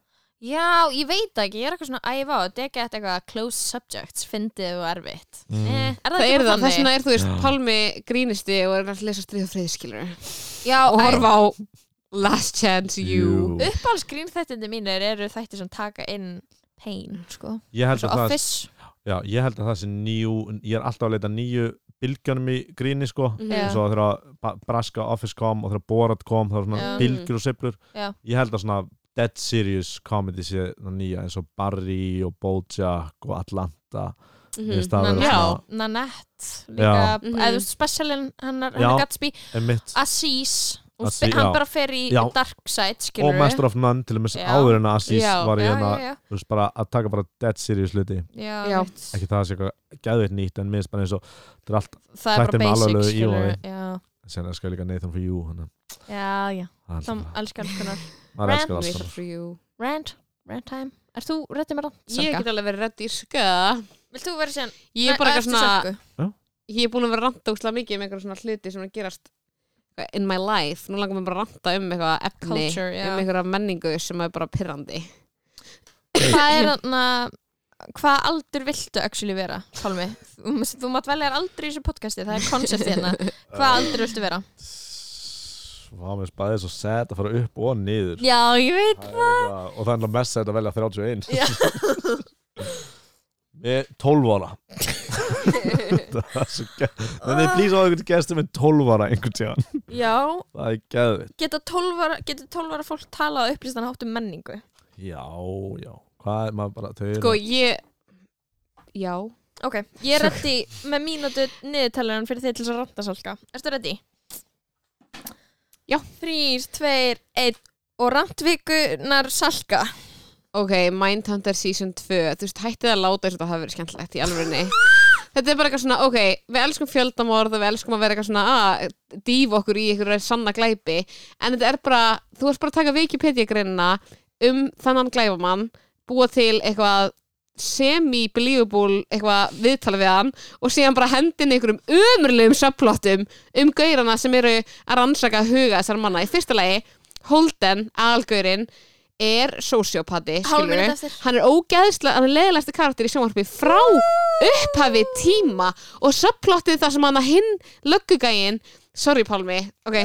Speaker 2: Já, ég veit ekki, ég er eitthvað svona æfa Þetta er ekki eitthvað close subjects Fyndið og erfitt.
Speaker 3: Mm.
Speaker 2: eh, Er það,
Speaker 1: það
Speaker 2: ekki
Speaker 1: er það, þess vegna er þú veist
Speaker 3: Já.
Speaker 1: Pálmi grínisti og er að lesa stríð og friðskilur
Speaker 2: Já,
Speaker 1: og horfa á Last Chance You
Speaker 3: Jú.
Speaker 2: Uppáhaldsgrín þættindi mínir eru þættir sem taka inn pain, sko
Speaker 3: ég held það já, ég held að það sé nýju ég er alltaf að leita nýju bylgjanum í gríni sko
Speaker 1: Mhm.
Speaker 2: Já.
Speaker 3: svo þegar Ba- Braska Office kom og þegar Borat kom það var svona
Speaker 2: Já.
Speaker 3: bylgjur og siblur
Speaker 2: Já.
Speaker 3: ég held að svona dead serious comedy sé nýja eins og Barry og Bojack og Atlanta
Speaker 1: Mhm.
Speaker 3: Vera
Speaker 2: Nanette,
Speaker 1: Já.
Speaker 2: Nanette líka,
Speaker 3: Já.
Speaker 1: Mhm.
Speaker 2: eða þú veist, specialin hennar,
Speaker 3: Já.
Speaker 2: hennar Gatsby Assis, og fe- hann
Speaker 3: já.
Speaker 2: bara fer í
Speaker 3: Já.
Speaker 2: dark side, skilur
Speaker 3: og Master of None til og með áður en að Assis
Speaker 1: Já.
Speaker 3: var í
Speaker 2: já,
Speaker 3: hérna að taka bara dead serious hluti.
Speaker 2: Já,
Speaker 1: Já.
Speaker 2: mitt.
Speaker 3: ekki það að sé eitthvað geðveitt nýtt en minnst bara eins og þetta er allt
Speaker 2: það er
Speaker 3: með
Speaker 2: skilur
Speaker 3: ívafi.
Speaker 2: já,
Speaker 3: sen er líka Nathan for you
Speaker 2: já, já,
Speaker 3: að það
Speaker 2: þá elskar alls konar. Rant, rant time. Er þú rettið með rant,
Speaker 1: ég get alveg verið redd í ska
Speaker 2: vilt þú vera síðan
Speaker 1: ég er bara eitthvað svona ég er búin að vera ranta úslega mikið um einhverja svona hluti sem er gerast in my life, nú langar mér bara að ranta um eitthvað efni,
Speaker 2: Culture, já.
Speaker 1: um einhverja menningu sem er bara pirrandi
Speaker 2: hvað er þarna hvað aldur viltu actually vera, Pálmi? Þú, mátt velja þér aldrei í þessu podcasti, það er koncept hérna hvað aldur viltu vera?
Speaker 3: Vá, mér spæði svo sad að fara upp og niður
Speaker 2: já, ég veit
Speaker 3: Það eitthvað- og það er náttúrulega mest sad að velja 31
Speaker 2: Já.
Speaker 3: Ég 12 ára Það er svo geð En þið plýsa á einhvern gestur með 12 ára einhvern tíðan
Speaker 2: já,
Speaker 3: Það er geðvitt
Speaker 2: geta 12 ára, geta 12 ára fólk talað á upplýstan hátt um menningu?
Speaker 3: Já, já. Hvað er maður bara þau eru-
Speaker 1: sko ég já,
Speaker 2: ok, ég er reddi með mínútu niðurtælaran fyrir þig til þess að ranta salka. Erstu reddi?
Speaker 1: Já.
Speaker 2: þrýr, tveir, einn og rantvíkunar salka.
Speaker 1: Ok, Mindhunter season 2 þú veist, hættið að láta þess að það hafi verið skemmtilegt í alvörinni þetta er bara eitthvað svona, ok við elskum fjöldamorð og við elskum að vera eitthvað svona að dýfa okkur í einhverju sanna glæpi en þetta er bara, þú ert bara að taka Wikipedia greinina um þannan glæpamann búa til eitthvað semi-believable eitthvað viðtala við hann og síðan bara hendin einhverjum umurlegum subplottum um gaurana sem eru að rannsaka huga þessar manna. Í fyrsta lagi Holden, aðalgaurinn er sociopati hann er ógeðslega, hann er leðilegasti karakter í sjónvarpi frá upphafi tíma og subplottið þar sem hann að hinn löggugægin sorry Pálmi, ok.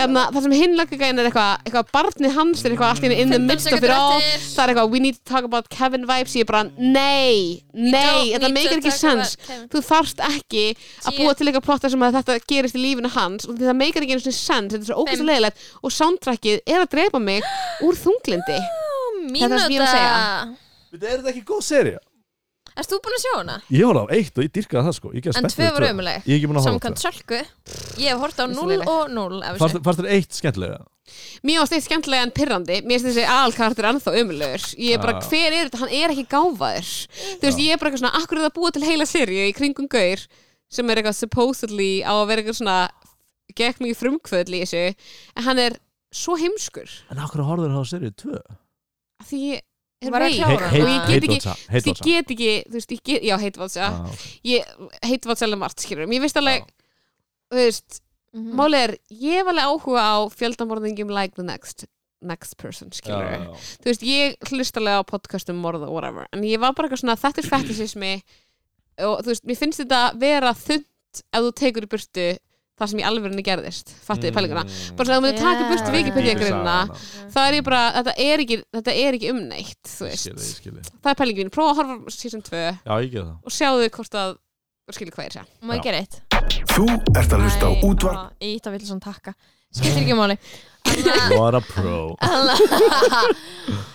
Speaker 1: Eðna, þar sem hinn löggugægin er eitthvað eitthvað barnið hans er eitthvað allt í einu in the
Speaker 2: 15
Speaker 1: midst of it all. það er eitthvað we need to talk about Kevin vibes. Ég er bara, nei, nei þetta meikir ekki sens þú þarft ekki að búa til eitthvað plotta sem að þetta gerist í lífinu hans og það meikir ekki einu sinni sens þetta er svo
Speaker 2: Fimm.
Speaker 1: ógæslega leiðilegt og soundtrackið er að drepa mig úr þunglindi Þetta er það sem ég er að segja.
Speaker 3: Þetta er þetta ekki góð serið?
Speaker 2: Erst þú búin að sjá hana?
Speaker 3: Ég var á eitt og ég dyrkaði það sko Ég gerði
Speaker 2: En tvö var ömuleg.
Speaker 3: Ég er ekki búin að horfa á
Speaker 2: Samkvæmt sölku Ég hef hort á
Speaker 1: Vissu
Speaker 2: 0
Speaker 1: leiðilegt.
Speaker 2: og 0 af
Speaker 3: Fannst þér eitt skemmtilega?
Speaker 1: Mér varst eitt skemmtilega en pirrandi Mér finnst þessi aðalkartur ennþá umulur Ég er bara,
Speaker 3: Já.
Speaker 1: hver er þetta? Hann er ekki gáfaður Þú veist, ég er bara eitthvað svona Akkur er það búið til heila serju í kringum gaur sem er eitthvað supposedly á að vera eitthvað svona gekk mikið frumkvöðl í þessu en hann er svo heimskur
Speaker 3: En okkur horfður það á serið 2?
Speaker 1: af því ég er
Speaker 2: Var að klára.
Speaker 1: Og
Speaker 2: hana?
Speaker 1: ég get ekki þú veist, ég get ekki, þú veist, ég get, já, heitvalds ja. ég heitvalds alveg margt, skilur ég veist alveg, þú veist
Speaker 2: Mhm.
Speaker 1: málið er, ég hef alveg áhuga á fjöldamorðingum like the next next person, skilur þú veist, ég hlust alveg á podcastum morð og whatever, en ég var bara eitthvað svona þetta er fetisismi og þú veist, mér finnst þetta vera þund ef þú tekur í burtu það sem í alvörunni gerðist, fattuði mm. pælinguna bara svona ef þú myndir taka
Speaker 2: Yeah.
Speaker 1: Wikipedia grunna það er ég bara, þetta er ekki þetta er ekki um neitt, þú veist.
Speaker 3: Skilji, skilji
Speaker 1: það er pælingin, prófa að horfa season 2
Speaker 3: Já, ég get það.
Speaker 1: og sjáðu hvort að þú skilur hvað ég er að segja.
Speaker 2: Má ég gera eitt?
Speaker 4: Þú ert að hlusta á
Speaker 2: á, Ég ítta vill svona takka. Skiptir ekki máli.
Speaker 3: What a pro.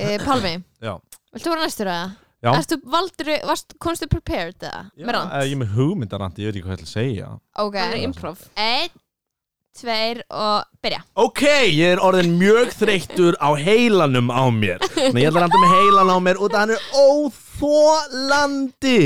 Speaker 2: Eh, Pálmi.
Speaker 3: Já.
Speaker 2: Viltu vera næstur að
Speaker 3: Já.
Speaker 2: Ertu valdur, varst, komstu prepared eða? Með
Speaker 3: Já,
Speaker 2: rand?
Speaker 3: eh, Ég er með hugmyndarandi, ég veit ekki hvað ég ætla að segja.
Speaker 2: Ok
Speaker 1: það er improv.
Speaker 2: Einn, tveir og byrja.
Speaker 3: Ok, ég er orðin mjög þreyttur á heilanum á mér. Þannig ég ætla að randa með heilan á mér og það er óþólandi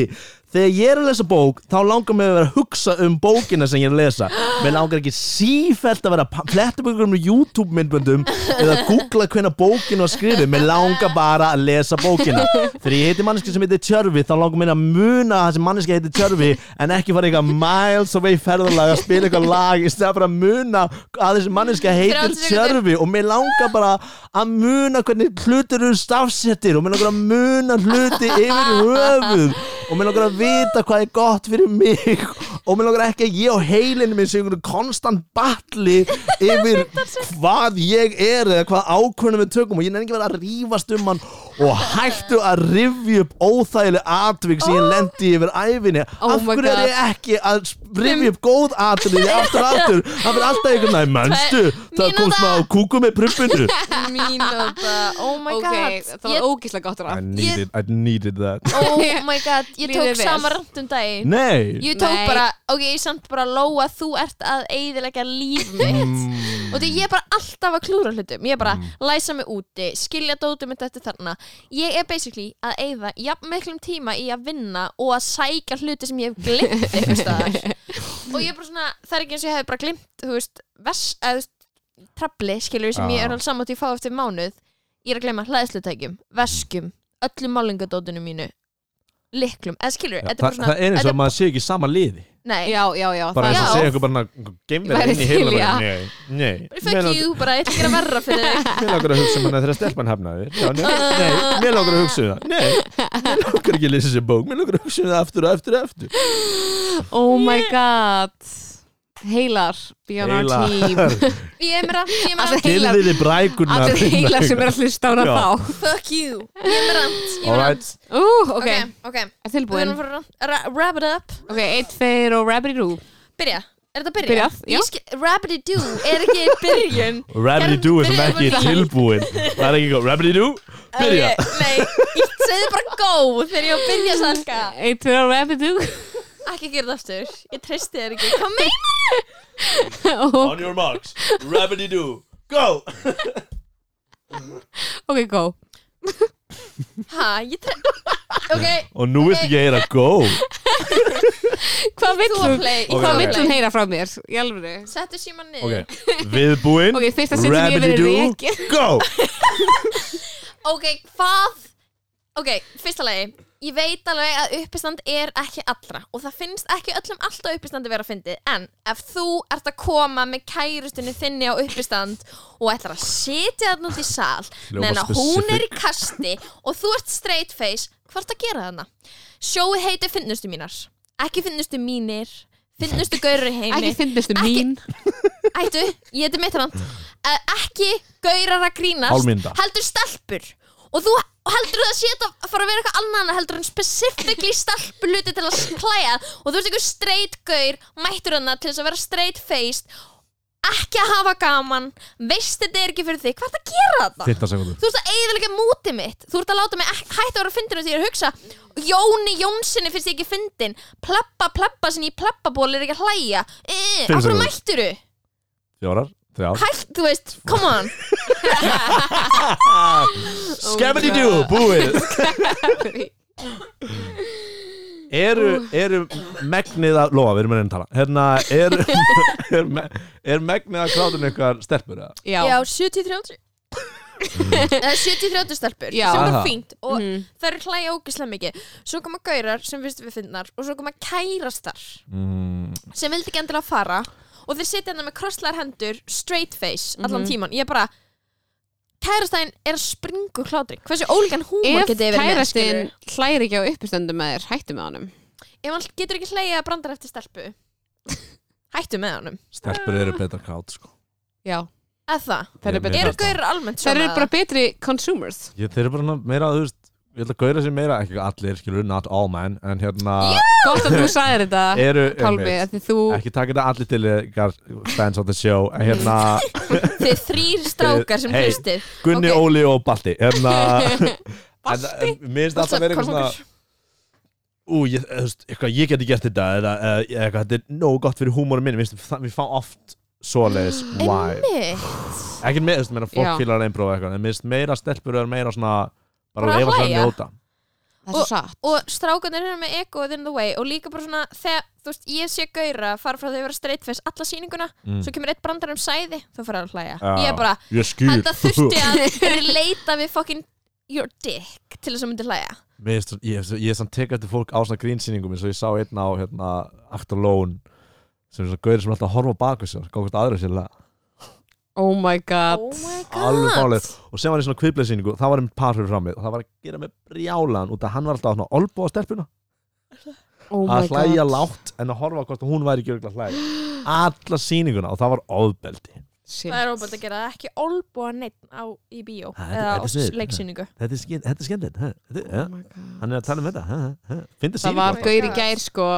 Speaker 3: Þegar ég er að lesa bók þá langar mig að vera að hugsa um bókina sem ég er að lesa. Mér langar ekki sífellt að vera að fletta upp einhverjum YouTube myndböndum eða googla hvenna bókinu var skrifið Mér langar bara að lesa bókina. Þegar ég heiti manneski sem heitir Tjörfi þá langar mér að muna að þessi manneski heitir Tjörfi en ekki fara eitthvað miles away ferðalag að spila eitthvað lag. Í stæða bara að muna að þessi manneski heitir
Speaker 2: 30 sekúndur.
Speaker 3: Tjörfi og mér langar bara að muna hvernig hlutir eru stafsettir og mér langar að muna hluti yfir höfuð og mér langar að vita hvað er gott fyrir mig. Og mér langar ekki að ég og heilinu minn einhvern konstant batli yfir hvað ég er eða hvað ákvörnum við tökum. Og ég nefnir ekki vera að rífast um hann og hættu að rifja upp óþægileg atvik sem ég lendi yfir æfinni
Speaker 1: Oh
Speaker 3: af hverju er ég ekki að rifja upp góð atvik aftur og aftur. Það fyrir alltaf einhvern veginn mennstu það kom smá kúku með prumpinu.
Speaker 2: Mínúta Oh my god.
Speaker 1: það var
Speaker 2: Ég-
Speaker 1: ógíslega gott
Speaker 3: I needed, I needed that.
Speaker 2: Oh my god. Ég tók sama rand um daginn.
Speaker 3: Nei.
Speaker 2: Ég tók
Speaker 1: Nei.
Speaker 2: bara, ok, ég samt bara Lóa, þú ert að eyðilegja líf mitt.
Speaker 3: Mm.
Speaker 2: og því ég er bara alltaf að klúra hlutum. Ég er bara læsa mig úti, skilja dótum mitt eftir þarna, ég er basically að eyða jafn miklum tíma í að vinna og að sækja hluti sem ég hef glimt eitthvað staðar og ég er bara svona, það er ekki eins og ég hef bara glimt þú veist, vers, eða þú veist trafli, skilur, sem ég er alveg til að fá eftir mánuð, ég er að gleyma hlæðslutækjum, veskum, öllum málingadótinu mínu liklum, eða skilur, þetta er bara svona
Speaker 3: það er eins og að maður sé ekki í sama liði
Speaker 2: nei,
Speaker 1: já, já, já,
Speaker 3: bara eins og segja eitthvað bara geimverð
Speaker 1: Væri
Speaker 3: inn í heilum
Speaker 1: já.
Speaker 3: nei, nei.
Speaker 2: Fuck you, bara ég ætla ekki að verra fyrir þig.
Speaker 3: Mér langar að hugsa um hana þegar stelpan hafnaði Já, nei, nei, mér langar að hugsa um það. Nei, mér langar ekki að lesa þessi bók. Mér langar að hugsa um það aftur og aftur og aftur.
Speaker 1: Oh my god heilar, be on our team.
Speaker 2: Er ég er með
Speaker 1: Allir heilar, sem er að hlusta á hana
Speaker 3: Já.
Speaker 1: þá.
Speaker 2: Fuck you. Ég er með rand, ég er með
Speaker 3: Alright.
Speaker 2: rand
Speaker 1: Ú, ok,
Speaker 2: Ok,
Speaker 1: er tilbúin?
Speaker 2: Wrap it up.
Speaker 1: Ok, eitt, tveir og rabbity-doo
Speaker 2: Byrja, er þetta byrja?
Speaker 1: Byrjað, já.
Speaker 2: Ég skil- Rabbity-doo er ekki byrjun?
Speaker 3: Rabbity-doo er sem
Speaker 2: Byrja
Speaker 3: ekki tilbúin. Það er ekki góð Rabbity-doo, byrja.
Speaker 2: Ok, Nei, ég segði bara go þegar ég byrja sanka
Speaker 1: Eitt, tveir og rabbity-doo
Speaker 2: Ekki gera þetta aftur, ég treysti þér ekki. Hvað meina?
Speaker 1: og,
Speaker 3: On your marks, Rabbity-doo, go!
Speaker 1: Ok, go.
Speaker 2: Ha, ég treysti Ok,
Speaker 3: Og nú viltu ekki heyra go.
Speaker 1: Hvað vill
Speaker 2: þú að
Speaker 1: hún?
Speaker 2: play.
Speaker 3: Ok,
Speaker 1: Hvað
Speaker 3: ok.
Speaker 1: vill hún heyra frá mér? Í alvöru?
Speaker 2: Settu síman niður.
Speaker 3: Ok, viðbúin
Speaker 1: Ok, fyrsta sem ég verið rekin
Speaker 3: go!
Speaker 2: Ok, hvað Ok, fyrsta lagi ég veit alveg að uppistand er ekki allra og það finnst ekki öllum alltaf uppistandi vera að fyndið en ef þú ert að koma með kærustunni þinni á uppistand og ætlar að sitja þarna út í sal meðan að hún er í kasti og þú ert straight face hvað ert að gera þarna? Sjóið heitir finnustu mínar ekki finnustu mínir finnustu gaurur í heimi
Speaker 1: Ekki finnustu
Speaker 2: Ekki-
Speaker 1: mín
Speaker 2: Ættu, ég heiti mitt hann Ekki gaurar að grínast. Heldur stelpur Og þú heldur það sé þetta að fara að vera eitthvað annað heldur en specifically stelpur hluti til að klæja og þú ert einhver straight gaur mættur hana til þess að vera straight faced ekki að hafa gaman veist þetta er ekki fyrir þig, hvað er að gera þetta?
Speaker 3: 15 sekundur
Speaker 2: Þú ert að eigðalega mútið mitt. Þú ert að láta mig hætta að vera að fyndinu því ég er að hugsa Jóni Jónssoni finnst ég ekki fyndin. Pleppa pleppa sinni í pleppaból er ekki að hlæja. E,
Speaker 3: Fimm
Speaker 2: Af hverju
Speaker 3: sekúndur.
Speaker 2: mætturu?
Speaker 3: Fjórar, þrjár
Speaker 2: Hætt, þú veist, come on.
Speaker 3: Skemmandi djú, búið. Eru, eru megnið að Lóa, við erum að reyna að tala. Hérna, eru er, me- er megnið að krátun eitthvað stelpur eða?
Speaker 1: Já,
Speaker 2: Já, 70-30 Eða 70-30 stelpur
Speaker 1: Já.
Speaker 2: sem er bara
Speaker 3: Aha.
Speaker 2: fínt og
Speaker 1: Mhm.
Speaker 2: það eru hlæja ógislega mikið. Svo koma gaurar sem finnst við finnar og svo koma kærastar
Speaker 3: Mm,
Speaker 2: sem vildi ekki endilega fara og þeir sitja hérna með krosslar hendur straight face allan
Speaker 1: Mhm.
Speaker 2: tíman ég er bara kærastæðin er að springa úr hlátri hversu ólíkan húmor
Speaker 1: ef
Speaker 2: þið verið með
Speaker 1: kærastin
Speaker 2: skilurðu?
Speaker 1: hlæri ekki á uppistöndum með þér, hættu með honum.
Speaker 2: Ef hann getur ekki hlæja að brandar eftir stelpu hættu með honum.
Speaker 3: Stelpur eru betra krát sko.
Speaker 1: Já,
Speaker 2: eða það,
Speaker 1: það eru
Speaker 2: gaurar almennt svona
Speaker 1: eru bara betri consumers.
Speaker 3: Ég, Þeir eru bara meira, þú veist Ég held að gauðra sér meira, ekki allir, skilur, not all men En hérna
Speaker 1: Gott að þú sagðir þetta,
Speaker 3: einmitt,
Speaker 1: af því þú
Speaker 3: Ekki taka þetta allir til ykkar fans of the show En hérna,
Speaker 2: þið þrýr strákar sem
Speaker 3: Hey.
Speaker 2: hlustið
Speaker 3: Gunni,
Speaker 2: Ok.
Speaker 3: Óli og Balti Hérna
Speaker 1: Balti?
Speaker 3: Mér finnst alltaf verið eitthvað svona Ú, ég, þú veist, eitthvað, ég geti gert þetta eða, eitthvað, þetta er nógu gott fyrir húmórum minn Mér finnst það- Við fá oft svoleiðis vibe
Speaker 2: Einmitt.
Speaker 3: Ekki með, þú veist, meina fólk fílar að einbróða eitthvað En mér finnst meira stelpur er meira svona Bara leifa sér að
Speaker 2: hlæja.
Speaker 3: njóta
Speaker 1: Það er satt
Speaker 2: og strákarnir eru með ego in the way og líka bara svona þegar, þú veist, ég sé gaura fara frá því að vera straight face alla sýninguna
Speaker 3: Mm.
Speaker 2: svo kemur eitt brandar um sæði, þú fyrir að hlæja
Speaker 3: Já.
Speaker 2: ég er bara, þetta þurfti að leita við fucking your dick til þess að myndi hlæja
Speaker 3: finnst, ég, ég, er samt tekað eftir fólk á svona grínsýningum eins og ég sá einn á hérna, Actor Lone sem er svona gauðir sem er alltaf að horfa á baku sér góð hvort aðra sér
Speaker 1: Oh my god
Speaker 2: oh my
Speaker 3: alveg
Speaker 2: god
Speaker 3: fálega og sem var í svona kvipleysýningu þá var einn par fyrir fram mig og það var að gera með brjálan út að hann var alltaf að olbúa stelpuna
Speaker 1: Oh my
Speaker 3: að hlæja
Speaker 1: god
Speaker 3: lágt en að horfa hvort hún væri ekki örugglega að hlæja alla sýninguna og það var ofbeldi
Speaker 1: Shit.
Speaker 2: það er óbært að gera það, ekki olbúa neitt á, í bíó
Speaker 3: Það er-
Speaker 2: eða á
Speaker 3: er
Speaker 2: leiksýningu
Speaker 3: þetta er, skemmt, er ha? Er-.
Speaker 1: Oh my god.
Speaker 3: hann er að tala um þetta ha? Ha?
Speaker 1: Það var
Speaker 2: Oh my
Speaker 1: gaur í
Speaker 2: God.
Speaker 1: gær sko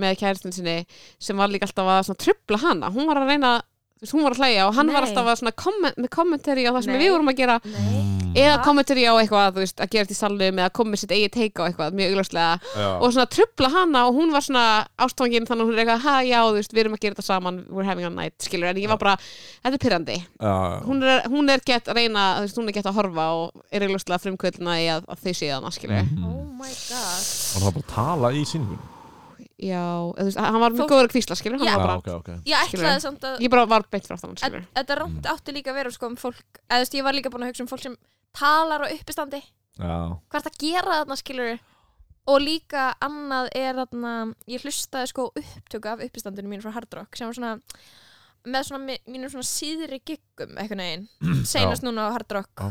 Speaker 1: með kæristin sinni sem var líka alltaf að trubla hana hún var að reyna, þú veist, hún var að hlæja og hann var
Speaker 2: Nei.
Speaker 1: alltaf að svona komment, með kommentari á það sem
Speaker 2: Nei.
Speaker 1: við vorum að gera.
Speaker 2: Nei.
Speaker 1: Eða
Speaker 2: Ha?
Speaker 1: kommentari á eitthvað, þú veist, að gera þetta í salum eða koma með sitt eigið teika á eitthvað, mjög augljóslega. Og svona trubla hana og hún var svona ástfangin þannig að hún er eitthvað, ha já, þú veist, við erum að gera þetta saman we're having a night, skilur, en ég var bara þetta er pyrrandi, hún er, hún er gett að reyna, þú veist, hún er gett að horfa og er augljóslega frumkvöldina í að, að þau séu já, eða þú veist, hann var
Speaker 2: Fólk-
Speaker 1: mjög góður að kvísla, skilur, hann
Speaker 2: Já.
Speaker 1: var bara,
Speaker 3: ok, ok
Speaker 2: ég
Speaker 1: Skilurðu?
Speaker 2: ætlaði samt að
Speaker 1: ég bara var beint frá
Speaker 2: En
Speaker 1: skilur
Speaker 2: þetta rámt átti líka að vera sko um fólk eða þú veist, ég var líka búin að hugsa um fólk sem talar á uppistandi
Speaker 3: Já.
Speaker 2: hvað er það að gera þarna skilur og líka annað er þarna ég hlustaði sko á upptöku af uppistandinu mínu frá Hard Rock sem var svona með svona mi- mínum svona síðri giggum eitthvað neginn, seinast núna á Hard Rock
Speaker 3: Já.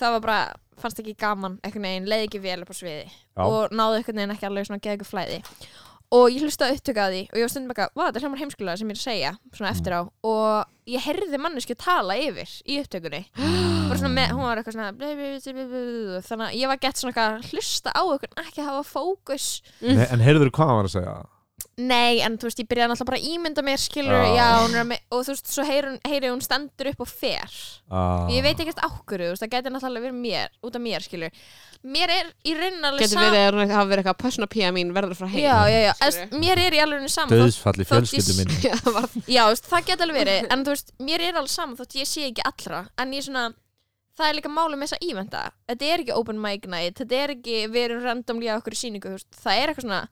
Speaker 2: það var bara fannst ekki gaman eitthvað neginn, leiði ekki vel upp á sviði
Speaker 3: Já.
Speaker 2: og náði eitthvað neginn ekki alveg svona geða flæði. Og ég hlustaði að því og ég var stundum bara, hvað, þetta er hljómar heimskulega sem ég er að segja svona eftir á. Og ég heyrði manneski tala yfir í upptökunni. Svona með, hún var eitthvað svona bli, þannig að ég var gett svona eitthvað að hlusta á eitthvað, ekki hafa fókus.
Speaker 3: Nei, En heyrður hvað hann var að segja?
Speaker 2: Nei, en þú veist, ég byrjaði náttúrulega bara að ímynda mér skilur,
Speaker 3: Já.
Speaker 2: já, hún er að me- og þú veist, svo heyri hún, heyri hún stendur upp og fer
Speaker 3: Ah.
Speaker 2: ég veit ekkert ákvörðu, þú veist, það gæti náttúrulega verið mér út af mér, skilur mér er í raunin alveg
Speaker 1: getur verið að hún hafa verið eitthvað persóna pía mín verður frá heim
Speaker 2: já, já, já. Eðst, mér er í alveg sama þótt,
Speaker 3: Döðsfall í
Speaker 2: þótt ég-
Speaker 3: fjölskyldu minn
Speaker 1: Já,
Speaker 2: já, það geti alveg verið en þú veist, mér er alveg sama þótt ég sé ekki allra en ég svona það er líka máli með þessa ívenda þetta er ekki open mic night, þetta er ekki við erum randomlega okkur í síningu, þú veist, það er eitthvað svona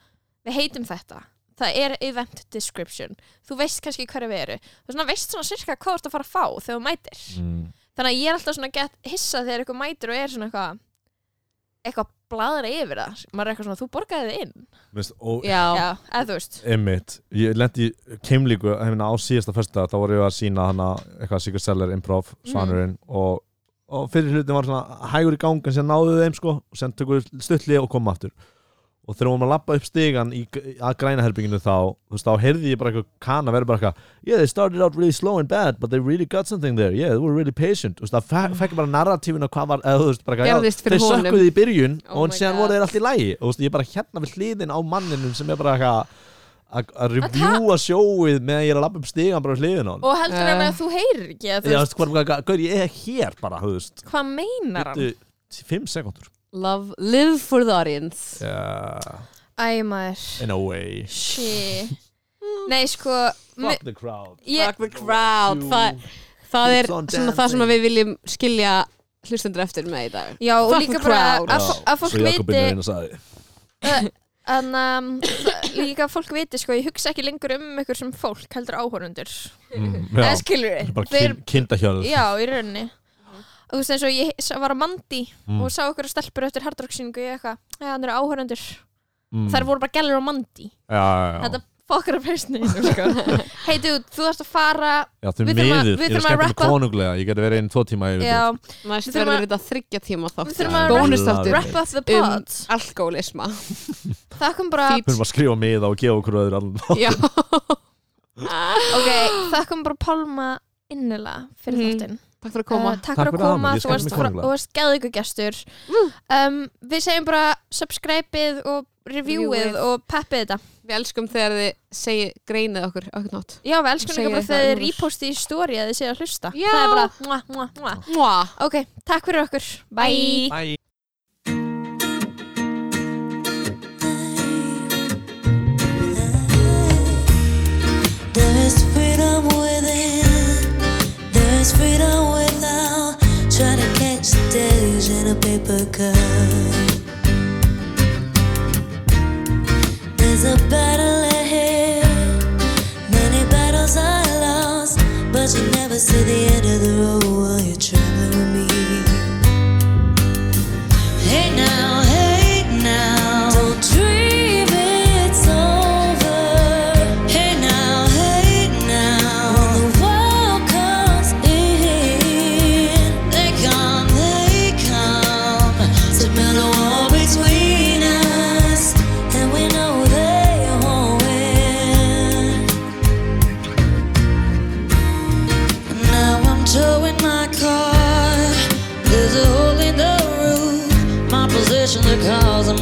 Speaker 2: við heitum þetta það er event description, þú veist kannski hverju við eru, þú svona veist svona sirka hvað þú ert að fara að fá þegar þú mætir.
Speaker 3: Mm.
Speaker 2: þannig að ég er alltaf svona gett hissa þegar eitthvað mætir og er svona eitthvað eitthvað bladra yfir það. Maður er eitthvað svona, þú borgaði þið inn.
Speaker 3: Veist, og
Speaker 1: Já,
Speaker 2: já, eða þú veist.
Speaker 3: Einmitt, ég lendi keimlíku á síðasta fyrsta, þá voru ég að sína hana eitthvað Secret Seller Improv, Svanurinn og, og fyrir hlutin var svona hægur í gang en sér náðu þeim sko sér tökur stuttli og kom aftur og þegar við varum að lappa upp stigan í, að grænaherbygginu þá, þú veist, þá heyrði ég bara eitthvað kana verið bara eitthvað yeah, they started out really slow and bad, but they really got something there. Yeah, they were really patient, þú veist, það fe fekk bara narratífin og hvað var, eða þú veist, bara eitthvað, þeir sökkuði í byrjun
Speaker 1: Oh
Speaker 3: og
Speaker 1: God.
Speaker 3: voru þeir allt í lægi og þú veist, ég er bara hérna við hliðin á manninum sem er bara eitthvað að- að reviewa sjóið meðan ég er að lappa upp stigan bara við hliðin á hann
Speaker 2: og heldur hann
Speaker 1: Eh.
Speaker 2: að þú heyrir ekki að þú veist,
Speaker 3: hvað, er
Speaker 2: meinar hann?
Speaker 3: Bíddu, Fimm sekundur
Speaker 1: love, live for the audience.
Speaker 3: Yeah,
Speaker 2: æ maður,
Speaker 3: In a way.
Speaker 2: Shit. Nei sko
Speaker 3: Fuck the crowd.
Speaker 2: Ég,
Speaker 1: Fuck the crowd. Það, það er svona það sem við viljum skilja hlustendur eftir með í dag.
Speaker 2: Já og
Speaker 1: Fuck
Speaker 2: líka bara að, fó- að fólk
Speaker 3: Svo Jakobin
Speaker 2: viti
Speaker 3: er einn að sagði.
Speaker 2: En um, það- líka að fólk viti sko, ég hugsa ekki lengur um ykkur sem fólk heldur áhörundur
Speaker 3: mm, Já,
Speaker 2: skilur
Speaker 3: er bara
Speaker 2: þeir,
Speaker 3: kin, kindahjörð
Speaker 2: já, í rauninni þú veist eins og ég var að mandi
Speaker 3: Mm.
Speaker 2: og sá ykkur stelpur eftir hardrocksýningu ég eitthvað, já, hann eru áhörundur
Speaker 3: mm.
Speaker 2: þær voru bara gælur á mandi
Speaker 3: Já, já, já.
Speaker 2: Þetta fokkar að sko. hei dude, þú þarfst að fara.
Speaker 3: Já, þú
Speaker 2: Við þurfum að-
Speaker 3: miður,
Speaker 2: við
Speaker 3: ég er
Speaker 2: þurfum að
Speaker 3: skemmt með konunglega. Ég geti verið einn tvo tíma
Speaker 2: Við þurfum
Speaker 1: verður
Speaker 2: að-
Speaker 1: þetta þryggja tíma
Speaker 2: við
Speaker 1: þáttur
Speaker 2: þurfum að
Speaker 3: Wrap-
Speaker 2: up the
Speaker 1: um
Speaker 2: pod
Speaker 1: alkoholisma
Speaker 2: þakkum bara,
Speaker 1: Fít.
Speaker 3: Við erum að skrifa miða og gefa okkur
Speaker 1: já.
Speaker 2: Ok, þakkum bara Pálma innilega fyrir
Speaker 1: Mhm.
Speaker 2: þáttinn
Speaker 1: takk fyrir að koma.
Speaker 2: Uh, takk,
Speaker 3: Takk
Speaker 2: fyrir að koma, þú varst, varst geðu ykkur gestur um, Við segjum bara subscribeið og reviewið og peppið þetta.
Speaker 1: Við elskum þegar þið segi greinið okkur okkur nátt
Speaker 2: Já, við elskum líka
Speaker 1: Segja
Speaker 2: bara þegar þið
Speaker 1: annars.
Speaker 2: repostið í story að þið séu að hlusta.
Speaker 1: Já.
Speaker 2: Það er bara mwah, mwah, mwah.
Speaker 1: Mwah.
Speaker 2: Ok, takk fyrir okkur. Bye,
Speaker 3: Bye
Speaker 5: days in a paper cup. There's a battle ahead, many battles are lost, but you never see the end of the road while you're traveling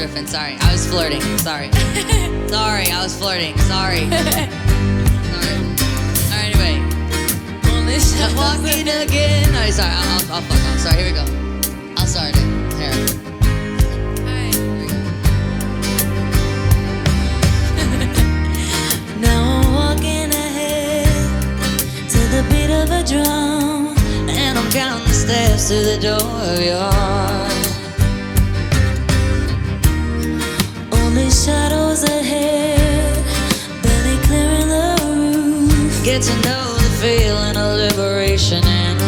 Speaker 6: Riffing. Sorry. I was flirting. Sorry. Sorry, I was flirting. Sorry. Sorry. Alright, anyway. Only stop walking again. No, sorry, I'll, I'll, I'll fuck off. Sorry, here we go. I'll start it. Here. Alright, here we go.
Speaker 5: Now I'm walking ahead to the beat of a drum, and I'm counting the steps to the door of your heart. Shadows ahead, barely clearing the roof. Get to know the feeling of liberation and